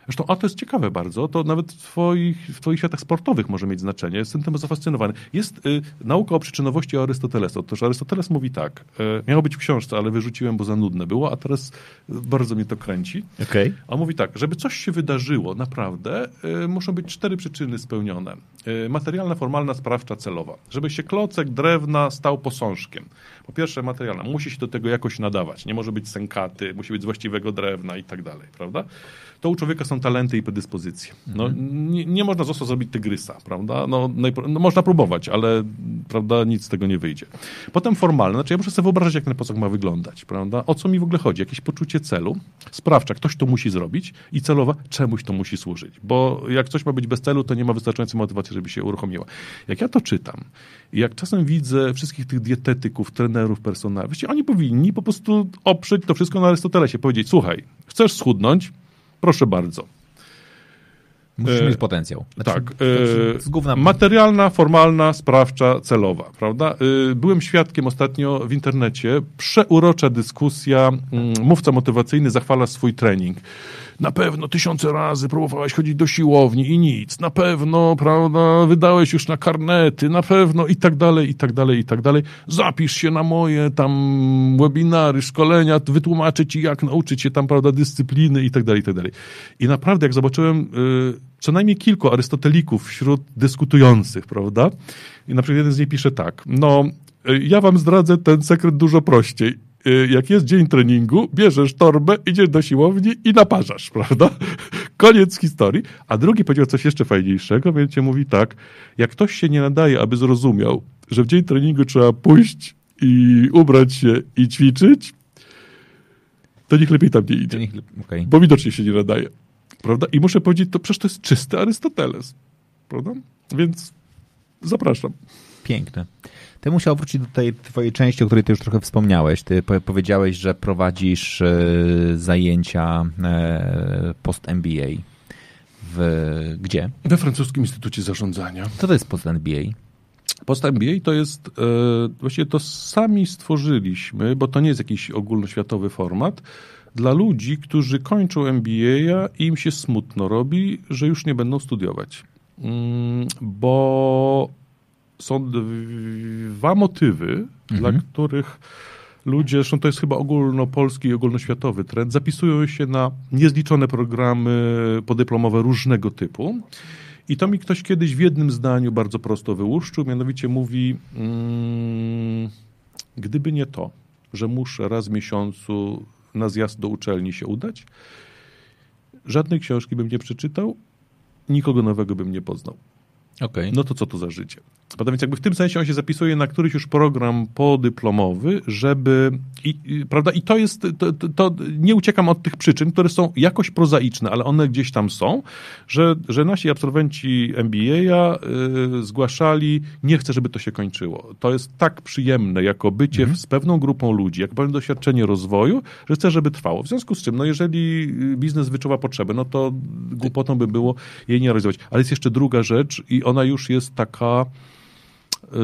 Zresztą, a to jest ciekawe bardzo, to nawet w twoich, w twoich światach sportowych może mieć znaczenie. Jestem tym zafascynowany. Jest y, nauka o przyczynowości Arystotelesa. Otóż Arystoteles mówi tak, y, miało być w książce, ale wyrzuciłem, bo za nudne było, a teraz bardzo mnie to kręci. Okay. A mówi tak, żeby coś się wydarzyło naprawdę, y, muszą być cztery przyczyny spełnione. Y, materialna, formalna, sprawcza, celowa. Żeby się klocek drewna stał posążkiem. Po pierwsze materialna, musi się do tego jakoś nadawać. Nie może być sękaty, musi być z właściwego drewna i tak dalej, prawda? To u człowieka są talenty i predyspozycje. No, mhm. nie, nie, można zostać zrobić tygrysa, prawda? No, no, można próbować, ale prawda, nic z tego nie wyjdzie. Potem formalne, znaczy ja muszę sobie wyobrazić, jak ten posąg ma wyglądać, prawda? O co mi w ogóle chodzi? Jakieś poczucie celu, sprawcza, ktoś to musi zrobić i celowa, czemuś to musi służyć. Bo jak coś ma być bez celu, to nie ma wystarczającej motywacji, żeby się uruchomiła. Jak ja to czytam, jak czasem widzę wszystkich tych dietetyków, trenerów personalnych, oni powinni po prostu oprzeć to wszystko na Arystotelesie, powiedzieć, słuchaj, chcesz schudnąć, proszę bardzo. Musisz e, mieć potencjał. Znaczy, tak. E. Materialna, formalna, sprawcza, celowa, prawda? E, byłem świadkiem ostatnio w internecie, przeurocza dyskusja, mm, mówca motywacyjny zachwala swój trening. Na pewno tysiące razy próbowałeś chodzić do siłowni i nic. Na pewno, prawda, wydałeś już na karnety, na pewno i tak dalej, i tak dalej, i tak dalej. Zapisz się na moje tam webinary, szkolenia, wytłumaczę ci, jak nauczyć się tam, prawda, dyscypliny i tak dalej, i tak dalej. I naprawdę, jak zobaczyłem y, co najmniej kilku arystotelików wśród dyskutujących, prawda? I na przykład jeden z nich pisze tak, no, y, ja wam zdradzę ten sekret dużo prościej jak jest dzień treningu, bierzesz torbę, idziesz do siłowni i naparzasz, prawda? Koniec historii. A drugi powiedział coś jeszcze fajniejszego, mianowicie mówi tak, jak ktoś się nie nadaje, aby zrozumiał, że w dzień treningu trzeba pójść i ubrać się i ćwiczyć, to niech lepiej tam nie idzie. Niech, okay. Bo widocznie się nie nadaje. Prawda? I muszę powiedzieć, to przecież to jest czysty Arystoteles. Prawda? Więc zapraszam. Piękne. Ty musiał wrócić do tej twojej części, o której ty już trochę wspomniałeś. Ty powiedziałeś, że prowadzisz e, zajęcia e, post-MBA. W, gdzie? We Francuskim Instytucie Zarządzania. Co to jest post-MBA? Post-MBA to jest, e, właściwie to sami stworzyliśmy, bo to nie jest jakiś ogólnoświatowy format, dla ludzi, którzy kończą MBA i im się smutno robi, że już nie będą studiować. Mm, bo są dwa motywy, mhm. dla których ludzie, zresztą to jest chyba ogólnopolski i ogólnoświatowy trend, zapisują się na niezliczone programy podyplomowe różnego typu. I to mi ktoś kiedyś w jednym zdaniu bardzo prosto wyłuszczył, mianowicie mówi, mm, gdyby nie to, że muszę raz w miesiącu na zjazd do uczelni się udać, żadnej książki bym nie przeczytał, nikogo nowego bym nie poznał. Okay. No to co to za życie? Prawda? Więc jakby w tym sensie on się zapisuje na któryś już program podyplomowy, żeby... I, i prawda? I to jest... To, to, to, nie uciekam od tych przyczyn, które są jakoś prozaiczne, ale one gdzieś tam są, że, że nasi absolwenci MBA y, zgłaszali, nie chcę, żeby to się kończyło. To jest tak przyjemne, jako bycie mhm. z pewną grupą ludzi, jako pewne doświadczenie rozwoju, że chcę, żeby trwało. W związku z czym, no jeżeli biznes wyczuwa potrzebę, no to głupotą by było jej nie realizować. Ale jest jeszcze druga rzecz i ona już jest taka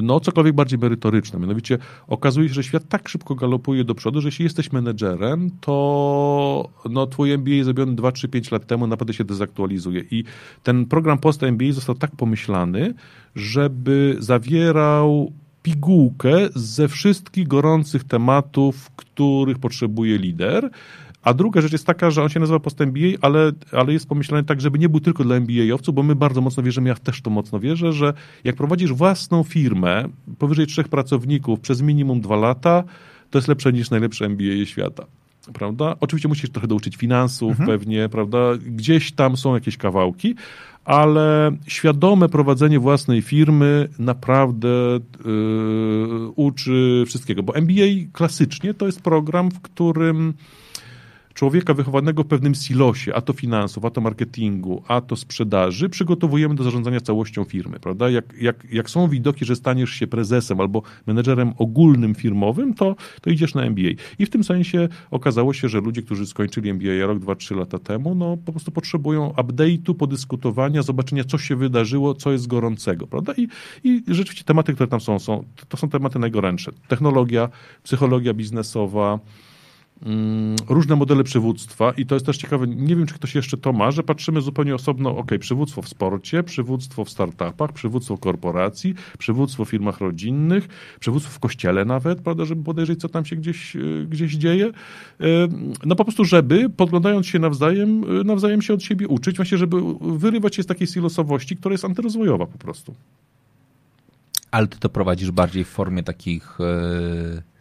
no, cokolwiek bardziej merytoryczne. Mianowicie okazuje się, że świat tak szybko galopuje do przodu, że jeśli jesteś menedżerem, to no, twój MBA zrobiony 2, 3, 5 lat temu naprawdę się dezaktualizuje. I ten program post MBA został tak pomyślany, żeby zawierał pigułkę ze wszystkich gorących tematów, których potrzebuje lider, a druga rzecz jest taka, że on się nazywa post MBA, ale, ale jest pomyślany tak, żeby nie był tylko dla MBA-owców, bo my bardzo mocno wierzymy, ja też to mocno wierzę, że jak prowadzisz własną firmę, powyżej trzech pracowników przez minimum dwa lata, to jest lepsze niż najlepsze MBA świata. Prawda? Oczywiście musisz trochę douczyć finansów, mhm. pewnie, prawda? Gdzieś tam są jakieś kawałki, ale świadome prowadzenie własnej firmy naprawdę yy, uczy wszystkiego. Bo MBA klasycznie to jest program, w którym człowieka wychowanego w pewnym silosie, a to finansów, a to marketingu, a to sprzedaży, przygotowujemy do zarządzania całością firmy, prawda? Jak, jak, jak są widoki, że staniesz się prezesem albo menedżerem ogólnym firmowym, to, to idziesz na MBA. I w tym sensie okazało się, że ludzie, którzy skończyli MBA rok, dwa, trzy lata temu, no po prostu potrzebują update'u, podyskutowania, zobaczenia, co się wydarzyło, co jest gorącego, prawda? I, i rzeczywiście tematy, które tam są, są, to są tematy najgorętsze. Technologia, psychologia biznesowa, różne modele przywództwa i to jest też ciekawe, nie wiem, czy ktoś jeszcze to ma, że patrzymy zupełnie osobno, ok, przywództwo w sporcie, przywództwo w startupach, przywództwo korporacji, przywództwo w firmach rodzinnych, przywództwo w kościele nawet, prawda, żeby podejrzeć, co tam się gdzieś, y, gdzieś dzieje. Y, no po prostu, żeby podglądając się nawzajem, y, nawzajem się od siebie uczyć, właśnie, żeby wyrywać się z takiej silosowości, która jest antyrozwojowa po prostu. Ale ty to prowadzisz bardziej w formie takich e,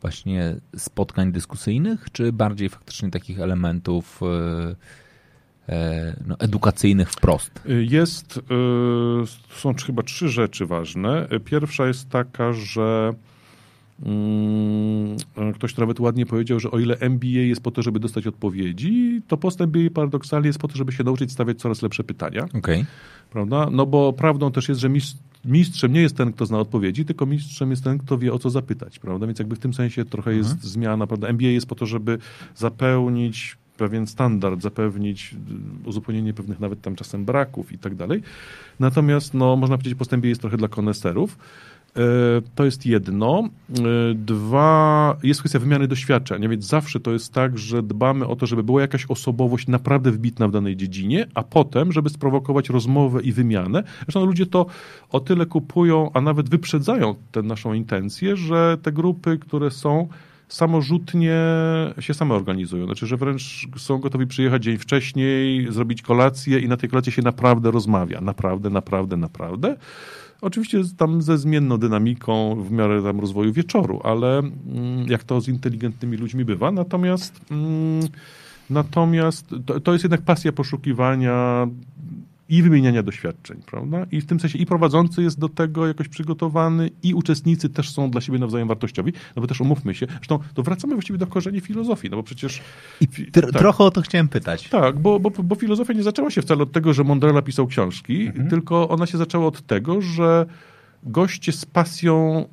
właśnie spotkań dyskusyjnych, czy bardziej faktycznie takich elementów e, e, no, edukacyjnych wprost? Jest, są chyba trzy rzeczy ważne. Pierwsza jest taka, że mm, Ktoś to nawet ładnie powiedział, że o ile MBA jest po to, żeby dostać odpowiedzi, to post MBA paradoksalnie jest po to, żeby się nauczyć stawiać coraz lepsze pytania. Okay. Prawda? No bo prawdą też jest, że mistrz mistrzem nie jest ten, kto zna odpowiedzi, tylko mistrzem jest ten, kto wie o co zapytać, prawda? Więc jakby w tym sensie trochę jest mhm. zmiana, prawda? MBA jest po to, żeby zapełnić pewien standard, zapewnić uzupełnienie pewnych nawet tam czasem braków i tak dalej. Natomiast, no, można powiedzieć, postępie jest trochę dla koneserów. E, to jest jedno. E, dwa, jest kwestia wymiany doświadczeń, więc zawsze to jest tak, że dbamy o to, żeby była jakaś osobowość naprawdę wbitna w danej dziedzinie, a potem, żeby sprowokować rozmowę i wymianę. Zresztą ludzie to o tyle kupują, a nawet wyprzedzają tę naszą intencję, że te grupy, które są samorzutnie się same organizują. Znaczy, że wręcz są gotowi przyjechać dzień wcześniej, zrobić kolację i na tej kolacji się naprawdę rozmawia. Naprawdę, naprawdę, naprawdę. Oczywiście tam ze zmienną dynamiką w miarę tam rozwoju wieczoru, ale mm, jak to z inteligentnymi ludźmi bywa. Natomiast, mm, natomiast to, to jest jednak pasja poszukiwania i wymieniania doświadczeń, prawda? I w tym sensie i prowadzący jest do tego jakoś przygotowany, i uczestnicy też są dla siebie nawzajem wartościowi, no bo też umówmy się, zresztą to wracamy właściwie do korzeni filozofii, no bo przecież... I tak, trochę o to chciałem pytać. Tak, bo, bo, bo filozofia nie zaczęła się wcale od tego, że Mondrella pisał książki, mhm. tylko ona się zaczęła od tego, że goście z pasją,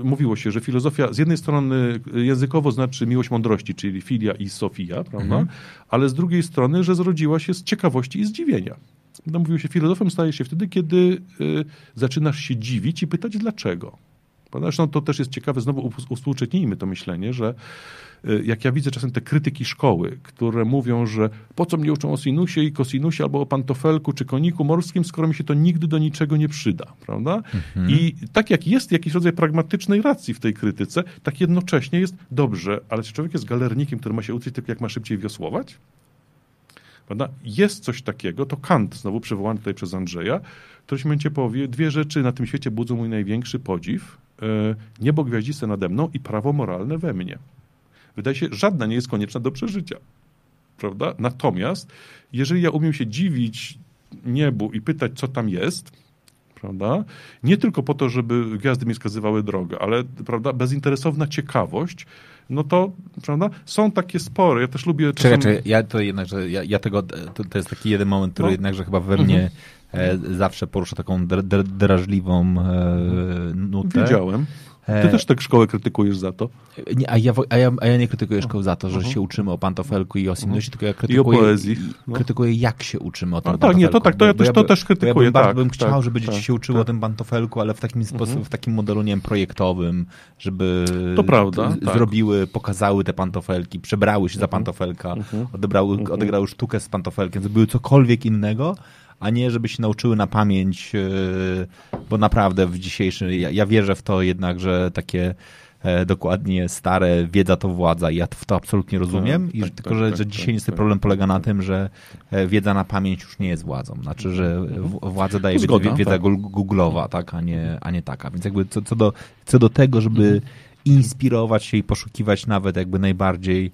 y, mówiło się, że filozofia z jednej strony językowo znaczy miłość mądrości, czyli filia i sofia, prawda? Mhm. Ale z drugiej strony, że zrodziła się z ciekawości i zdziwienia. No, mówiło się, filozofem staje się wtedy, kiedy y, zaczynasz się dziwić i pytać dlaczego. Zresztą to też jest ciekawe, znowu uspółcześnijmy to myślenie, że y, jak ja widzę czasem te krytyki szkoły, które mówią, że po co mnie uczą o sinusie i kosinusie albo o pantofelku czy koniku morskim, skoro mi się to nigdy do niczego nie przyda, prawda? Mhm. I tak jak jest jakiś rodzaj pragmatycznej racji w tej krytyce, tak jednocześnie jest dobrze, ale czy człowiek jest galernikiem, który ma się uczyć tylko jak ma szybciej wiosłować? Prawda? Jest coś takiego, to Kant, znowu przywołany tutaj przez Andrzeja, który w momencie powie, dwie rzeczy na tym świecie budzą mój największy podziw. E, niebo gwiaździste nade mną i prawo moralne we mnie. Wydaje się, żadna nie jest konieczna do przeżycia. Prawda? Natomiast, jeżeli ja umiem się dziwić niebu i pytać, co tam jest, prawda? Nie tylko po to, żeby gwiazdy mi wskazywały drogę, ale prawda, bezinteresowna ciekawość, no to, prawda, są takie spory. Ja też lubię... Czasem... Czekaj, ja to jednak, że ja, ja tego, to, to, jest taki jeden moment, który no. jednakże chyba we mnie mhm. e, zawsze porusza taką drażliwą e, nutę. Widziałem. Ty też tak szkołę krytykujesz za to. Nie, a, ja, a, ja, a ja nie krytykuję szkoły za to, że uh-huh. się uczymy o pantofelku i o sinusie, uh-huh. tylko ja krytykuję, I o poezji. No. krytykuję jak się uczymy o tym a, Tak, nie, to tak, to ja też, to też krytykuję. Ja bym, tak, bym chciał, tak, żeby dzieci tak, się uczyły tak. o tym pantofelku, ale w takim uh-huh. w takim modelu, nie wiem, projektowym, żeby to prawda, tak. zrobiły, pokazały te pantofelki, przebrały się za pantofelka, odebrały, odegrały sztukę z pantofelkiem, zrobiły cokolwiek innego, a nie żeby się nauczyły na pamięć, e, bo naprawdę w dzisiejszym, ja, ja wierzę w to jednak, że takie e, dokładnie stare wiedza to władza. Ja w to absolutnie rozumiem, tak, i tak, tylko, tak, że, tak, że dzisiaj tak, niestety tak. problem polega na tym, że e, wiedza na pamięć już nie jest władzą. Znaczy, że mhm. władza daje Zgoda, wiedzę, wiedza googlowa, tak, a nie, a nie taka. Więc jakby co, co, do, co do tego, żeby mhm. inspirować się i poszukiwać nawet jakby najbardziej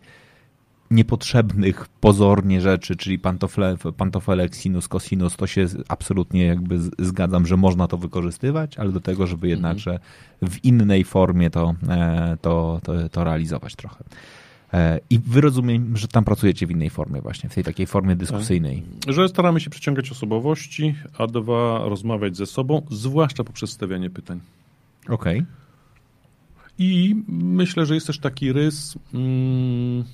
niepotrzebnych pozornie rzeczy, czyli pantofle, pantofelek, sinus, cosinus, to się absolutnie jakby zgadzam, że można to wykorzystywać, ale do tego, żeby jednakże w innej formie to, e, to, to, to realizować trochę. E, I wy rozumiem, że tam pracujecie w innej formie właśnie, w tej takiej formie dyskusyjnej. Tak. Że staramy się przyciągać osobowości, a dwa, rozmawiać ze sobą, zwłaszcza poprzez stawianie pytań. Okej. Okay. I myślę, że jest też taki rys... Mm,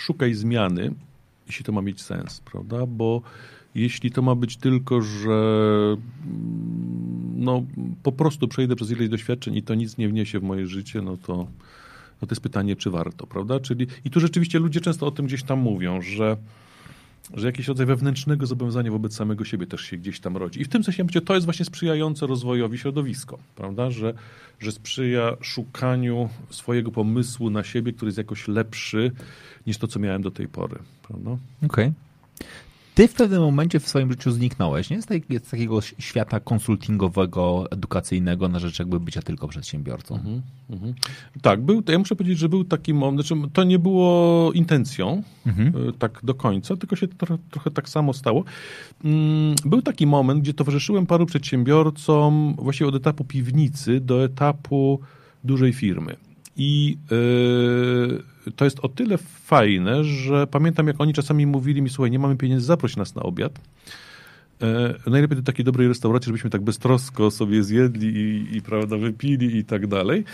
szukaj zmiany, jeśli to ma mieć sens, prawda? Bo jeśli to ma być tylko, że mm, no, po prostu przejdę przez ileś doświadczeń i to nic nie wniesie w moje życie, no to no to jest pytanie, czy warto, prawda? Czyli, I tu rzeczywiście ludzie często o tym gdzieś tam mówią, że że jakiś rodzaj wewnętrznego zobowiązania wobec samego siebie też się gdzieś tam rodzi. I w tym sensie to jest właśnie sprzyjające rozwojowi środowisko, prawda? Że, że sprzyja szukaniu swojego pomysłu na siebie, który jest jakoś lepszy niż to, co miałem do tej pory? Okej. Okay ty w pewnym momencie w swoim życiu zniknąłeś, nie? Z, tej, z takiego świata konsultingowego, edukacyjnego na rzecz jakby bycia tylko przedsiębiorcą. Mhm, mhm. Tak, był, ja muszę powiedzieć, że był taki moment, znaczy to nie było intencją mhm. E, tak do końca, tylko się to, trochę tak samo stało. Mm, był taki moment, gdzie towarzyszyłem paru przedsiębiorcom właściwie od etapu piwnicy do etapu dużej firmy. I yy, to jest o tyle fajne, że pamiętam, jak oni czasami mówili mi, słuchaj, nie mamy pieniędzy, zaproś nas na obiad. Yy, najlepiej do takiej dobrej restauracji, żebyśmy tak beztrosko sobie zjedli i, i prawda, wypili i tak dalej.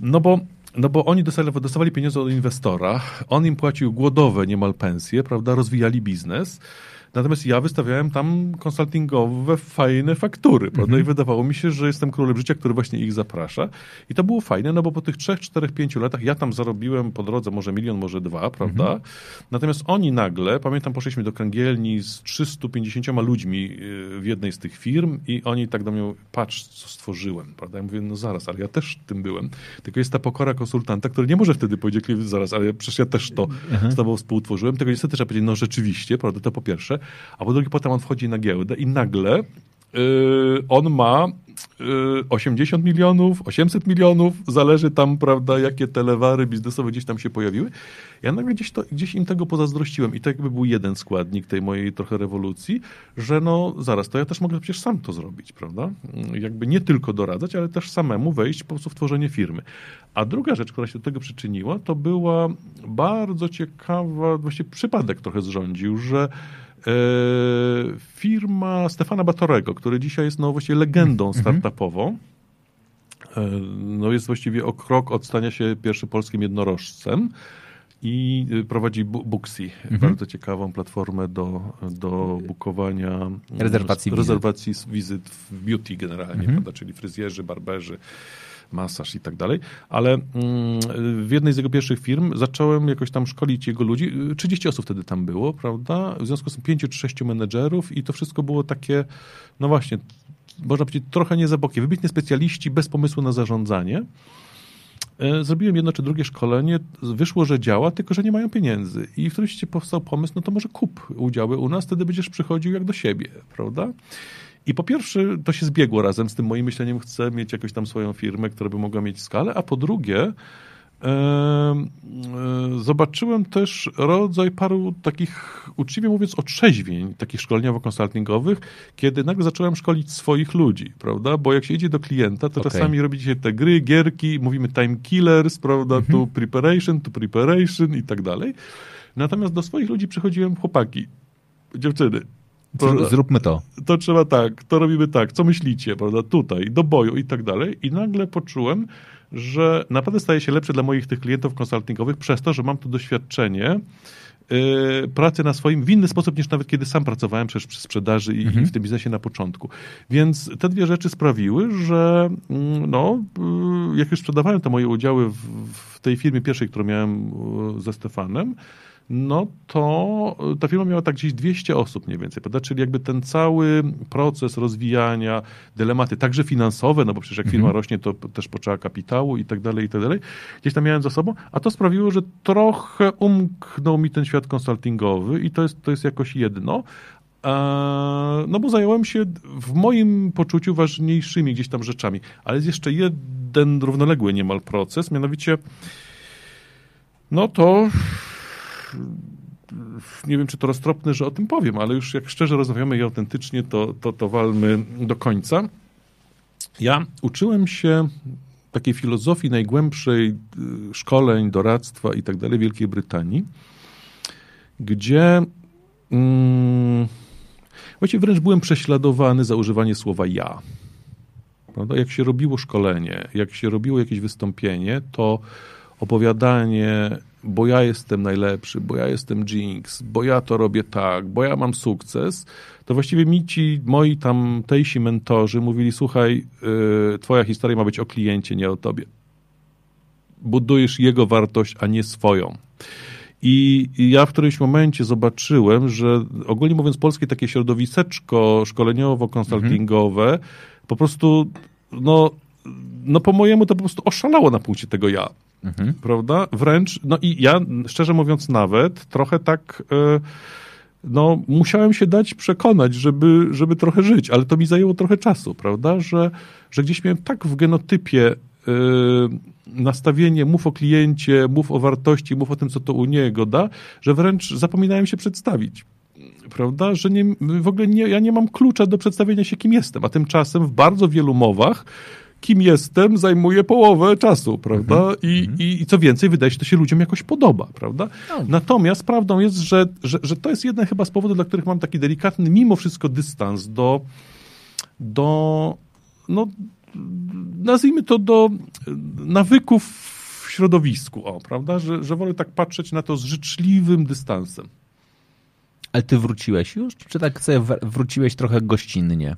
No bo no bo oni dostali, dostawali pieniądze od inwestora, on im płacił głodowe niemal pensje, prawda, rozwijali biznes. Natomiast ja wystawiałem tam konsultingowe, fajne faktury, prawda? Mhm. I wydawało mi się, że jestem królem życia, który właśnie ich zaprasza. I to było fajne, no bo po tych trzech, czterech, pięciu latach ja tam zarobiłem po drodze może milion, może dwa, prawda? Mhm. Natomiast oni nagle, pamiętam, poszliśmy do kręgielni z 350 ludźmi y, w jednej z tych firm i oni tak do mnie, patrz, co stworzyłem, prawda? Ja mówię, no zaraz, ale ja też tym byłem. Tylko jest ta pokora konsultanta, który nie może wtedy powiedzieć, zaraz, ale przecież ja też to mhm. z tobą współtworzyłem. Tego niestety trzeba powiedzieć, no rzeczywiście, prawda, to po pierwsze a po drugie potem on wchodzi na giełdę i nagle yy, on ma 80 yy, milionów, 800 milionów, zależy tam, prawda, jakie telewary biznesowe gdzieś tam się pojawiły. Ja nagle gdzieś, to, gdzieś im tego pozazdrościłem i to jakby był jeden składnik tej mojej trochę rewolucji, że no zaraz, to ja też mogę przecież sam to zrobić, prawda? Jakby nie tylko doradzać, ale też samemu wejść po prostu w tworzenie firmy. A druga rzecz, która się do tego przyczyniła, to była bardzo ciekawa, właściwie przypadek trochę zrządził, że firma Stefana Batorego, który dzisiaj jest no, właściwie legendą mhm. startupową, e, no, jest właściwie o krok od stania się pierwszym polskim jednorożcem i e, prowadzi Booksy, mhm. bardzo ciekawą platformę do, do bukowania rezerwacji, rezerwacji wizyt. wizyt w beauty generalnie, mhm. prawda, czyli fryzjerzy, barberzy, masaż i tak dalej, ale mm, w jednej z jego pierwszych firm zacząłem jakoś tam szkolić jego ludzi. 30 osób wtedy tam było, prawda? W związku z tym 5 czy 6 menedżerów i to wszystko było takie, no właśnie, można powiedzieć, trochę nie za bokiem. Wybitni specjaliści bez pomysłu na zarządzanie. E, zrobiłem jedno czy drugie szkolenie, wyszło, że działa, tylko że nie mają pieniędzy. I w którymś powstał pomysł, no to może kup udziały u nas, wtedy będziesz przychodził jak do siebie, prawda? I po pierwsze, to się zbiegło razem z tym moim myśleniem, chcę mieć jakąś tam swoją firmę, która by mogła mieć skalę, a po drugie, e, e, zobaczyłem też rodzaj paru takich, uczciwie mówiąc, otrzeźwień, takich szkoleniowo-konsultingowych, kiedy nagle zacząłem szkolić swoich ludzi, prawda? Bo jak się idzie do klienta, to okay. czasami robi się te gry, gierki, mówimy time killers, prawda? Mhm. To preparation, to preparation i tak dalej. Natomiast do swoich ludzi przychodziłem chłopaki, dziewczyny, Zróbmy to. To trzeba tak, to robimy tak, co myślicie, prawda, tutaj, do boju i tak dalej. I nagle poczułem, że naprawdę staje się lepszy dla moich tych klientów konsultingowych przez to, że mam to doświadczenie yy, pracy na swoim w inny sposób niż nawet kiedy sam pracowałem przecież przy sprzedaży i, mhm. i w tym biznesie na początku. Więc te dwie rzeczy sprawiły, że mm, no, yy, jak już sprzedawałem te moje udziały w, w tej firmie pierwszej, którą miałem yy, ze Stefanem, no to ta firma miała tak gdzieś 200 osób mniej więcej, prawda? Czyli jakby ten cały proces rozwijania, dylematy, także finansowe, no bo przecież jak firma mhm. rośnie, to też potrzeba kapitału i tak dalej, i tak dalej. Gdzieś tam miałem za sobą, a to sprawiło, że trochę umknął mi ten świat konsultingowy i to jest, to jest jakoś jedno, no bo zająłem się w moim poczuciu ważniejszymi gdzieś tam rzeczami. Ale jest jeszcze jeden równoległy niemal proces, mianowicie no to nie wiem, czy to roztropne, że o tym powiem, ale już jak szczerze rozmawiamy i autentycznie, to, to, to walmy do końca. Ja uczyłem się takiej filozofii najgłębszej y, szkoleń, doradztwa i tak dalej w Wielkiej Brytanii, gdzie mm, właściwie wręcz byłem prześladowany za używanie słowa ja. Prawda? Jak się robiło szkolenie, jak się robiło jakieś wystąpienie, to opowiadanie bo ja jestem najlepszy, bo ja jestem Jinx, bo ja to robię tak, bo ja mam sukces, to właściwie mi ci moi tamtejsi mentorzy mówili, słuchaj, yy, twoja historia ma być o kliencie, nie o tobie. budujesz jego wartość, a nie swoją. I ja w którymś momencie zobaczyłem, że ogólnie mówiąc polskie takie środowiseczko szkoleniowo-konsultingowe mhm. po prostu, no, no po mojemu to po prostu oszalało na punkcie tego ja. Mhm. Prawda? Wręcz, no i ja szczerze mówiąc nawet trochę tak... Yy, no, musiałem się dać przekonać, żeby, żeby trochę żyć, ale to mi zajęło trochę czasu, prawda? Że, że gdzieś miałem tak w genotypie yy, nastawienie, mów o kliencie, mów o wartości, mów o tym, co to u niego da, że wręcz zapominałem się przedstawić. Prawda, że nie, w ogóle nie, ja nie mam klucza do przedstawienia się, kim jestem, a tymczasem w bardzo wielu mowach kim jestem, zajmuje połowę czasu, prawda? Mhm. I, mhm. i, I, co więcej, wydaje się, to się ludziom jakoś podoba, prawda? No. Natomiast prawdą jest, że, że, że to jest jeden chyba z powodów, dla których mam taki delikatny, mimo wszystko, dystans do, do no, nazwijmy to do nawyków w środowisku, o, prawda? Że, że wolę tak patrzeć na to z życzliwym dystansem. Ale ty wróciłeś już? Czy tak sobie wróciłeś trochę gościnnie?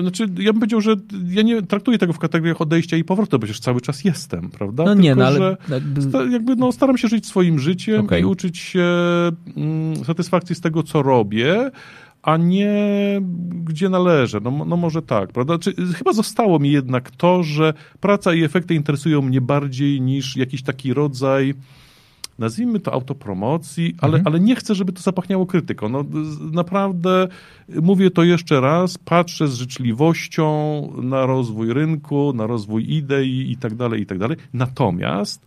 Znaczy, ja bym powiedział, że ja nie traktuję tego w kategoriach odejścia i powrotu, bo przecież cały czas jestem, prawda? No Tylko, nie, no ale... Jakby... jakby no, staram się żyć swoim życiem okay. i uczyć się mm, satysfakcji z tego, co robię, a nie gdzie należę. No, no może tak, prawda? Czy, chyba zostało mi jednak to, że praca i efekty interesują mnie bardziej niż jakiś taki rodzaj nazwijmy to autopromocji, ale, mhm. ale nie chcę, żeby to zapachniało krytyką. No, naprawdę mówię to jeszcze raz, patrzę z życzliwością na rozwój rynku, na rozwój idei i tak dalej, i tak dalej. Natomiast,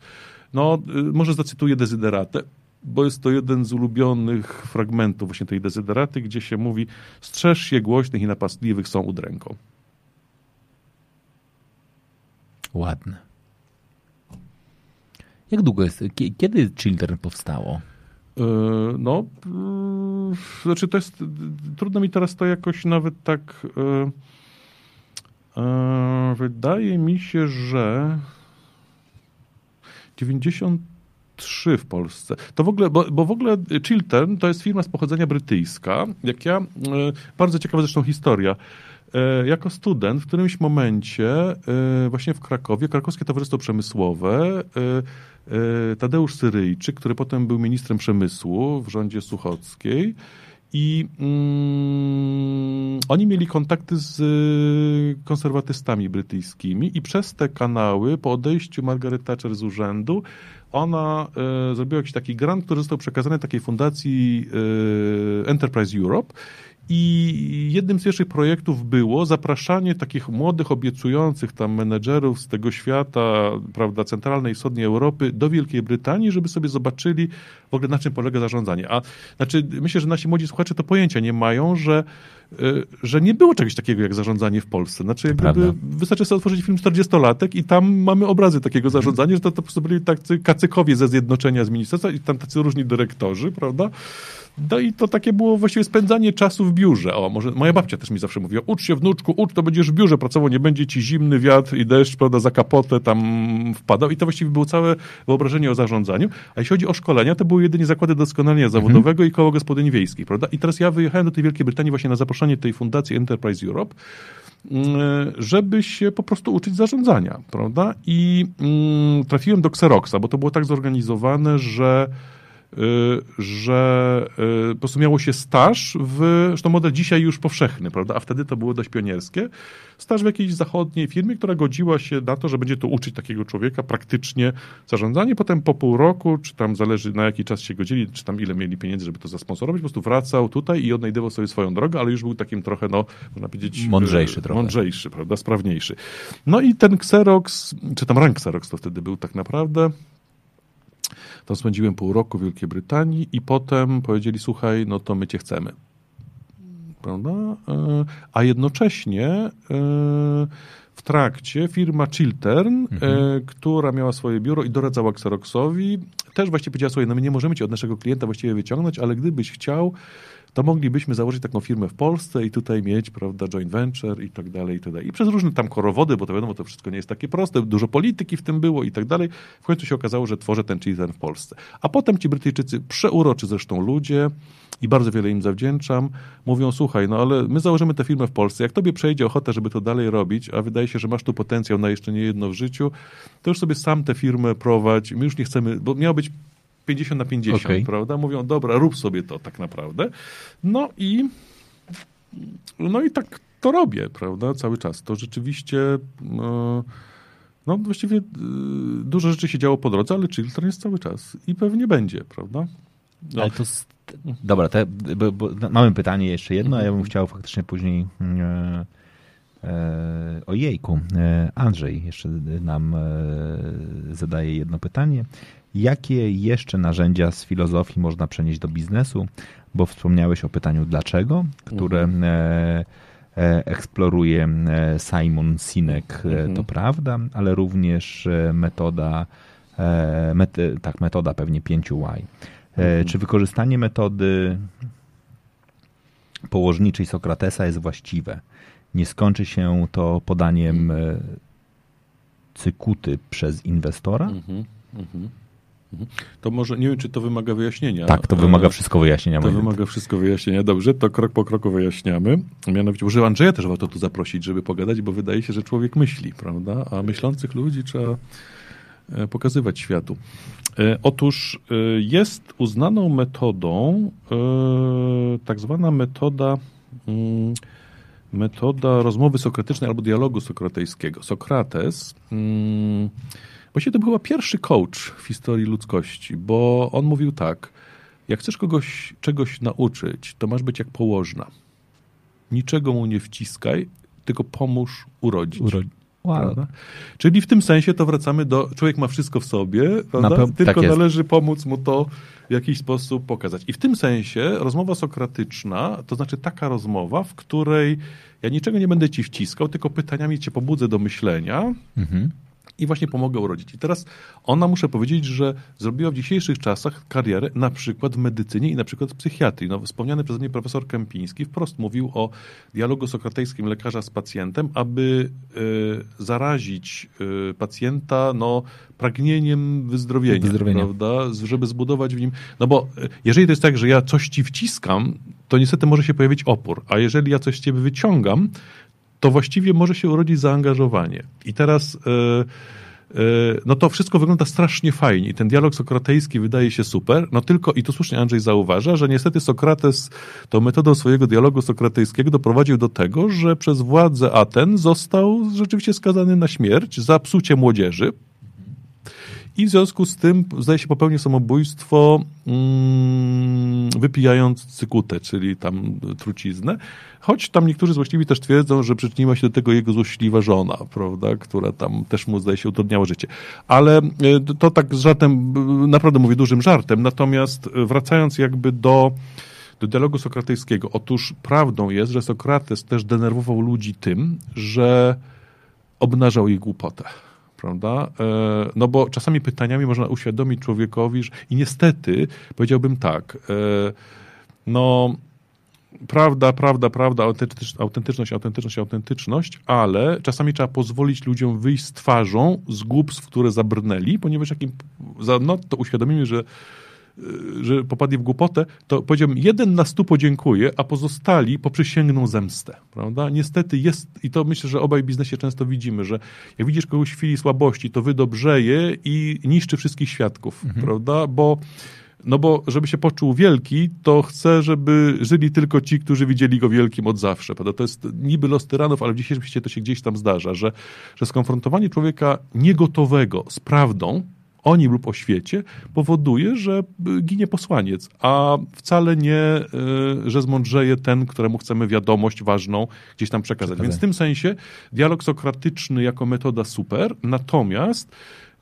no, y, może zacytuję dezyderatę, bo jest to jeden z ulubionych fragmentów właśnie tej dezyderaty, gdzie się mówi strzeż się głośnych i napastliwych są udręką. Ładne. Jak długo jest, kiedy Children powstało? E, no, znaczy to jest, trudno mi teraz to jakoś nawet tak, e, e, wydaje mi się, że 93 w Polsce. To w ogóle, bo, bo w ogóle Chiltern to jest firma z pochodzenia brytyjska. Jak ja, bardzo ciekawa zresztą historia. Jako student w którymś momencie właśnie w Krakowie, Krakowskie Towarzystwo Przemysłowe E, Tadeusz Syryjczyk, który potem był ministrem przemysłu w rządzie Suchockiej. I mm, oni mieli kontakty z konserwatystami brytyjskimi i przez te kanały, po odejściu Margaret Thatcher z urzędu, ona e, zrobiła jakiś taki grant, który został przekazany takiej fundacji e, Enterprise Europe i jednym z pierwszych projektów było zapraszanie takich młodych, obiecujących tam menedżerów z tego świata, prawda, centralnej i wschodniej Europy do Wielkiej Brytanii, żeby sobie zobaczyli w ogóle na czym polega zarządzanie. A znaczy, myślę, że nasi młodzi słuchacze to pojęcia nie mają, że Y, że nie było czegoś takiego jak zarządzanie w Polsce. Znaczy, jak gdyby, wystarczy sobie otworzyć film 40-latek i tam mamy obrazy takiego zarządzania, że to, to po prostu byli tacy kacykowie ze zjednoczenia z ministerstwa i tam tacy różni dyrektorzy, prawda? No i to takie było właściwie spędzanie czasu w biurze. O, może moja babcia też mi zawsze mówiła, ucz się wnuczku, ucz, to będziesz w biurze pracował, nie będzie ci zimny wiatr i deszcz, prawda, za kapotę tam wpadał i to właściwie było całe wyobrażenie o zarządzaniu. A jeśli chodzi o szkolenia, to były jedynie zakłady doskonalenia mhm. zawodowego i koło gospodyń wiejskich, prawda? I teraz ja wyjechałem do tej Wielkiej Brytanii właśnie na zaproszenie tej fundacji Enterprise Europe, mm, żeby się po prostu uczyć zarządzania, prawda? I mm, trafiłem do Xeroxa, bo to było tak zorganizowane, że że y, po prostu miało się staż w, zresztą model dzisiaj już powszechny, prawda, a wtedy to było dość pionierskie, staż w jakiejś zachodniej firmie, która godziła się na to, że będzie to uczyć takiego człowieka praktycznie zarządzanie, potem po pół roku, czy tam zależy na jaki czas się godzili, czy tam ile mieli pieniędzy, żeby to zasponsorować, po prostu wracał tutaj i odnajdywał sobie swoją drogę, ale już był takim trochę, no, można powiedzieć... Mądrzejszy trochę. Mądrzejszy, prawda, sprawniejszy. No i ten Xerox, czy tam rank Xerox to wtedy był tak naprawdę, tam spędziłem pół roku w Wielkiej Brytanii i potem powiedzieli, słuchaj, no to my cię chcemy. Prawda? E, a jednocześnie e, w trakcie firma Chiltern, e, mhm. która miała swoje biuro i doradzała Xeroxowi, też właściwie powiedziała, słuchaj, no my nie możemy cię od naszego klienta właściwie wyciągnąć, ale gdybyś chciał, to moglibyśmy założyć taką firmę w Polsce i tutaj mieć, prawda, joint venture i tak dalej, i tak dalej. I przez różne tam korowody, bo to wiadomo, to wszystko nie jest takie proste, dużo polityki w tym było i tak dalej. W końcu się okazało, że tworzę ten czy ten w Polsce. A potem ci Brytyjczycy, przeuroczy zresztą ludzie, i bardzo wiele im zawdzięczam, mówią, słuchaj, no ale my założymy tę firmę w Polsce, jak tobie przejdzie ochota, żeby to dalej robić, a wydaje się, że masz tu potencjał na jeszcze nie jedno w życiu, to już sobie sam tę firmę prowadź, my już nie chcemy, bo miało być 50 na 50, okay. prawda? Mówią, dobra, rób sobie to tak naprawdę. No i no i tak to robię, prawda, cały czas. To rzeczywiście no, no właściwie y, dużo rzeczy się działo po drodze, ale Chilton jest cały czas i pewnie będzie, prawda? No. Ale to Dobra, te, bo, bo, mamy pytanie jeszcze jedno, a ja bym mhm. chciał faktycznie później e, e, o jejku. E, Andrzej jeszcze nam e, zadaje jedno pytanie. Jakie jeszcze narzędzia z filozofii można przenieść do biznesu? Bo wspomniałeś o pytaniu dlaczego, które mhm. e, e, eksploruje Simon Sinek, mhm. to prawda, ale również metoda, met, tak, metoda pewnie 5Y. Mhm. Czy wykorzystanie metody położniczej Sokratesa jest właściwe? Nie skończy się to podaniem mhm. e, cykuty przez inwestora? Mhm. Mhm. To może, nie wiem, czy to wymaga wyjaśnienia. Tak, to wymaga wszystko wyjaśnienia. To wymaga wszystko wyjaśnienia. Dobrze, to krok po kroku wyjaśniamy. Mianowicie, może Andrzeja też warto tu zaprosić, żeby pogadać, bo wydaje się, że człowiek myśli, prawda? A myślących ludzi trzeba e, pokazywać światu. E, otóż e, jest uznaną metodą e, tak zwana metoda mm, metoda rozmowy sokratycznej albo dialogu sokratejskiego. Sokrates mm, właściwie to był chyba pierwszy coach w historii ludzkości, bo on mówił tak, jak chcesz kogoś czegoś nauczyć, to masz być jak położna. Niczego mu nie wciskaj, tylko pomóż urodzić. Uro Wow. Czyli w tym sensie to wracamy do, człowiek ma wszystko w sobie, tylko tak należy pomóc mu to w jakiś sposób pokazać. I w tym sensie rozmowa sokratyczna, to znaczy taka rozmowa, w której ja niczego nie będę ci wciskał, tylko pytaniami cię pobudzę do myślenia, mhm i właśnie pomogę urodzić. I teraz ona, muszę powiedzieć, że zrobiła w dzisiejszych czasach karierę na przykład w medycynie i na przykład w psychiatrii. No, wspomniany przeze mnie profesor Kępiński wprost mówił o dialogu sokratejskim lekarza z pacjentem, aby y, zarazić y, pacjenta no, pragnieniem wyzdrowienia, wyzdrowienia, prawda? Żeby zbudować w nim... No bo e, jeżeli to jest tak, że ja coś ci wciskam, to niestety może się pojawić opór, a jeżeli ja coś z ciebie wyciągam, to właściwie może się urodzić zaangażowanie. I teraz e, e, no to wszystko wygląda strasznie fajnie i ten dialog sokratejski wydaje się super, no tylko, i tu słusznie Andrzej zauważa, że niestety Sokrates tą metodą swojego dialogu sokratejskiego doprowadził do tego, że przez władze Aten został rzeczywiście skazany na śmierć za psucie młodzieży, i w związku z tym, zdaje się, popełnił samobójstwo mm, wypijając cykutę, czyli tam truciznę. Choć tam niektórzy złośliwi też twierdzą, że przyczyniła się do tego jego złośliwa żona, prawda, która tam też mu, zdaje się, utrudniała życie. Ale e, to tak z żartem, naprawdę mówię dużym żartem, natomiast wracając jakby do do dialogu sokratejskiego. Otóż prawdą jest, że Sokrates też denerwował ludzi tym, że obnażał ich głupotę prawda? E, no bo czasami pytaniami można uświadomić człowiekowi, że... i niestety powiedziałbym tak, e, no prawda, prawda, prawda, autentyczność, autentyczność, autentyczność, ale czasami trzeba pozwolić ludziom wyjść z twarzą z głupstw, które zabrnęli, ponieważ jak im za, no, to uświadomimy, że że popadli w głupotę, to powiedziałbym, jeden na stu podziękuje, a pozostali poprzysięgną zemstę, prawda? Niestety jest, i to myślę, że obaj w biznesie często widzimy, że jak widzisz kogoś w chwili słabości, to wydobrzeje i niszczy wszystkich świadków, mhm. prawda? Bo no bo żeby się poczuł wielki, to chce, żeby żyli tylko ci, którzy widzieli go wielkim od zawsze. Prawda? To jest niby los tyranów, ale w dzisiejszym świecie to się gdzieś tam zdarza, że, że skonfrontowanie człowieka niegotowego z prawdą, o nim lub o świecie powoduje, że ginie posłaniec, a wcale nie, y, że zmądrzeje ten, któremu chcemy wiadomość ważną gdzieś tam przekazać. Więc w tym sensie dialog sokratyczny jako metoda super, natomiast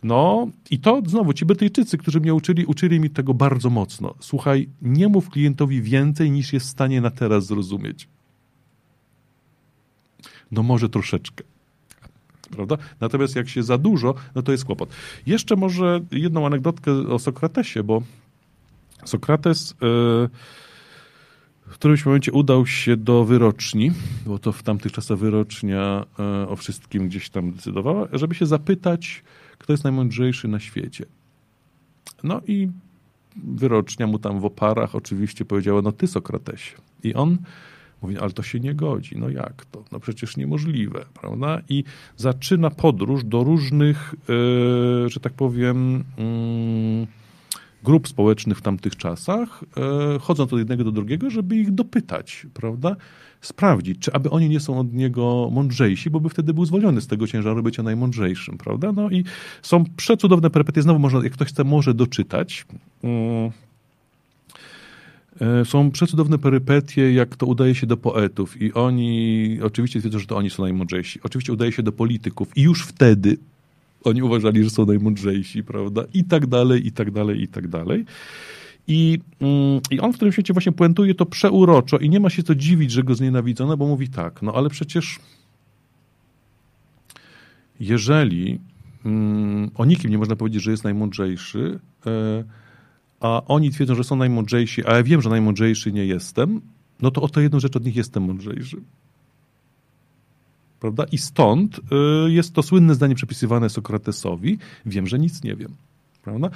no i to znowu ci Brytyjczycy, którzy mnie uczyli, uczyli mi tego bardzo mocno. Słuchaj, nie mów klientowi więcej niż jest w stanie na teraz zrozumieć. No może troszeczkę prawda? Natomiast jak się za dużo, no to jest kłopot. Jeszcze może jedną anegdotkę o Sokratesie, bo Sokrates... Yy, w którymś momencie udał się do wyroczni, bo to w tamtych czasach wyrocznia e, o wszystkim gdzieś tam decydowała, żeby się zapytać, kto jest najmądrzejszy na świecie. No i wyrocznia mu tam w oparach oczywiście powiedziała, no ty Sokratesie. I on mówi, ale to się nie godzi. No jak to? No przecież niemożliwe, prawda? I zaczyna podróż do różnych, yy, że tak powiem, yy, grup społecznych w tamtych czasach, yy, chodząc od jednego do drugiego, żeby ich dopytać, prawda? Sprawdzić, czy aby oni nie są od niego mądrzejsi, bo by wtedy był zwolniony z tego ciężaru bycia najmądrzejszym, prawda? No i są przecudowne perypetie. Znowu można, jak ktoś chce, może doczytać. Yy są przecudowne perypetie, jak to udaje się do poetów i oni oczywiście twierdzą, że to oni są najmądrzejsi. Oczywiście udaje się do polityków i już wtedy oni uważali, że są najmądrzejsi, prawda? I tak dalej, i tak dalej, i tak dalej. I, mm, I on w tym świecie właśnie puentuje to przeuroczo i nie ma się co dziwić, że go znienawidzono, bo mówi tak, no ale przecież jeżeli mm, o nikim nie można powiedzieć, że jest najmądrzejszy, e, a oni twierdzą, że są najmądrzejsi, a ja wiem, że najmądrzejszy nie jestem, no to o to jedną rzecz od nich jestem mądrzejszy. Prawda? I stąd y, jest to słynne zdanie przepisywane Sokratesowi, wiem, że nic nie wiem. Prawda?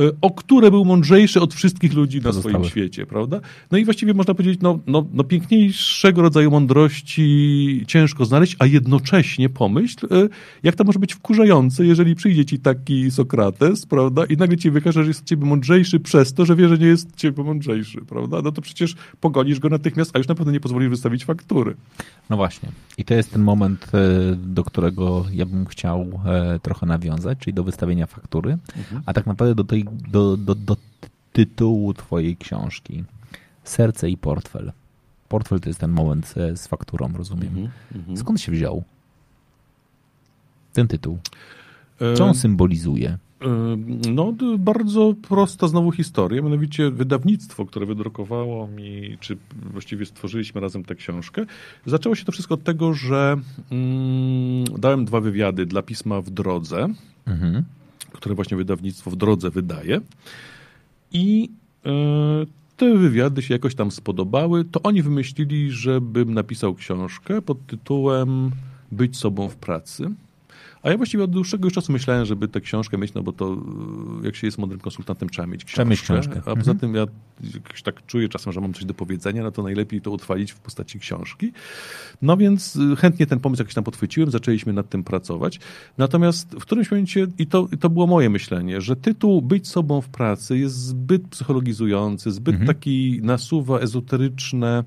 E, o które był mądrzejszy od wszystkich ludzi na swoim świecie, prawda? No i właściwie można powiedzieć, no, no, no piękniejszego rodzaju mądrości ciężko znaleźć, a jednocześnie pomyśl, e, jak to może być wkurzające, jeżeli przyjdzie ci taki Sokrates, prawda, i nagle ci wykaże, że jest ciebie mądrzejszy przez to, że wie, że nie jest ciebie mądrzejszy, prawda? No to przecież pogonisz go natychmiast, a już na pewno nie pozwolisz wystawić faktury. No właśnie. I to jest ten moment, e, do którego ja bym chciał trochę nawiązać, czyli do wystawienia faktury, mhm. a tak naprawdę do tej do, do, do tytułu twojej książki. Serce i portfel. Portfel to jest ten moment z fakturą, rozumiem. Mm -hmm. Skąd się wziął ten tytuł? Co on symbolizuje? No, bardzo prosta znowu historia, mianowicie wydawnictwo, które wydrukowało mi, czy właściwie stworzyliśmy razem tę książkę. Zaczęło się to wszystko od tego, że mm, dałem dwa wywiady dla pisma w drodze. Mhm które właśnie wydawnictwo w drodze wydaje. I e, te wywiady się jakoś tam spodobały, to oni wymyślili, żebym napisał książkę pod tytułem Być sobą w pracy. A ja właściwie od dłuższego już czasu myślałem, żeby tę książkę mieć, no bo to e, jak się jest mądrym konsultantem, trzeba mieć książkę. Trzeba mieć książkę. A poza mhm. tym ja jakoś tak czuję czasem, że mam coś do powiedzenia, no to najlepiej to utrwalić w postaci książki. No więc e, chętnie ten pomysł jakiś tam podchwyciłem, zaczęliśmy nad tym pracować. Natomiast w którymś momencie, i to, i to było moje myślenie, że tytuł Być sobą w pracy jest zbyt psychologizujący, zbyt mhm. taki nasuwa ezoteryczne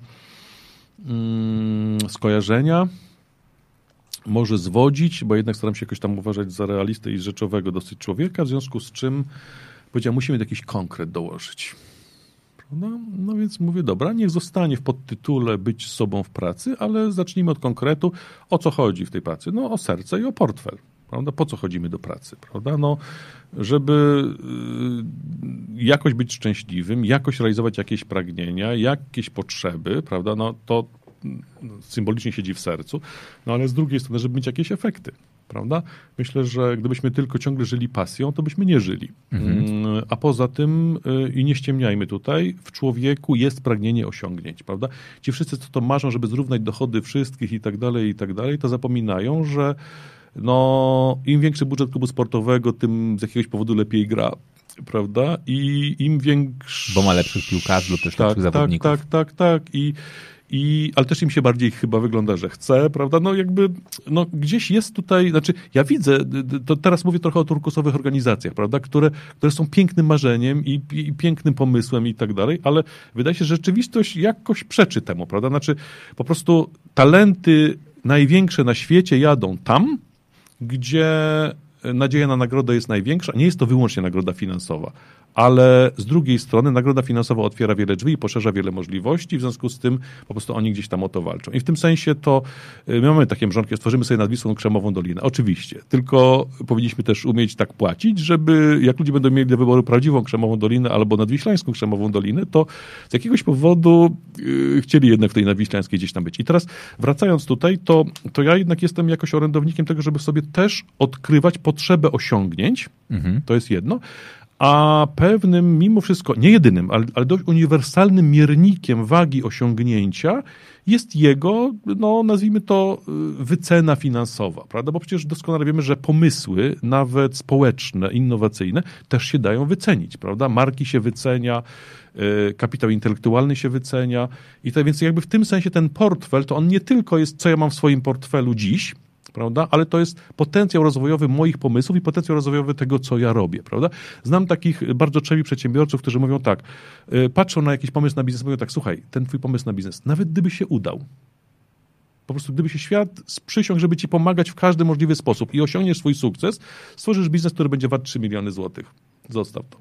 mm, skojarzenia, może zwodzić, bo jednak staram się jakoś tam uważać za realistę i rzeczowego dosyć człowieka, w związku z czym powiedziałem, musimy jakiś konkret dołożyć. No, no więc mówię, dobra, niech zostanie w podtytule być sobą w pracy, ale zacznijmy od konkretu, o co chodzi w tej pracy. No o serce i o portfel. Prawda? Po co chodzimy do pracy? Prawda? No, żeby y, jakoś być szczęśliwym, jakoś realizować jakieś pragnienia, jakieś potrzeby, prawda? No, to symbolicznie siedzi w sercu, no ale z drugiej strony, żeby mieć jakieś efekty, prawda? Myślę, że gdybyśmy tylko ciągle żyli pasją, to byśmy nie żyli. Mhm. Mm, a poza tym, y, i nie ściemniajmy tutaj, w człowieku jest pragnienie osiągnięć, prawda? Ci wszyscy, co to marzą, żeby zrównać dochody wszystkich i tak dalej, i tak dalej, to zapominają, że no, im większy budżet klubu sportowego, tym z jakiegoś powodu lepiej gra, prawda? I im większy... Bo ma lepszych piłkarzy lub też tak, lepszych tak, zawodników. Tak, tak, tak, tak. I i, ale też im się bardziej chyba wygląda, że chce, prawda? No jakby, no gdzieś jest tutaj, znaczy ja widzę, to teraz mówię trochę o turkusowych organizacjach, prawda? Które, które są pięknym marzeniem i, i pięknym pomysłem i tak dalej, ale wydaje się, że rzeczywistość jakoś przeczy temu, prawda? Znaczy po prostu talenty największe na świecie jadą tam, gdzie nadzieja na nagrodę jest największa. Nie jest to wyłącznie nagroda finansowa, ale z drugiej strony nagroda finansowa otwiera wiele drzwi i poszerza wiele możliwości, w związku z tym po prostu oni gdzieś tam o to walczą. I w tym sensie to y, my mamy takie mrzonki, stworzymy sobie nad Wisłą Krzemową Dolinę. Oczywiście, tylko powinniśmy też umieć tak płacić, żeby jak ludzie będą mieli do wyboru prawdziwą Krzemową Dolinę albo nadwiślańską Krzemową Dolinę, to z jakiegoś powodu yy, chcieli jednak w tej nadwiślańskiej gdzieś tam być. I teraz wracając tutaj, to, to ja jednak jestem jakoś orędownikiem tego, żeby sobie też odkrywać potrzebę osiągnięć, mhm. to jest jedno, a pewnym, mimo wszystko, nie jedynym, ale, ale dość uniwersalnym miernikiem wagi osiągnięcia jest jego, no nazwijmy to, y, wycena finansowa, prawda? Bo przecież doskonale wiemy, że pomysły, nawet społeczne, innowacyjne, też się dają wycenić, prawda? Marki się wycenia, y, kapitał intelektualny się wycenia i tak więc jakby w tym sensie ten portfel, to on nie tylko jest, co ja mam w swoim portfelu dziś, prawda? Ale to jest potencjał rozwojowy moich pomysłów i potencjał rozwojowy tego, co ja robię, prawda? Znam takich bardzo czewi przedsiębiorców, którzy mówią tak, y, patrzą na jakiś pomysł na biznes, mówią tak, słuchaj, ten twój pomysł na biznes, nawet gdyby się udał, po prostu gdyby się świat sprzysiągł, żeby ci pomagać w każdy możliwy sposób i osiągniesz swój sukces, stworzysz biznes, który będzie wart 3 miliony złotych. Zostaw to.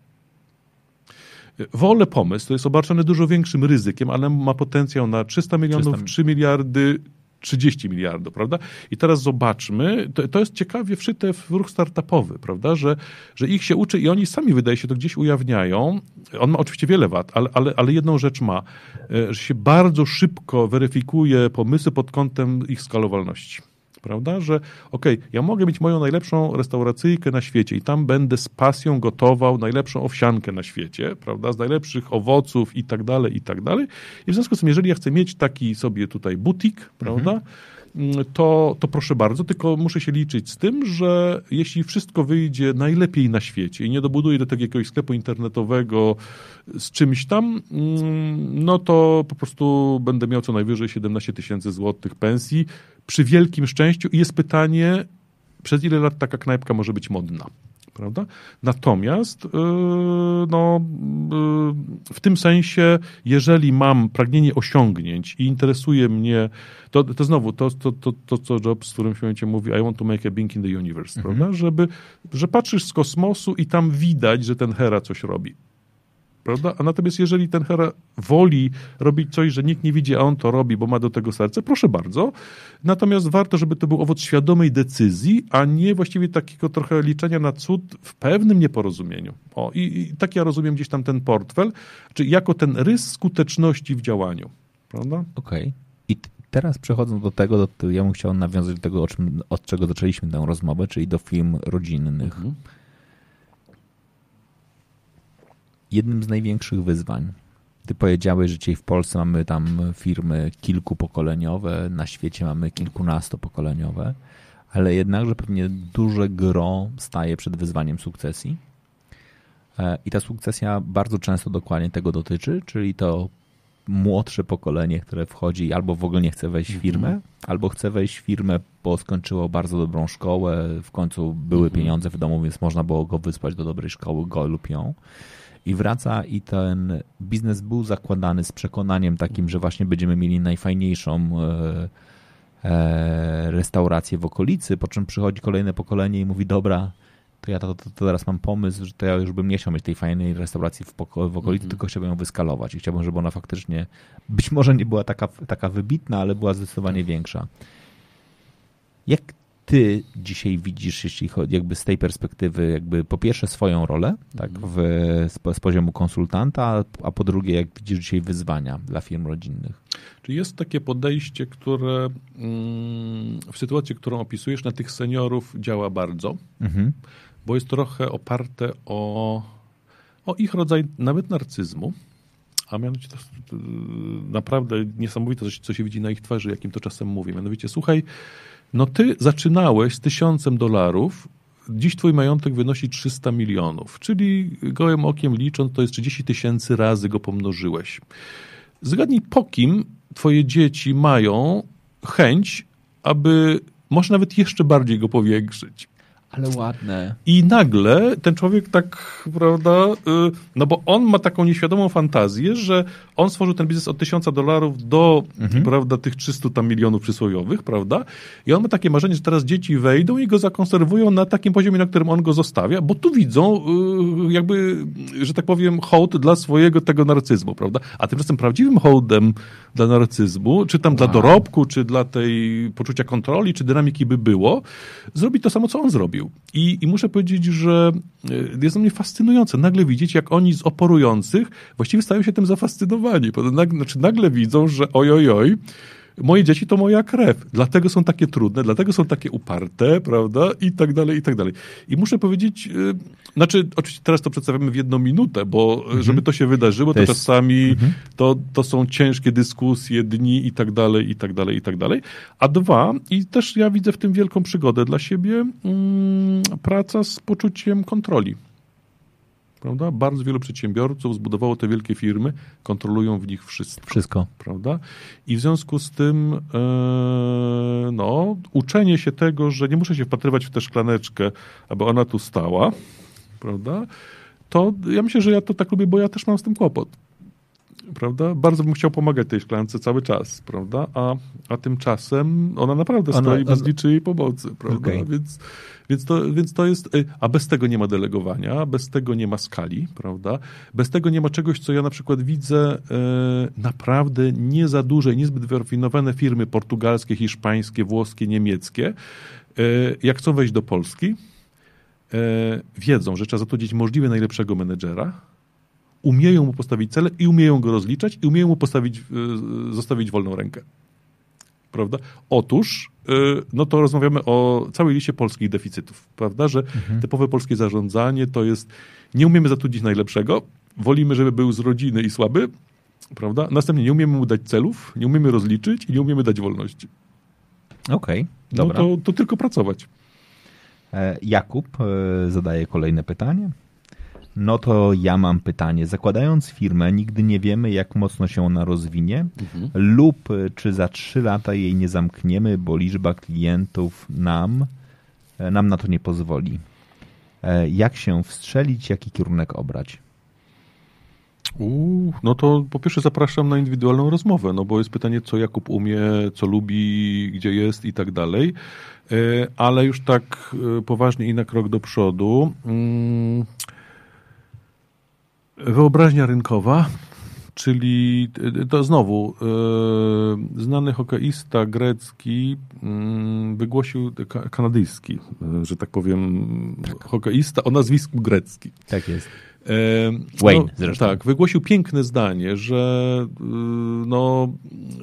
Wolę pomysł, to jest obarczony dużo większym ryzykiem, ale ma potencjał na 300 milionów, 300... 3 miliardy, 30 miliardów, prawda? I teraz zobaczmy, to, to, jest ciekawie wszyte w ruch startupowy, prawda? Że, że ich się uczy i oni sami, wydaje się, to gdzieś ujawniają. On ma oczywiście wiele wad, ale, ale, ale jedną rzecz ma, e, że się bardzo szybko weryfikuje pomysły pod kątem ich skalowalności prawda? Że okej, okay, ja mogę mieć moją najlepszą restauracyjkę na świecie i tam będę z pasją gotował najlepszą owsiankę na świecie, prawda? Z najlepszych owoców i tak dalej, i tak dalej. I w związku z tym, jeżeli ja chcę mieć taki sobie tutaj butik, prawda? Mhm to, to proszę bardzo, tylko muszę się liczyć z tym, że jeśli wszystko wyjdzie najlepiej na świecie i nie dobuduję do tego jakiegoś sklepu internetowego z czymś tam, mm, no to po prostu będę miał co najwyżej 17 tysięcy złotych pensji. Przy wielkim szczęściu i jest pytanie, przez ile lat taka knajpka może być modna prawda? Natomiast yy, no, yy, w tym sensie, jeżeli mam pragnienie osiągnięć i interesuje mnie, to, to znowu, to, to, to, to co Jobs w którymś momencie mówi, I want to make a being in the universe, mhm. prawda? Żeby, że patrzysz z kosmosu i tam widać, że ten Hera coś robi. Prawda? A natomiast jeżeli ten Hera woli robić coś, że nikt nie widzi, a on to robi, bo ma do tego serce, proszę bardzo. Natomiast warto, żeby to był owoc świadomej decyzji, a nie właściwie takiego trochę liczenia na cud w pewnym nieporozumieniu. O, i, i tak ja rozumiem gdzieś tam ten portfel, czy jako ten rys skuteczności w działaniu. Prawda? Okej. Okay. I teraz przechodząc do tego, do, ja bym chciał nawiązać do tego, czym, od czego zaczęliśmy tę rozmowę, czyli do firm rodzinnych. Mhm jednym z największych wyzwań. Ty powiedziałeś, że dzisiaj w Polsce mamy tam firmy kilkupokoleniowe, na świecie mamy kilkunastopokoleniowe, ale jednakże pewnie duże gro staje przed wyzwaniem sukcesji. E, I ta sukcesja bardzo często dokładnie tego dotyczy, czyli to młodsze pokolenie, które wchodzi albo w ogóle nie chce wejść w mhm. firmę, albo chce wejść w firmę, bo skończyło bardzo dobrą szkołę, w końcu były mhm. pieniądze w domu, więc można było go wysłać do dobrej szkoły, go lub ją i wraca i ten biznes był zakładany z przekonaniem takim, że właśnie będziemy mieli najfajniejszą e, e, restaurację w okolicy, po czym przychodzi kolejne pokolenie i mówi, dobra, to ja to, to, to, teraz mam pomysł, że to ja już bym nie chciał mieć tej fajnej restauracji w, w okolicy, mm -hmm. tylko chciałbym ją wyskalować i chciałbym, żeby ona faktycznie, być może nie była taka, taka wybitna, ale była zdecydowanie większa. Jak ty dzisiaj widzisz, jeśli chodzi jakby z tej perspektywy, jakby po pierwsze swoją rolę, tak, w, z, z poziomu konsultanta, a po drugie, jak widzisz dzisiaj wyzwania dla firm rodzinnych? Czy jest takie podejście, które mm, w sytuacji, którą opisujesz, na tych seniorów działa bardzo, mhm. bo jest trochę oparte o, o ich rodzaj nawet narcyzmu, a mianowicie to, to naprawdę niesamowite, co się widzi na ich twarzy, jakim to czasem mówi. Mianowicie, słuchaj, no ty zaczynałeś z tysiącem dolarów, dziś twój majątek wynosi 300 milionów, czyli gołym okiem licząc, to jest 30 tysięcy razy go pomnożyłeś. Zgadnij, po kim twoje dzieci mają chęć, aby może nawet jeszcze bardziej go powiększyć. Ale ładne. I nagle ten człowiek tak, prawda, y, no bo on ma taką nieświadomą fantazję, że on stworzył ten biznes od tysiąca dolarów do, mhm. prawda, tych 300 tam milionów przysłowiowych, prawda? I on ma takie marzenie, że teraz dzieci wejdą i go zakonserwują na takim poziomie, na którym on go zostawia, bo tu widzą y, jakby, że tak powiem, hołd dla swojego tego narcyzmu, prawda? A tymczasem prawdziwym hołdem dla narcyzmu, czy tam wow. dla dorobku, czy dla tej poczucia kontroli, czy dynamiki by było, zrobić to samo, co on zrobił. I, I, muszę powiedzieć, że e, jest to mnie fascynujące. Nagle widzieć, jak oni z oporujących właściwie stają się tym zafascynowani. Nagle, znaczy nagle widzą, że oj, oj, oj, moje dzieci to moja krew, dlatego są takie trudne, dlatego są takie uparte, prawda, i tak dalej, i tak dalej. I muszę powiedzieć, yy, znaczy, oczywiście teraz to przedstawiamy w jedną minutę, bo mhm. żeby to się wydarzyło, to, to jest... czasami mhm. to, to są ciężkie dyskusje, dni i tak dalej, i tak dalej, i tak dalej. A dwa, i też ja widzę w tym wielką przygodę dla siebie, mm, praca z poczuciem kontroli. Prawda? Bardzo wielu przedsiębiorców zbudowało te wielkie firmy, kontrolują w nich wszystko. Wszystko. Prawda? I w związku z tym e, no, uczenie się tego, że nie muszę się wpatrywać w tę szklaneczkę, aby ona tu stała, prawda? To ja myślę, że ja to tak lubię, bo ja też mam z tym kłopot prawda? Bardzo bym chciał pomagać tej szklance cały czas, prawda? A, a tymczasem ona naprawdę ona, stoi bez niczyjej pomocy, prawda? Okay. Więc, więc, to, więc to jest, y, a bez tego nie ma delegowania, bez tego nie ma skali, prawda? Bez tego nie ma czegoś, co ja na przykład widzę e, naprawdę nie za duże, niezbyt wyrafinowane firmy portugalskie, hiszpańskie, włoskie, niemieckie, e, jak chcą wejść do Polski, e, wiedzą, że trzeba zatrudnić możliwie najlepszego menedżera, umieją mu postawić cele i umieją go rozliczać i umieją mu postawić, e, zostawić wolną rękę. Prawda? Otóż, e, no to rozmawiamy o całej liście polskich deficytów, prawda? Że mhm. typowe polskie zarządzanie to jest, nie umiemy zatrudnić najlepszego, wolimy, żeby był z rodziny i słaby, prawda? Następnie nie umiemy mu dać celów, nie umiemy rozliczyć i nie umiemy dać wolności. Okej, okay, dobra. No to, to tylko pracować. E, Jakub zadaje kolejne pytanie. No to ja mam pytanie. Zakładając firmę, nigdy nie wiemy, jak mocno się ona rozwinie, mhm. lub y, czy za trzy lata jej nie zamkniemy, bo liczba klientów nam, e, nam na to nie pozwoli. E, jak się wstrzelić, jaki kierunek obrać? Uu, no to po pierwsze zapraszam na indywidualną rozmowę, no bo jest pytanie, co Jakub umie, co lubi, gdzie jest i tak dalej. E, ale już tak poważnie i na krok do przodu. Hmm Wyobraźnia rynkowa, czyli to znowu e, znany hokeista grecki mm, wygłosił kanadyjski, e, że tak powiem, tak. hokeista o nazwisku grecki. Tak jest. E, Wayne no, zresztą. Tak, wygłosił piękne zdanie, że no,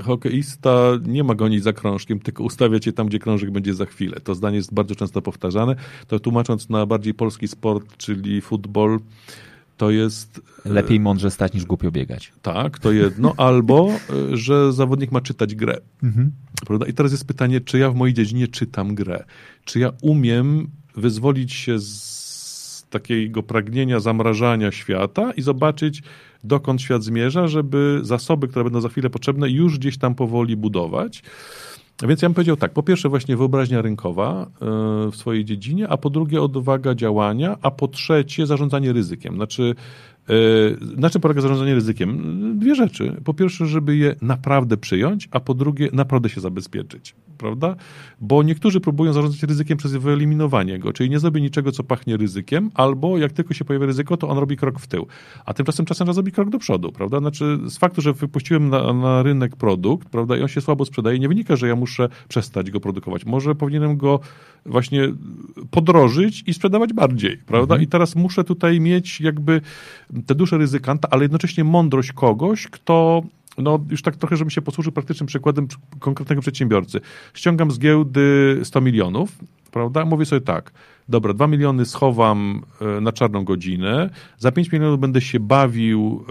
hokeista nie ma gonić za krążkiem, tylko ustawia cię tam, gdzie krążek będzie za chwilę. To zdanie jest bardzo często powtarzane. To tłumacząc na bardziej polski sport, czyli futbol, to jest... E, Lepiej mądrze stać niż głupio biegać. Tak, to jedno. Albo, e, że zawodnik ma czytać grę. Mhm. Prawda? I teraz jest pytanie, czy ja w mojej dziedzinie czytam grę? Czy ja umiem wyzwolić się z takiego pragnienia zamrażania świata i zobaczyć, dokąd świat zmierza, żeby zasoby, które będą za chwilę potrzebne, już gdzieś tam powoli budować. Więc ja bym powiedział tak, po pierwsze właśnie wyobraźnia rynkowa e, w swojej dziedzinie, a po drugie odwaga działania, a po trzecie zarządzanie ryzykiem. Znaczy na czym polega zarządzanie ryzykiem? Dwie rzeczy. Po pierwsze, żeby je naprawdę przyjąć, a po drugie, naprawdę się zabezpieczyć. Prawda? Bo niektórzy próbują zarządzać ryzykiem przez wyeliminowanie go, czyli nie zrobi niczego, co pachnie ryzykiem, albo jak tylko się pojawia ryzyko, to on robi krok w tył. A tymczasem czasem robi krok do przodu, prawda? Znaczy, z faktu, że wypuściłem na, na rynek produkt, prawda, i on się słabo sprzedaje, nie wynika, że ja muszę przestać go produkować. Może powinienem go właśnie podrożyć i sprzedawać bardziej, prawda? Mhm. I teraz muszę tutaj mieć jakby tę duszę ryzykanta, ale jednocześnie mądrość kogoś, kto no już tak trochę, żebym się posłużył praktycznym przykładem konkretnego przedsiębiorcy. Ściągam z giełdy 100 milionów, prawda? Mówię sobie tak, dobra, 2 miliony schowam e, na czarną godzinę, za 5 milionów będę się bawił,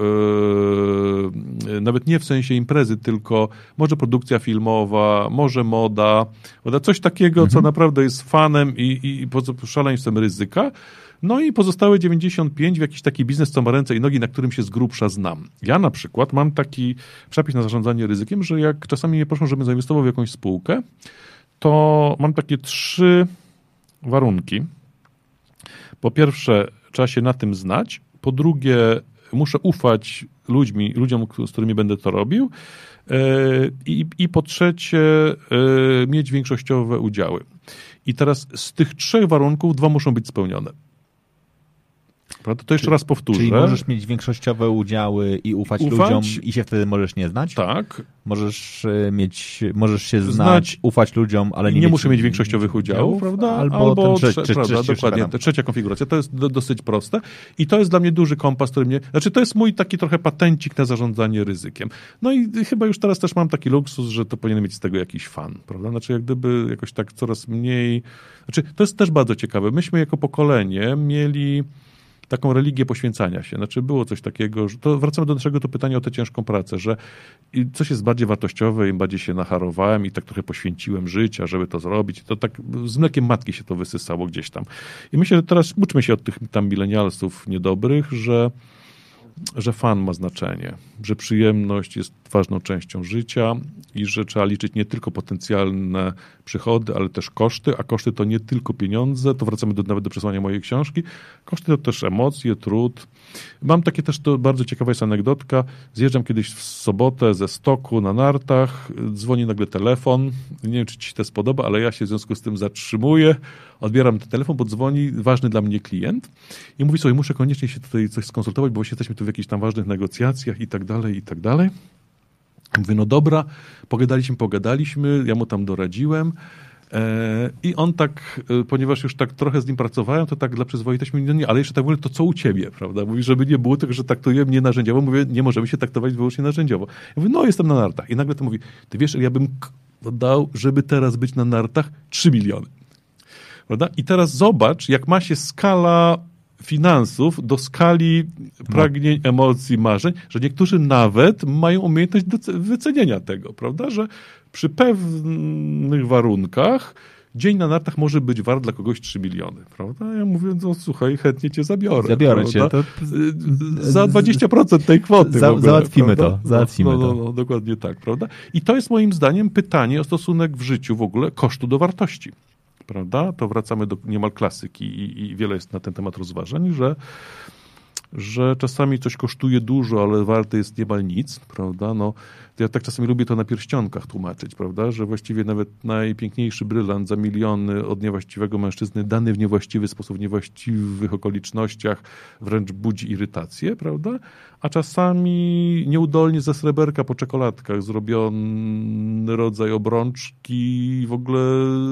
yy, nawet nie w sensie imprezy, tylko może produkcja filmowa, może moda, coś takiego, mhm. co naprawdę jest fanem i, i poza szaleństwem ryzyka, no i pozostałe 95 w jakiś taki biznes, co ma ręce i nogi, na którym się z grubsza znam. Ja na przykład mam taki przepis na zarządzanie ryzykiem, że jak czasami mnie proszą, żebym zainwestował w jakąś spółkę, to mam takie trzy warunki. Po pierwsze, trzeba się na tym znać. Po drugie, muszę ufać ludźmi, ludziom, z którymi będę to robił. E, I, I po trzecie, e, mieć większościowe udziały. I teraz z tych trzech warunków dwa muszą być spełnione. Prawda? To jeszcze raz powtórzę. Czyli możesz mieć większościowe udziały i ufać, ufać, ludziom i się wtedy możesz nie znać? Tak. Możesz e, mieć, możesz się znać, znać ufać ludziom, ale nie, nie muszę mieć większościowych udziałów, prawda? Albo, albo trze, trze, prawda, dokładnie, trzecia konfiguracja. To jest do, dosyć proste i to jest dla mnie duży kompas, który mnie, znaczy to jest mój taki trochę patencik na zarządzanie ryzykiem. No i chyba już teraz też mam taki luksus, że to powinien mieć z tego jakiś fan, prawda? Znaczy jak gdyby jakoś tak coraz mniej, znaczy to jest też bardzo ciekawe. Myśmy jako pokolenie mieli taką religię poświęcania się. Znaczy było coś takiego, że to wracamy do naszego to pytania o tę ciężką pracę, że coś jest bardziej wartościowe, im bardziej się nacharowałem i tak trochę poświęciłem życia, żeby to zrobić. To tak z mlekiem matki się to wysysało gdzieś tam. I myślę, że teraz uczmy się od tych tam milenialsów niedobrych, że że fan ma znaczenie, że przyjemność jest ważną częścią życia i że trzeba liczyć nie tylko potencjalne przychody, ale też koszty, a koszty to nie tylko pieniądze, to wracamy do, nawet do przesłania mojej książki, koszty to też emocje, trud. Mam takie też, to bardzo ciekawa jest anegdotka, zjeżdżam kiedyś w sobotę ze stoku na nartach, dzwoni nagle telefon, nie wiem, czy ci się to spodoba, ale ja się w związku z tym zatrzymuję, odbieram ten telefon, bo dzwoni ważny dla mnie klient i mówi sobie, muszę koniecznie się tutaj coś skonsultować, bo jesteśmy tu w jakichś tam ważnych negocjacjach i tak dalej, i tak dalej. Mówię, no dobra, pogadaliśmy, pogadaliśmy, ja mu tam doradziłem. E, I on tak, e, ponieważ już tak trochę z nim pracowałem, to tak dla przyzwoitości mówi, no nie, ale jeszcze tak mówię, to co u ciebie, prawda? Mówi, żeby nie było tego, że traktujemy mnie narzędziowo. Mówię, nie możemy się traktować wyłącznie narzędziowo. Ja mówię, no jestem na nartach. I nagle to mówi, ty wiesz, ja bym dał, żeby teraz być na nartach 3 miliony. Prawda? I teraz zobacz, jak ma się skala finansów do skali pragnień, emocji, marzeń, że niektórzy nawet mają umiejętność wycenienia tego, prawda? Że przy pewnych warunkach dzień na nartach może być wart dla kogoś 3 miliony, prawda? Ja mówię, no słuchaj, chętnie cię zabiorę. Zabiorę prawda? cię. To... Za 20% tej kwoty. Za, ogóle, załatwimy prawda? to, załatwimy no, no, to. No, dokładnie tak, prawda? I to jest moim zdaniem pytanie o stosunek w życiu w ogóle kosztu do wartości prawda? To wracamy do niemal klasyki i, i wiele jest na ten temat rozważań, że że czasami coś kosztuje dużo, ale warte jest niemal nic, prawda? No, ja tak czasami lubię to na pierścionkach tłumaczyć, prawda? Że właściwie nawet najpiękniejszy brylant za miliony od niewłaściwego mężczyzny, dany w niewłaściwy sposób, w niewłaściwych okolicznościach, wręcz budzi irytację, prawda? A czasami nieudolnie ze sreberka po czekoladkach zrobiony rodzaj obrączki w ogóle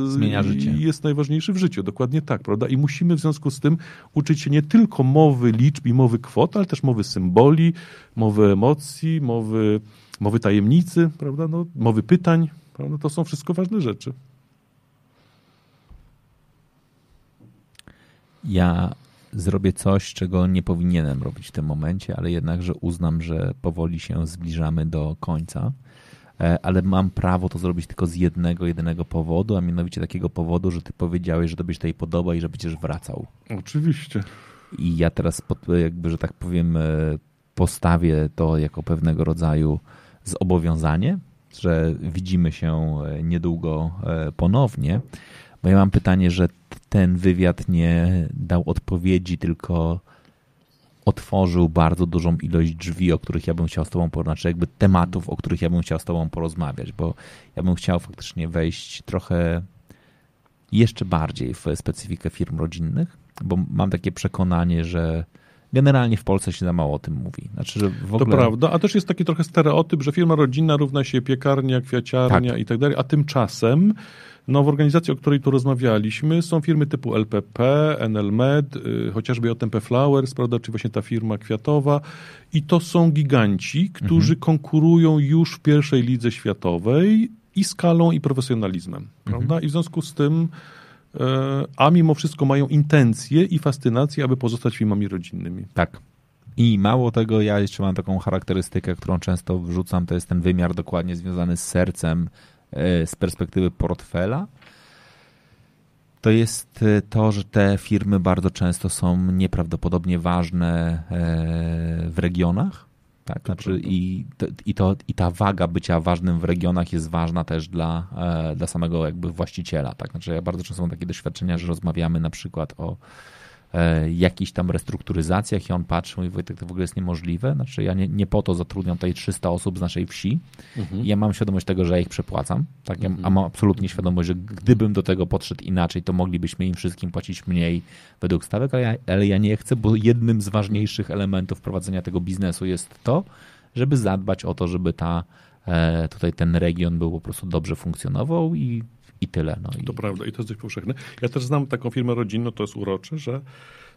zmienia życie. Jest najważniejszy w życiu, dokładnie tak, prawda? I musimy w związku z tym uczyć się nie tylko mowy liczb i mowy kwot, ale też mowy symboli, mowy emocji, mowy mowy tajemnicy, prawda? No, mowy pytań, prawda? To są wszystko ważne rzeczy. Ja zrobię coś, czego nie powinienem robić w tym momencie, ale jednakże uznam, że powoli się zbliżamy do końca. E, ale mam prawo to zrobić tylko z jednego, jedynego powodu, a mianowicie takiego powodu, że ty powiedziałeś, że tobie się tutaj podoba i że będziesz wracał. Oczywiście. I ja teraz, jakby, że tak powiem, e, postawię to jako pewnego rodzaju zobowiązanie, że widzimy się e, niedługo e, ponownie, bo ja mam pytanie, że ten wywiad nie dał odpowiedzi, tylko otworzył bardzo dużą ilość drzwi, o których ja bym chciał z Tobą porozmawiać, znaczy jakby tematów, o których ja bym chciał z Tobą porozmawiać, bo ja bym chciał faktycznie wejść trochę jeszcze bardziej w specyfikę firm rodzinnych, bo mam takie przekonanie, że generalnie w Polsce się za mało o tym mówi. Znaczy, że w ogóle... To prawda, a też jest taki trochę stereotyp, że firma rodzinna równa się piekarnia, kwiaciarnia tak. i tak dalej, a tymczasem no, w organizacji, o której tu rozmawialiśmy, są firmy typu LPP, NLMed, yy, chociażby JMP Flowers, prawda, czy właśnie ta firma kwiatowa. I to są giganci, którzy mhm. konkurują już w pierwszej lidze światowej i skalą, i profesjonalizmem. Prawda? Mhm. I w związku z tym a mimo wszystko mają intencje i fascynację, aby pozostać firmami rodzinnymi. Tak. I mało tego, ja jeszcze mam taką charakterystykę, którą często wrzucam, to jest ten wymiar dokładnie związany z sercem, e, z perspektywy portfela. To jest e, to, że te firmy bardzo często są nieprawdopodobnie ważne w regionach, tak, znaczy i, i, to, i ta waga bycia ważnym w regionach jest ważna też dla, e, dla samego jakby właściciela. Tak? Znaczy ja bardzo często mam takie doświadczenia, że rozmawiamy na przykład o jakichś tam restrukturyzacjach i on patrzy i mówi, Wojtek, to w ogóle jest niemożliwe. Znaczy ja nie, nie po to zatrudniam tutaj 300 osób z naszej wsi. Mhm. Ja mam świadomość tego, że ja ich przepłacam. Tak? Ja, mhm. A mam absolutnie świadomość, że gdybym do tego podszedł inaczej, to moglibyśmy im wszystkim płacić mniej według stawek, ale ja, ale ja nie chcę, bo jednym z ważniejszych elementów prowadzenia tego biznesu jest to, żeby zadbać o to, żeby ta e, tutaj ten region był po prostu dobrze funkcjonował i i tyle. No i... To prawda i to jest dość powszechne. Ja też znam taką firmę rodzinną, to jest urocze, że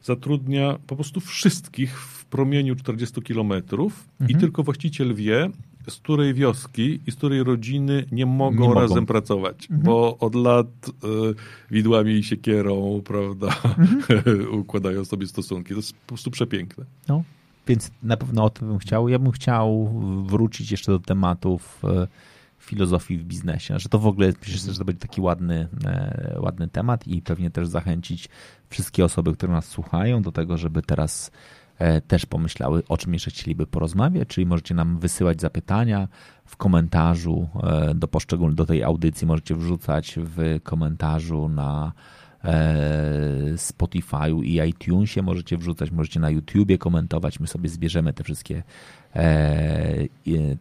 zatrudnia po prostu wszystkich w promieniu 40 kilometrów mhm. i tylko właściciel wie, z której wioski i z której rodziny nie mogą, nie razem pracować, mhm. bo od lat y, widłami i siekierą, prawda, mhm. układają sobie stosunki. To jest po prostu przepiękne. No, więc na pewno o tym bym chciał. Ja bym chciał wrócić jeszcze do tematów y, filozofii w biznesie, że to w ogóle myślę, że to będzie taki ładny, e, ładny temat i pewnie też zachęcić wszystkie osoby, które nas słuchają do tego, żeby teraz e, też pomyślały, o czym jeszcze chcieliby porozmawiać, czyli możecie nam wysyłać zapytania w komentarzu e, do poszczególnych, do tej audycji, możecie wrzucać w komentarzu na Spotify'u i iTunesie możecie wrzucać, możecie na YouTubie komentować, my sobie zbierzemy te wszystkie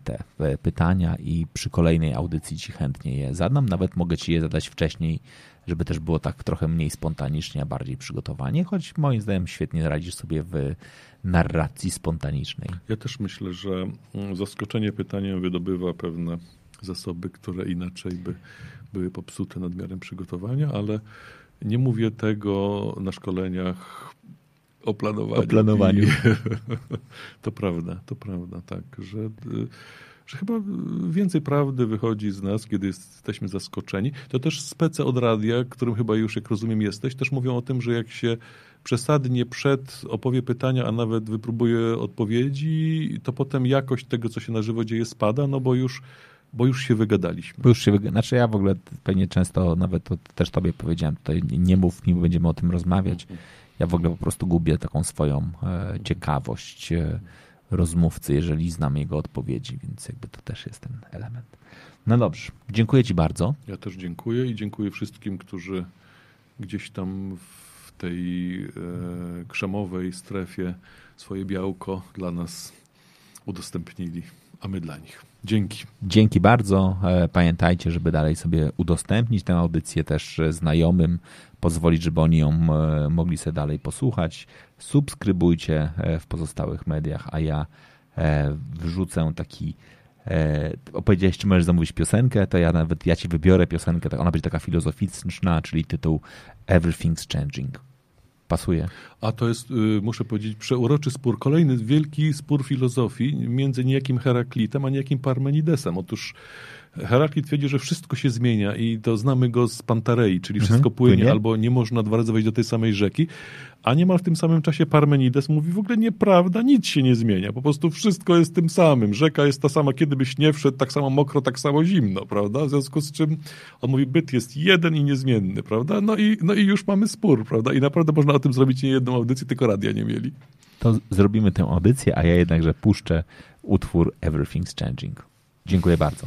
te pytania i przy kolejnej audycji ci chętnie je zadam. Nawet mogę ci je zadać wcześniej, żeby też było tak trochę mniej spontanicznie, a bardziej przygotowanie, choć moim zdaniem świetnie radzisz sobie w narracji spontanicznej. Ja też myślę, że mm, zaskoczenie pytaniem wydobywa pewne zasoby, które inaczej by były popsute nadmiarem przygotowania, ale nie mówię tego na szkoleniach o planowaniu. O planowaniu. To prawda, to prawda, tak, że, że chyba więcej prawdy wychodzi z nas, kiedy jesteśmy zaskoczeni. To też spece od radia, którym chyba już, jak rozumiem, jesteś, też mówią o tym, że jak się przesadnie przed opowie pytania, a nawet wypróbuje odpowiedzi, to potem jakość tego, co się na żywo dzieje, spada, no bo już bo już się wygadaliśmy. Bo już się wygadaliśmy. Znaczy ja w ogóle pewnie często, nawet to też tobie powiedziałem, tutaj nie mów mi, będziemy o tym rozmawiać. Mhm ja w ogóle po prostu gubię taką swoją e, ciekawość e, rozmówcy, jeżeli znam jego odpowiedzi, więc jakby to też jest ten element. No dobrze, dziękuję Ci bardzo. Ja też dziękuję i dziękuję wszystkim, którzy gdzieś tam w tej e, krzemowej strefie swoje białko dla nas udostępnili, a my dla nich. Dzięki. Dzięki bardzo. E, pamiętajcie, żeby dalej sobie udostępnić tę audycję też znajomym, pozwolić, żeby oni ją e, mogli sobie dalej posłuchać. Subskrybujcie e, w pozostałych mediach, a ja wrzucę taki opowiedziałeś, czy możesz zamówić piosenkę, to ja nawet ja ci wybiorę piosenkę, ona będzie taka filozoficzna, czyli tytuł Everything's Changing pasuje. A to jest, y, muszę powiedzieć, przeuroczy spór, kolejny wielki spór filozofii między niejakim Heraklitem, a niejakim Parmenidesem. Otóż Heraklit twierdzi, że wszystko się zmienia i to znamy go z Pantarei, czyli mhm, wszystko płynie, płynie, albo nie można dwa razy wejść do tej samej rzeki, a niemal w tym samym czasie Parmenides mówi w ogóle nieprawda, nic się nie zmienia, po prostu wszystko jest tym samym, rzeka jest ta sama, kiedy byś nie wszedł, tak samo mokro, tak samo zimno, prawda, w związku z czym on mówi, byt jest jeden i niezmienny, prawda, no i, no i już mamy spór, prawda, i naprawdę można o tym zrobić nie jedną audycję, tylko radia nie mieli. To zrobimy tę audycję, a ja jednakże puszczę utwór Everything's Changing. Dziękuję bardzo.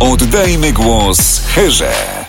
Oddajmy głos Herze.